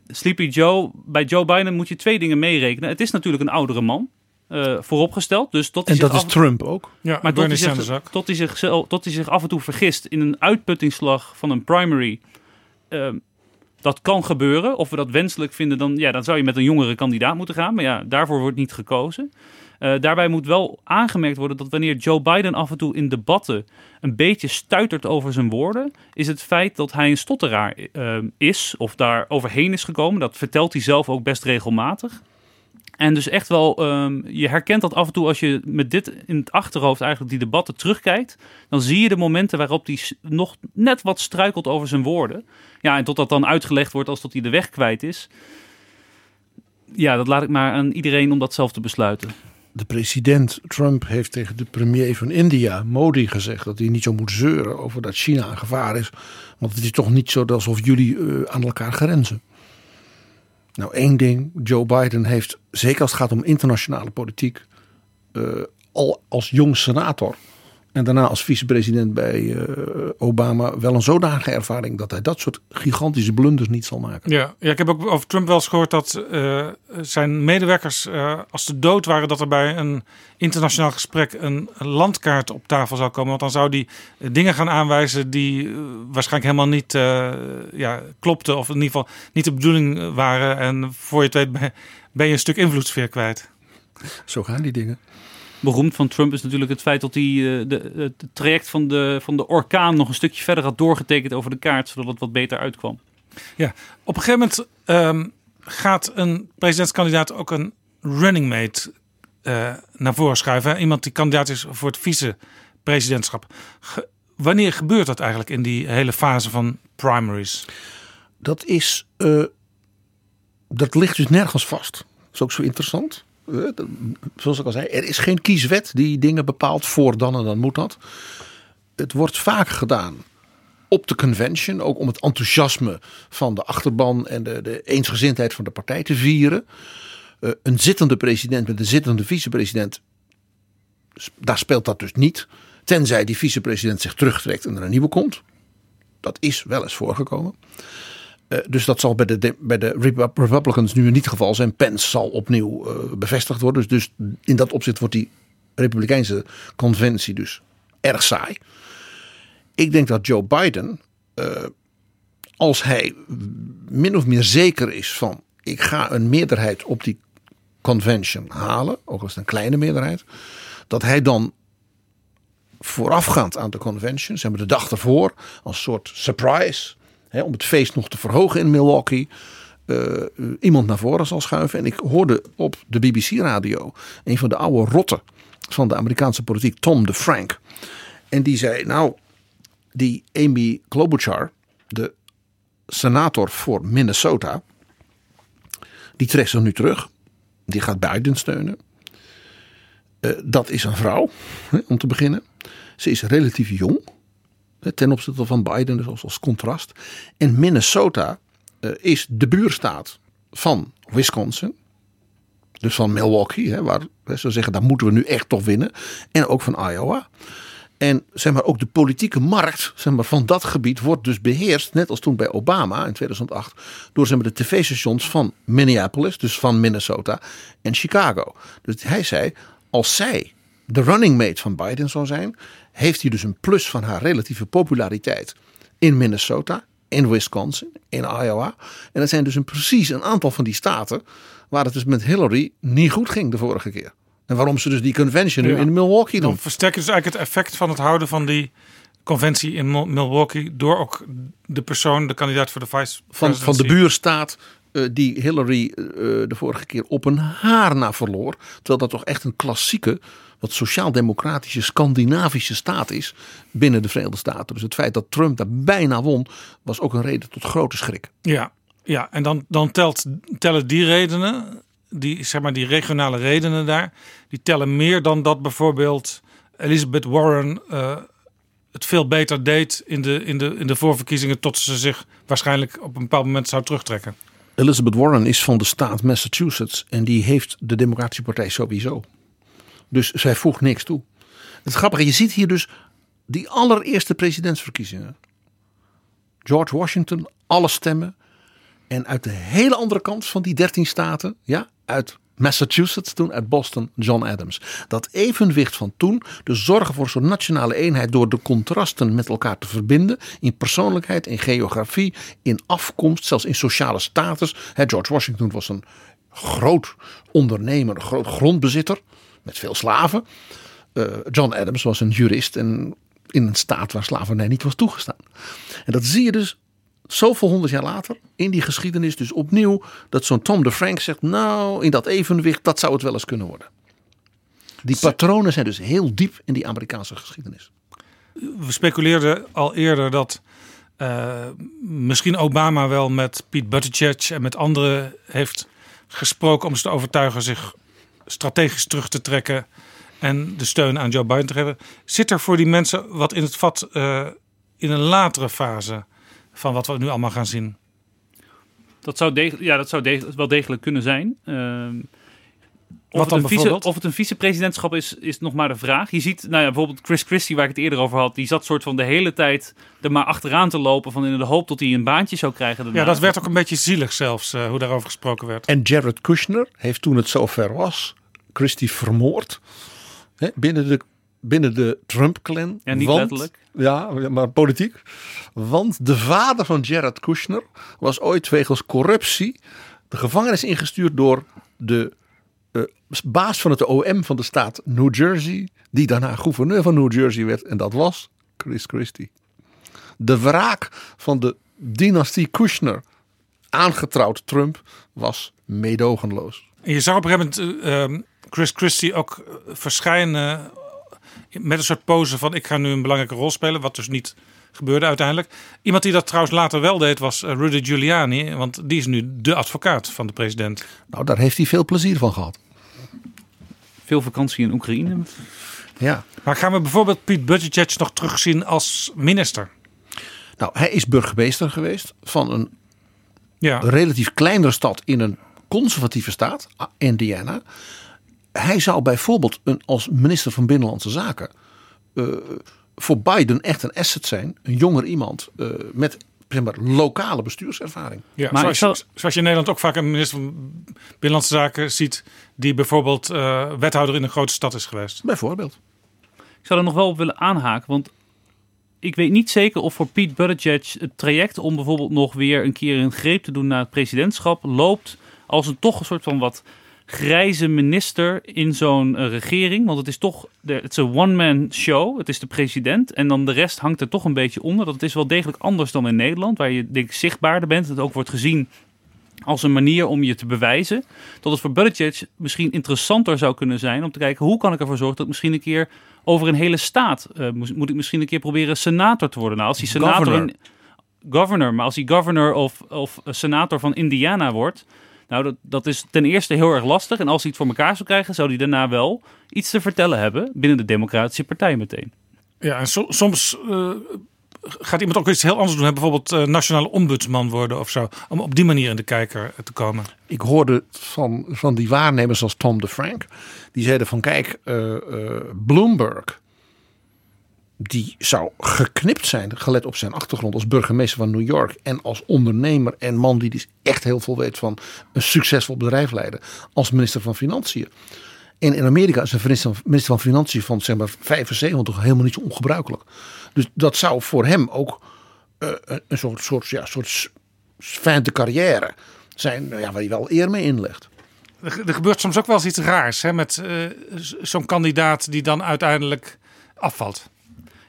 H: Sleepy Joe, bij Joe Biden moet je twee dingen meerekenen. Het is natuurlijk een oudere man. Uh, vooropgesteld. Dus tot
G: en dat is Trump ook.
H: Ja, maar tot hij, zich, tot, hij zich, tot hij zich af en toe vergist in een uitputtingsslag van een primary. Uh, dat kan gebeuren. Of we dat wenselijk vinden, dan, ja, dan zou je met een jongere kandidaat moeten gaan. Maar ja, daarvoor wordt niet gekozen. Uh, daarbij moet wel aangemerkt worden dat wanneer Joe Biden af en toe in debatten een beetje stuitert over zijn woorden, is het feit dat hij een stotteraar uh, is of daar overheen is gekomen. Dat vertelt hij zelf ook best regelmatig. En dus echt wel, um, je herkent dat af en toe als je met dit in het achterhoofd eigenlijk die debatten terugkijkt. Dan zie je de momenten waarop hij nog net wat struikelt over zijn woorden. Ja, en tot dat dan uitgelegd wordt als dat hij de weg kwijt is. Ja, dat laat ik maar aan iedereen om dat zelf te besluiten
G: de president Trump heeft tegen de premier van India, Modi, gezegd dat hij niet zo moet zeuren over dat China een gevaar is. Want het is toch niet zo alsof jullie uh, aan elkaar grenzen. Nou, één ding: Joe Biden heeft, zeker als het gaat om internationale politiek, uh, al als jong senator en daarna als vicepresident bij uh, Obama wel een zodanige ervaring dat hij dat soort gigantische blunders niet zal maken.
F: Ja, ja ik heb ook over Trump wel eens gehoord dat uh, zijn medewerkers, uh, als ze dood waren, dat er bij een internationaal gesprek een landkaart op tafel zou komen. Want dan zou die dingen gaan aanwijzen die waarschijnlijk helemaal niet ja, klopten, of in ieder geval niet de bedoeling waren. En voor je het weet ben je een stuk invloedssfeer kwijt.
G: Zo gaan die dingen
H: beroemd van Trump is natuurlijk het feit dat hij uh, de, het traject van de, van de orkaan nog een stukje verder had doorgetekend over de kaart, zodat het wat beter uitkwam.
F: Ja, op een gegeven moment um, gaat een presidentskandidaat ook een running mate uh, naar voren schuiven. Iemand die kandidaat is voor het vice-presidentschap. Ge wanneer gebeurt dat eigenlijk in die hele fase van primaries?
G: Dat is, uh, dat ligt dus nergens vast. Dat is ook zo interessant. Eh, zoals ik al zei, er is geen kieswet die dingen bepaalt voor dan en dan moet dat. Het wordt vaak gedaan op de convention, ook om het enthousiasme van de achterban en de, de eensgezindheid van de partij te vieren. Uh, een zittende president met een zittende vicepresident, daar speelt dat dus niet. Tenzij die vicepresident zich terugtrekt en er een nieuwe komt. Dat is wel eens voorgekomen. Uh, dus dat zal bij de, bij de Republicans nu in niet geval zijn. Pence zal opnieuw uh, bevestigd worden. Dus, dus in dat opzicht wordt die Republikeinse conventie dus erg saai. Ik denk dat Joe Biden, uh, als hij min of meer zeker is van ik ga een meerderheid op die convention halen, ook als het een kleine meerderheid, dat hij dan voorafgaand aan de convention, zeg maar de dag ervoor, als soort surprise, hè, om het feest nog te verhogen in Milwaukee, uh, iemand naar voren zal schuiven. En ik hoorde op de BBC-radio een van de oude rotten van de Amerikaanse politiek, Tom de Frank. En die zei, nou, die Amy Klobuchar, de senator voor Minnesota, die trekt zich nu terug. Die gaat Biden steunen. Uh, dat is een vrouw, hè, om te beginnen. Ze is relatief jong. Hè, ten opzichte van Biden, dus als, contrast. En Minnesota uh, is de buurstaat van Wisconsin. Dus van Milwaukee, hè, waar ze zeggen, daar moeten we nu echt toch winnen. En ook van Iowa. En zeg maar, ook de politieke markt zeg maar, van dat gebied wordt dus beheerst, net als toen bij Obama in 2008, door zeg maar, de tv-stations van Minneapolis, dus van Minnesota en Chicago. Dus hij zei, als zij de running mate van Biden zou zijn, heeft hij dus een plus van haar relatieve populariteit in Minnesota, in Wisconsin, in Iowa. En dat zijn dus een, precies een aantal van die staten waar het dus met Hillary niet goed ging de vorige keer. En waarom ze dus die convention nu
F: Ja.
G: in Milwaukee doen.
F: Dan versterk je dus eigenlijk het effect van het houden van die conventie in Mil- Milwaukee door ook de persoon, de kandidaat voor de vice
G: van, van de buurstaat eh, die Hillary eh, de vorige keer op een haar na verloor. Terwijl dat toch echt een klassieke, wat sociaal-democratische, Scandinavische staat is binnen de Verenigde Staten. Dus het feit dat Trump daar bijna won, was ook een reden tot grote schrik.
F: Ja, ja en dan, dan telt, tellen die redenen, die, zeg maar, die regionale redenen daar, die tellen meer dan dat bijvoorbeeld Elizabeth Warren eh, het veel beter deed in de, in, de, in de voorverkiezingen tot ze zich waarschijnlijk op een bepaald moment zou terugtrekken.
G: Elizabeth Warren is van de staat Massachusetts en die heeft de Democratische Partij sowieso. Dus zij voegt niks toe. Het grappige, je ziet hier dus die allereerste presidentsverkiezingen. George Washington, alle stemmen. En uit de hele andere kant van die 13 staten, ja, uit Massachusetts toen, uit Boston, John Adams. Dat evenwicht van toen, de zorgen voor zo'n nationale eenheid door de contrasten met elkaar te verbinden. In persoonlijkheid, in geografie, in afkomst, zelfs in sociale status. George Washington was een groot ondernemer, een groot grondbezitter met veel slaven. Eh, John Adams was een jurist en in een staat waar slavernij niet was toegestaan. En dat zie je dus zoveel honderd jaar later in die geschiedenis dus opnieuw dat zo'n Tom de Frank zegt, nou in dat evenwicht dat zou het wel eens kunnen worden. Die patronen zijn dus heel diep in die Amerikaanse geschiedenis.
F: We speculeerden al eerder dat eh, misschien Obama wel met Pete Buttigieg en met anderen heeft gesproken om ze te overtuigen zich strategisch terug te trekken en de steun aan Joe Biden te geven. Zit er voor die mensen wat in het vat eh, in een latere fase van wat we nu allemaal gaan zien?
H: Dat zou, deg- ja, dat zou deg- wel degelijk kunnen zijn. Ehm, of,
F: Wat
H: het
F: dan
H: een vice,
F: bijvoorbeeld?
H: of het een vicepresidentschap is, is nog maar de vraag. Je ziet, nou ja, bijvoorbeeld Chris Christie, waar ik het eerder over had, die zat soort van de hele tijd er maar achteraan te lopen van in de hoop dat hij een baantje zou krijgen. daarna.
F: Ja, dat werd ook een beetje zielig zelfs, eh, hoe daarover gesproken werd.
G: En Jared Kushner heeft toen het zover was, Christie vermoord hè, binnen de, binnen de Trump-clan.
H: Ja, niet
G: Want-
H: letterlijk.
G: Ja, maar politiek. Want de vader van Jared Kushner was ooit wegens corruptie de gevangenis ingestuurd door de eh, baas van het OM van de staat New Jersey, die daarna gouverneur van New Jersey werd. En dat was Chris Christie. De wraak van de dynastie Kushner, aangetrouwd Trump, was meedogenloos.
F: En je zag op een gegeven moment eh, ehm, Chris Christie ook eh, verschijnen met een soort pose van ik ga nu een belangrijke rol spelen, wat dus niet gebeurde uiteindelijk. Iemand die dat trouwens later wel deed was eh, Rudy Giuliani, want die is nu de advocaat van de president.
G: Nou, daar heeft hij veel plezier van gehad.
H: Veel vakantie in Oekraïne.
G: Ja.
F: Maar gaan we bijvoorbeeld Pete Buttigieg nog terugzien als minister?
G: Nou, hij is burgemeester geweest van een
F: Ja.
G: relatief kleinere stad in een conservatieve staat, Indiana. Hij zou bijvoorbeeld een, als minister van Binnenlandse Zaken eh, voor Biden echt een asset zijn. Een jonger iemand eh, met zeg maar, lokale bestuurservaring.
F: Ja, zoals, zoals je in Nederland ook vaak een minister van Binnenlandse Zaken ziet, die bijvoorbeeld eh, wethouder in een grote stad is geweest.
G: Bijvoorbeeld.
H: Ik zou er nog wel op willen aanhaken, want ik weet niet zeker of voor Pete Buttigieg het traject om bijvoorbeeld nog weer een keer een greep te doen naar het presidentschap loopt als een toch een soort van wat grijze minister in zo'n eh, regering. Want het is toch, de- het is een one-man show. Het is de president en dan de rest hangt er toch een beetje onder. Dat is wel degelijk anders dan in Nederland, waar je denk ik zichtbaarder bent. Het ook wordt gezien als een manier om je te bewijzen. Dat het voor Buttigieg misschien interessanter zou kunnen zijn om te kijken hoe kan ik ervoor zorgen dat ik misschien een keer over een hele staat eh, moet, ik misschien een keer proberen senator te worden. Nou, als hij senator
F: Governor.
H: in, governor, maar als hij governor of, of senator van Indiana wordt, nou dat, dat is ten eerste heel erg lastig. En als hij het voor elkaar zou krijgen, zou hij daarna wel iets te vertellen hebben binnen de Democratische Partij meteen.
F: Ja, en so- soms eh, gaat iemand ook iets heel anders doen. Hè? Bijvoorbeeld eh, nationale ombudsman worden of zo. Om op die manier in de kijker te komen.
G: Ik hoorde van, van die waarnemers als Tom de Frank. Die zeiden van kijk, eh, eh, Bloomberg. Die zou geknipt zijn, gelet op zijn achtergrond als burgemeester van New York. En als ondernemer en man die dus echt heel veel weet van een succesvol bedrijf leiden. Als minister van Financiën. En in Amerika is een minister van- Financiën van zeg maar 75 helemaal niet ongebruikelijk. Dus dat zou voor hem ook eh, een- soort, soort, ja, soort fin de carrière zijn nou ja, waar hij wel eer mee inlegt.
F: Er, gebeurt soms ook wel eens iets raars hè? met eh, zo'n kandidaat die dan uiteindelijk afvalt.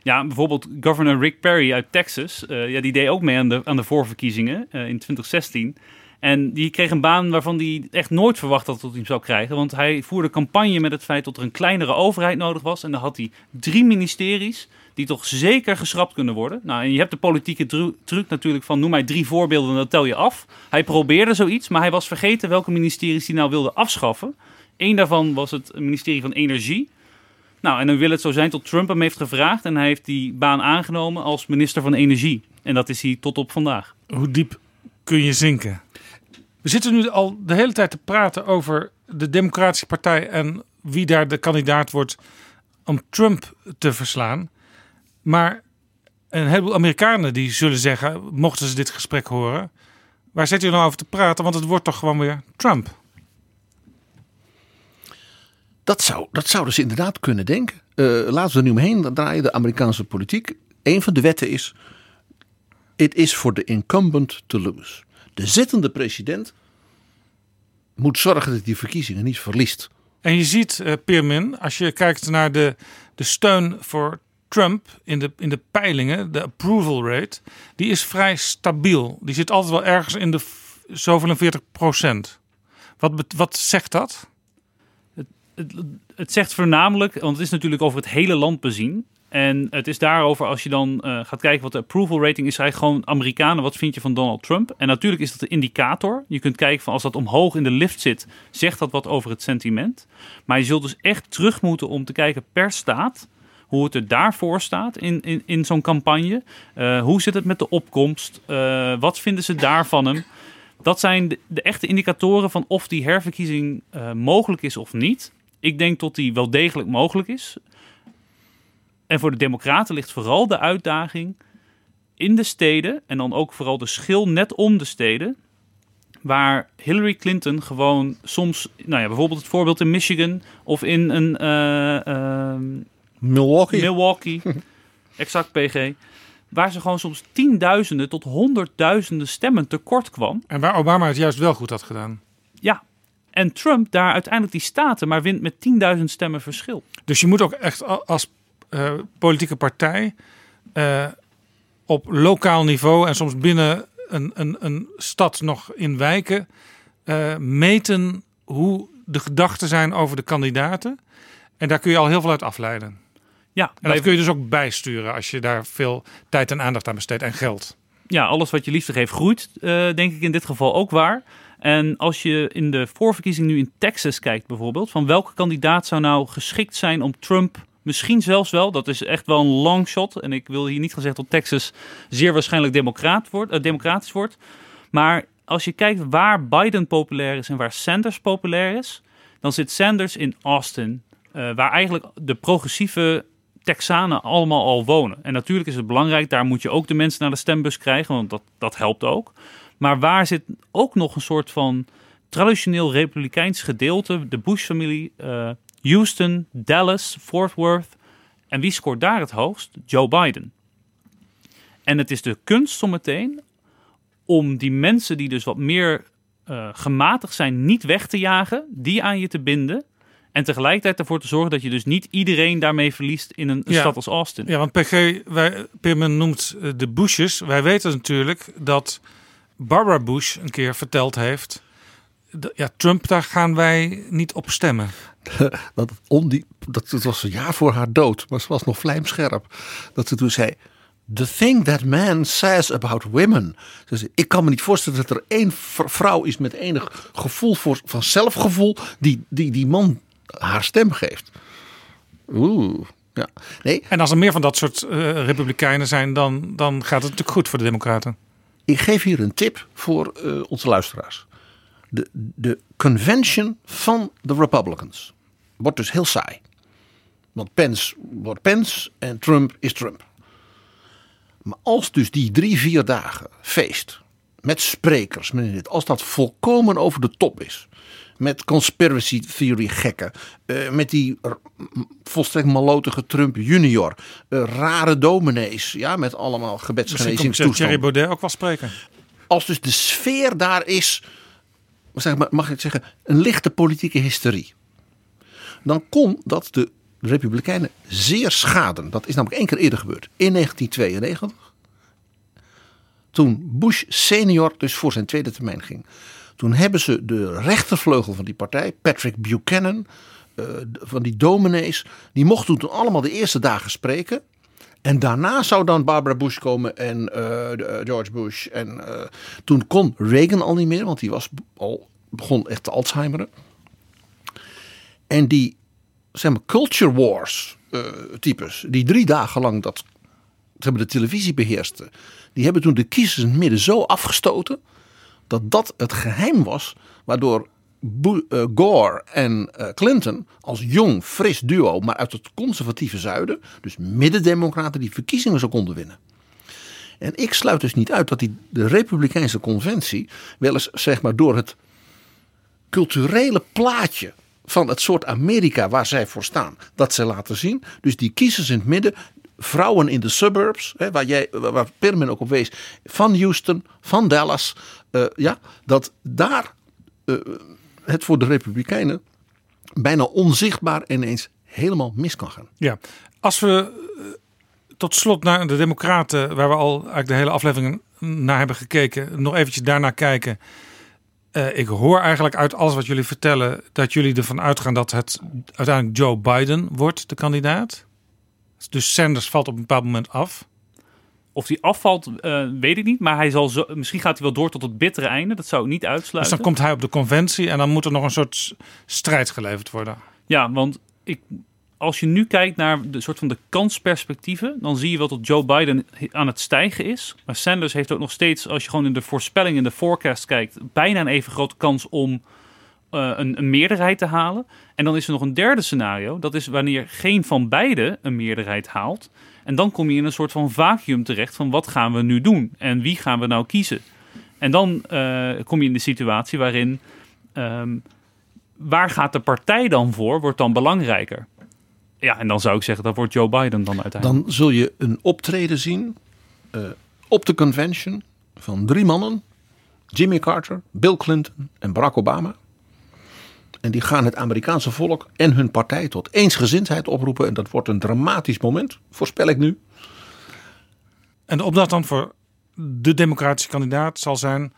H: Ja, bijvoorbeeld governor Rick Perry uit Texas. eh, ja, die deed ook mee aan de, aan de voorverkiezingen eh, in 2016. En die kreeg een baan waarvan hij echt nooit verwacht had dat hij hem zou krijgen. Want hij voerde campagne met het feit dat er een kleinere overheid nodig was. En dan had hij drie ministeries die toch zeker geschrapt kunnen worden. Nou, en je hebt de politieke truc natuurlijk van noem mij drie voorbeelden en dat tel je af. Hij probeerde zoiets, maar hij was vergeten welke ministeries hij nou wilde afschaffen. Eén daarvan was het ministerie van Energie. Nou, en dan wil het zo zijn tot Trump hem heeft gevraagd en hij heeft die baan aangenomen als minister van Energie. En dat is hij tot op vandaag.
F: Hoe diep kun je zinken? We zitten nu al de hele tijd te praten over de Democratische Partij en wie daar de kandidaat wordt om Trump te verslaan. Maar een heleboel Amerikanen die zullen zeggen, mochten ze dit gesprek horen, waar zit u nou over te praten? Want het wordt toch gewoon weer Trump.
G: Dat zou, dat zouden ze inderdaad kunnen denken. Eh, laten we er nu omheen draaien, de Amerikaanse politiek. Een van de wetten is: it is for the incumbent to lose. De zittende president moet zorgen dat die verkiezingen niet verliest.
F: En je ziet, eh Peermin, als je kijkt naar de, de steun voor Trump in de, in de peilingen, de approval rate, die is vrij stabiel. Die zit altijd wel ergens in de zoveel en 40 procent. Wat, wat zegt dat?
H: Het, zegt voornamelijk, want het is natuurlijk over het hele land bezien. En het is daarover, als je dan eh, gaat kijken wat de approval rating is, eigenlijk gewoon Amerikanen, wat vind je van Donald Trump? En natuurlijk is dat een indicator. Je kunt kijken van als dat omhoog in de lift zit, zegt dat wat over het sentiment. Maar je zult dus echt terug moeten om te kijken per staat hoe het er daarvoor staat in, in, in zo'n campagne. Eh, hoe zit het met de opkomst? Eh, wat vinden ze daar van hem? Dat zijn de, echte indicatoren van of die herverkiezing mogelijk is of niet. Ik denk dat die wel degelijk mogelijk is. En voor de Democraten ligt vooral de uitdaging in de steden en dan ook vooral de schil net om de steden. Waar Hillary Clinton gewoon soms, nou ja, bijvoorbeeld het voorbeeld in Michigan of in een eh, ehm,
G: Milwaukee.
H: Milwaukee, exact PG, waar ze gewoon soms tienduizenden tot honderdduizenden stemmen tekort kwam.
F: En waar Obama het juist wel goed had gedaan.
H: Ja, en Trump daar uiteindelijk die staten maar wint met 10.000 stemmen verschil.
F: Dus je moet ook echt als eh, politieke partij eh, op lokaal niveau en soms binnen een, een, een stad nog in wijken eh, meten hoe de gedachten zijn over de kandidaten. En daar kun je al heel veel uit afleiden.
H: Ja,
F: En dat
H: bij-
F: kun je dus ook bijsturen als je daar veel tijd en aandacht aan besteedt en geld.
H: ja, alles wat je liefde geeft groeit, denk ik in dit geval ook waar. En als je in de voorverkiezing nu in Texas kijkt bijvoorbeeld, van welke kandidaat zou nou geschikt zijn om Trump misschien zelfs wel, dat is echt wel een long shot. En ik wil hier niet zeggen dat Texas zeer waarschijnlijk democraat wordt, eh, democratisch wordt. Maar als je kijkt waar Biden populair is en waar Sanders populair is, dan zit Sanders in Austin, eh, waar eigenlijk de progressieve Texanen allemaal al wonen. En natuurlijk is het belangrijk, daar moet je ook de mensen naar de stembus krijgen, want dat, dat helpt ook. Maar waar zit ook nog een soort van traditioneel republikeins gedeelte, de Bush-familie, eh, Houston, Dallas, Fort Worth. En wie scoort daar het hoogst? Joe Biden. En het is de kunst zometeen om die mensen die dus wat meer eh, gematigd zijn niet weg te jagen, die aan je te binden. En tegelijkertijd ervoor te zorgen dat je dus niet iedereen daarmee verliest in een,
F: Ja.
H: stad als Austin.
F: Ja, want PG, wij, Pirman noemt eh, de Bushes. Wij weten natuurlijk dat Barbara Bush een keer verteld heeft... Ja, Trump, daar gaan wij niet op stemmen.
G: dat, om die, dat het was een jaar voor haar dood, maar ze was nog vlijmscherp. Dat ze toen zei: The thing that man says about women. Ze zei, ik kan me niet voorstellen dat er één vrouw is met enig gevoel voor, van zelfgevoel. die die, die man haar stem geeft. Oeh. Ja. Nee,
F: En als er meer van dat soort eh, republikeinen zijn, dan, dan gaat het natuurlijk goed voor de Democraten.
G: Ik geef hier een tip voor eh, onze luisteraars. De, de convention van de Republicans wordt dus heel saai. Want Pence wordt Pence en Trump is Trump. Maar als dus die drie, vier dagen feest met sprekers, dit, als dat volkomen over de top is. Met conspiracy theory gekken. eh, met die volstrekt malotige Trump junior. eh, rare dominees. Ja, met allemaal
F: Misschien komt Thierry
G: gebedsgenezingstoestanden
F: Baudet ook wel spreken.
G: als dus de sfeer daar is, zeg maar, mag ik zeggen, een lichte politieke hysterie. Dan kon dat de Republikeinen zeer schaden. Dat is namelijk één keer eerder gebeurd. In 1992. Toen Bush senior dus voor zijn tweede termijn ging. Toen hebben ze de rechtervleugel van die partij, Patrick Buchanan, eh, van die dominees, die mochten toen allemaal de eerste dagen spreken. En daarna zou dan Barbara Bush komen en eh, eh, George Bush. En toen kon Reagan al niet meer, want die was al, begon echt te Alzheimeren. En die zeg maar, culture wars types, die drie dagen lang dat, maar, de televisie beheersten. Die hebben toen de kiezers in het midden zo afgestoten. Dat dat het geheim was waardoor eh, Gore en eh, Clinton als jong, fris duo, maar uit het conservatieve zuiden, dus middendemocraten, die verkiezingen zo konden winnen. En ik sluit dus niet uit dat die, de Republikeinse conventie wel eens zeg maar door het culturele plaatje van het soort Amerika waar zij voor staan, dat ze laten zien. Dus die kiezers in het midden, vrouwen in de suburbs, hè, waar, jij, waar Perman ook op wees, van Houston, van Dallas, eh, ja, dat daar eh, het voor de Republikeinen bijna onzichtbaar ineens helemaal mis kan gaan.
F: Ja, als we eh, tot slot naar de Democraten, waar we al eigenlijk de hele aflevering naar hebben gekeken, nog eventjes daarna kijken. Ik hoor eigenlijk uit alles wat jullie vertellen dat jullie ervan uitgaan dat het uiteindelijk Joe Biden wordt, de kandidaat. Dus Sanders valt op een bepaald moment af.
H: Of die afvalt, eh, weet ik niet. Maar hij zal zo, misschien gaat hij wel door tot het bittere einde. Dat zou ik niet
F: Dus
H: uitsluiten.
F: dan komt hij op de conventie en dan moet er nog een soort strijd geleverd worden.
H: Ja, want ik, als je nu kijkt naar de soort van de kansperspectieven, dan zie je wel dat Joe Biden aan het stijgen is. Maar Sanders heeft ook nog steeds, als je gewoon in de voorspelling, in de forecast kijkt, bijna een even grote kans om eh, een, meerderheid te halen. En dan is er nog een derde scenario. Dat is wanneer geen van beide een meerderheid haalt. En dan kom je in een soort van vacuüm terecht van wat gaan we nu doen? En wie gaan we nou kiezen? En dan eh, kom je in de situatie waarin ehm, waar gaat de partij dan voor, wordt dan belangrijker. Ja, en dan zou ik zeggen, dat wordt Joe Biden dan uiteindelijk.
G: Dan zul je een optreden zien eh, op de convention van drie mannen: Jimmy Carter, Bill Clinton en Barack Obama. En die gaan het Amerikaanse volk en hun partij tot eensgezindheid oproepen. En dat wordt een dramatisch moment, voorspel ik nu.
F: En de opdracht dan voor de democratische kandidaat zal zijn...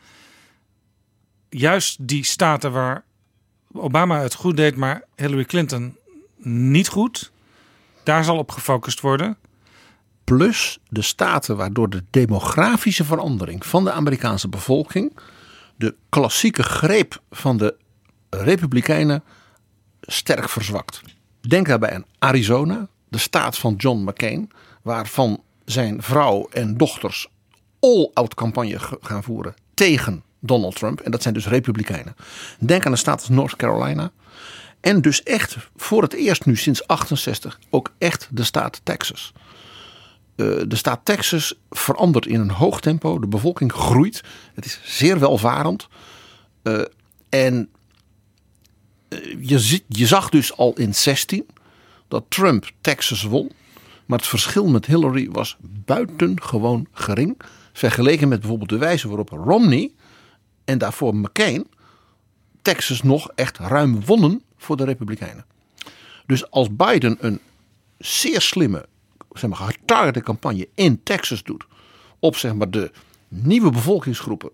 F: juist die staten waar Obama het goed deed, maar Hillary Clinton niet goed... daar zal op gefocust worden.
G: Plus de staten waardoor de demografische verandering van de Amerikaanse bevolking. de klassieke greep van de Republikeinen sterk verzwakt. Denk daarbij aan Arizona, de staat van John McCain, waarvan zijn vrouw en dochters all-out campagne gaan voeren tegen Donald Trump. En dat zijn dus Republikeinen. Denk aan de staat North Carolina. En dus echt voor het eerst nu sinds 68 ook echt de staat Texas. Eh, de staat Texas verandert in een hoog tempo. De bevolking groeit. Het is zeer welvarend. Eh, en je, ziet, je zag dus al in 16 dat Trump Texas won. Maar het verschil met Hillary was buitengewoon gering. Vergeleken met bijvoorbeeld de wijze waarop Romney en daarvoor McCain Texas nog echt ruim wonnen voor de Republikeinen. Dus als Biden een zeer slimme, zeg maar, campagne in Texas doet. op zeg maar, de nieuwe bevolkingsgroepen.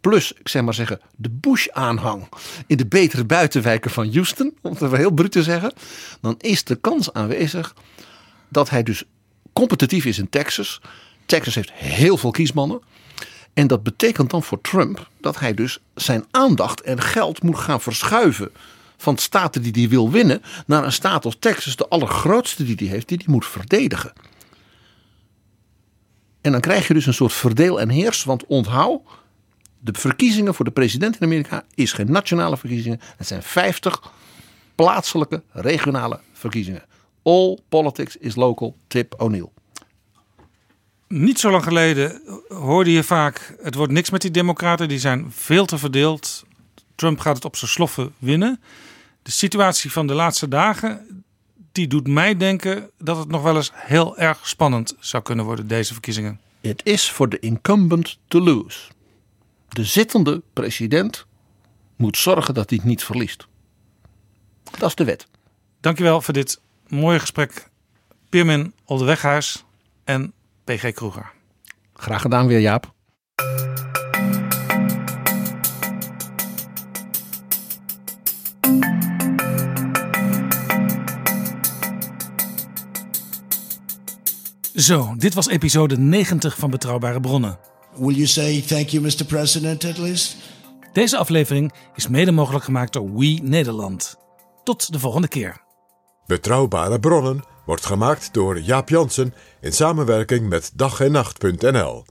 G: Plus, ik zeg maar zeggen, de Bush-aanhang. in de betere buitenwijken van Houston, om het even heel bruut te zeggen. dan is de kans aanwezig dat hij dus competitief is in Texas. Texas heeft heel veel kiesmannen. En dat betekent dan voor Trump dat hij dus zijn aandacht en geld moet gaan verschuiven van staten die hij wil winnen naar een staat als Texas, de allergrootste die hij heeft, die hij moet verdedigen. En dan krijg je dus een soort verdeel en heers, want onthoud, de verkiezingen voor de president in Amerika is geen nationale verkiezingen, het zijn 50 plaatselijke, regionale verkiezingen. All politics is local, Tip O'Neill.
F: Niet zo lang geleden hoorde je vaak: het wordt niks met die Democraten, die zijn veel te verdeeld. Trump gaat het op zijn sloffen winnen. De situatie van de laatste dagen, die doet mij denken dat het nog wel eens heel erg spannend zou kunnen worden, deze verkiezingen.
G: Het is voor de incumbent to lose. De zittende president moet zorgen dat hij het niet verliest. Dat is de wet.
F: Dankjewel voor dit mooie gesprek. Pirmin Oldeweghuis en PG Kroeger.
G: Graag gedaan weer, Jaap.
F: Zo, dit was episode 90 van Betrouwbare Bronnen.
B: Will you say thank you, Mr. President, at least?
F: Deze aflevering is mede mogelijk gemaakt door We Nederland. Tot de volgende keer.
E: Betrouwbare bronnen wordt gemaakt door Jaap Jansen in samenwerking met dag en nacht.nl.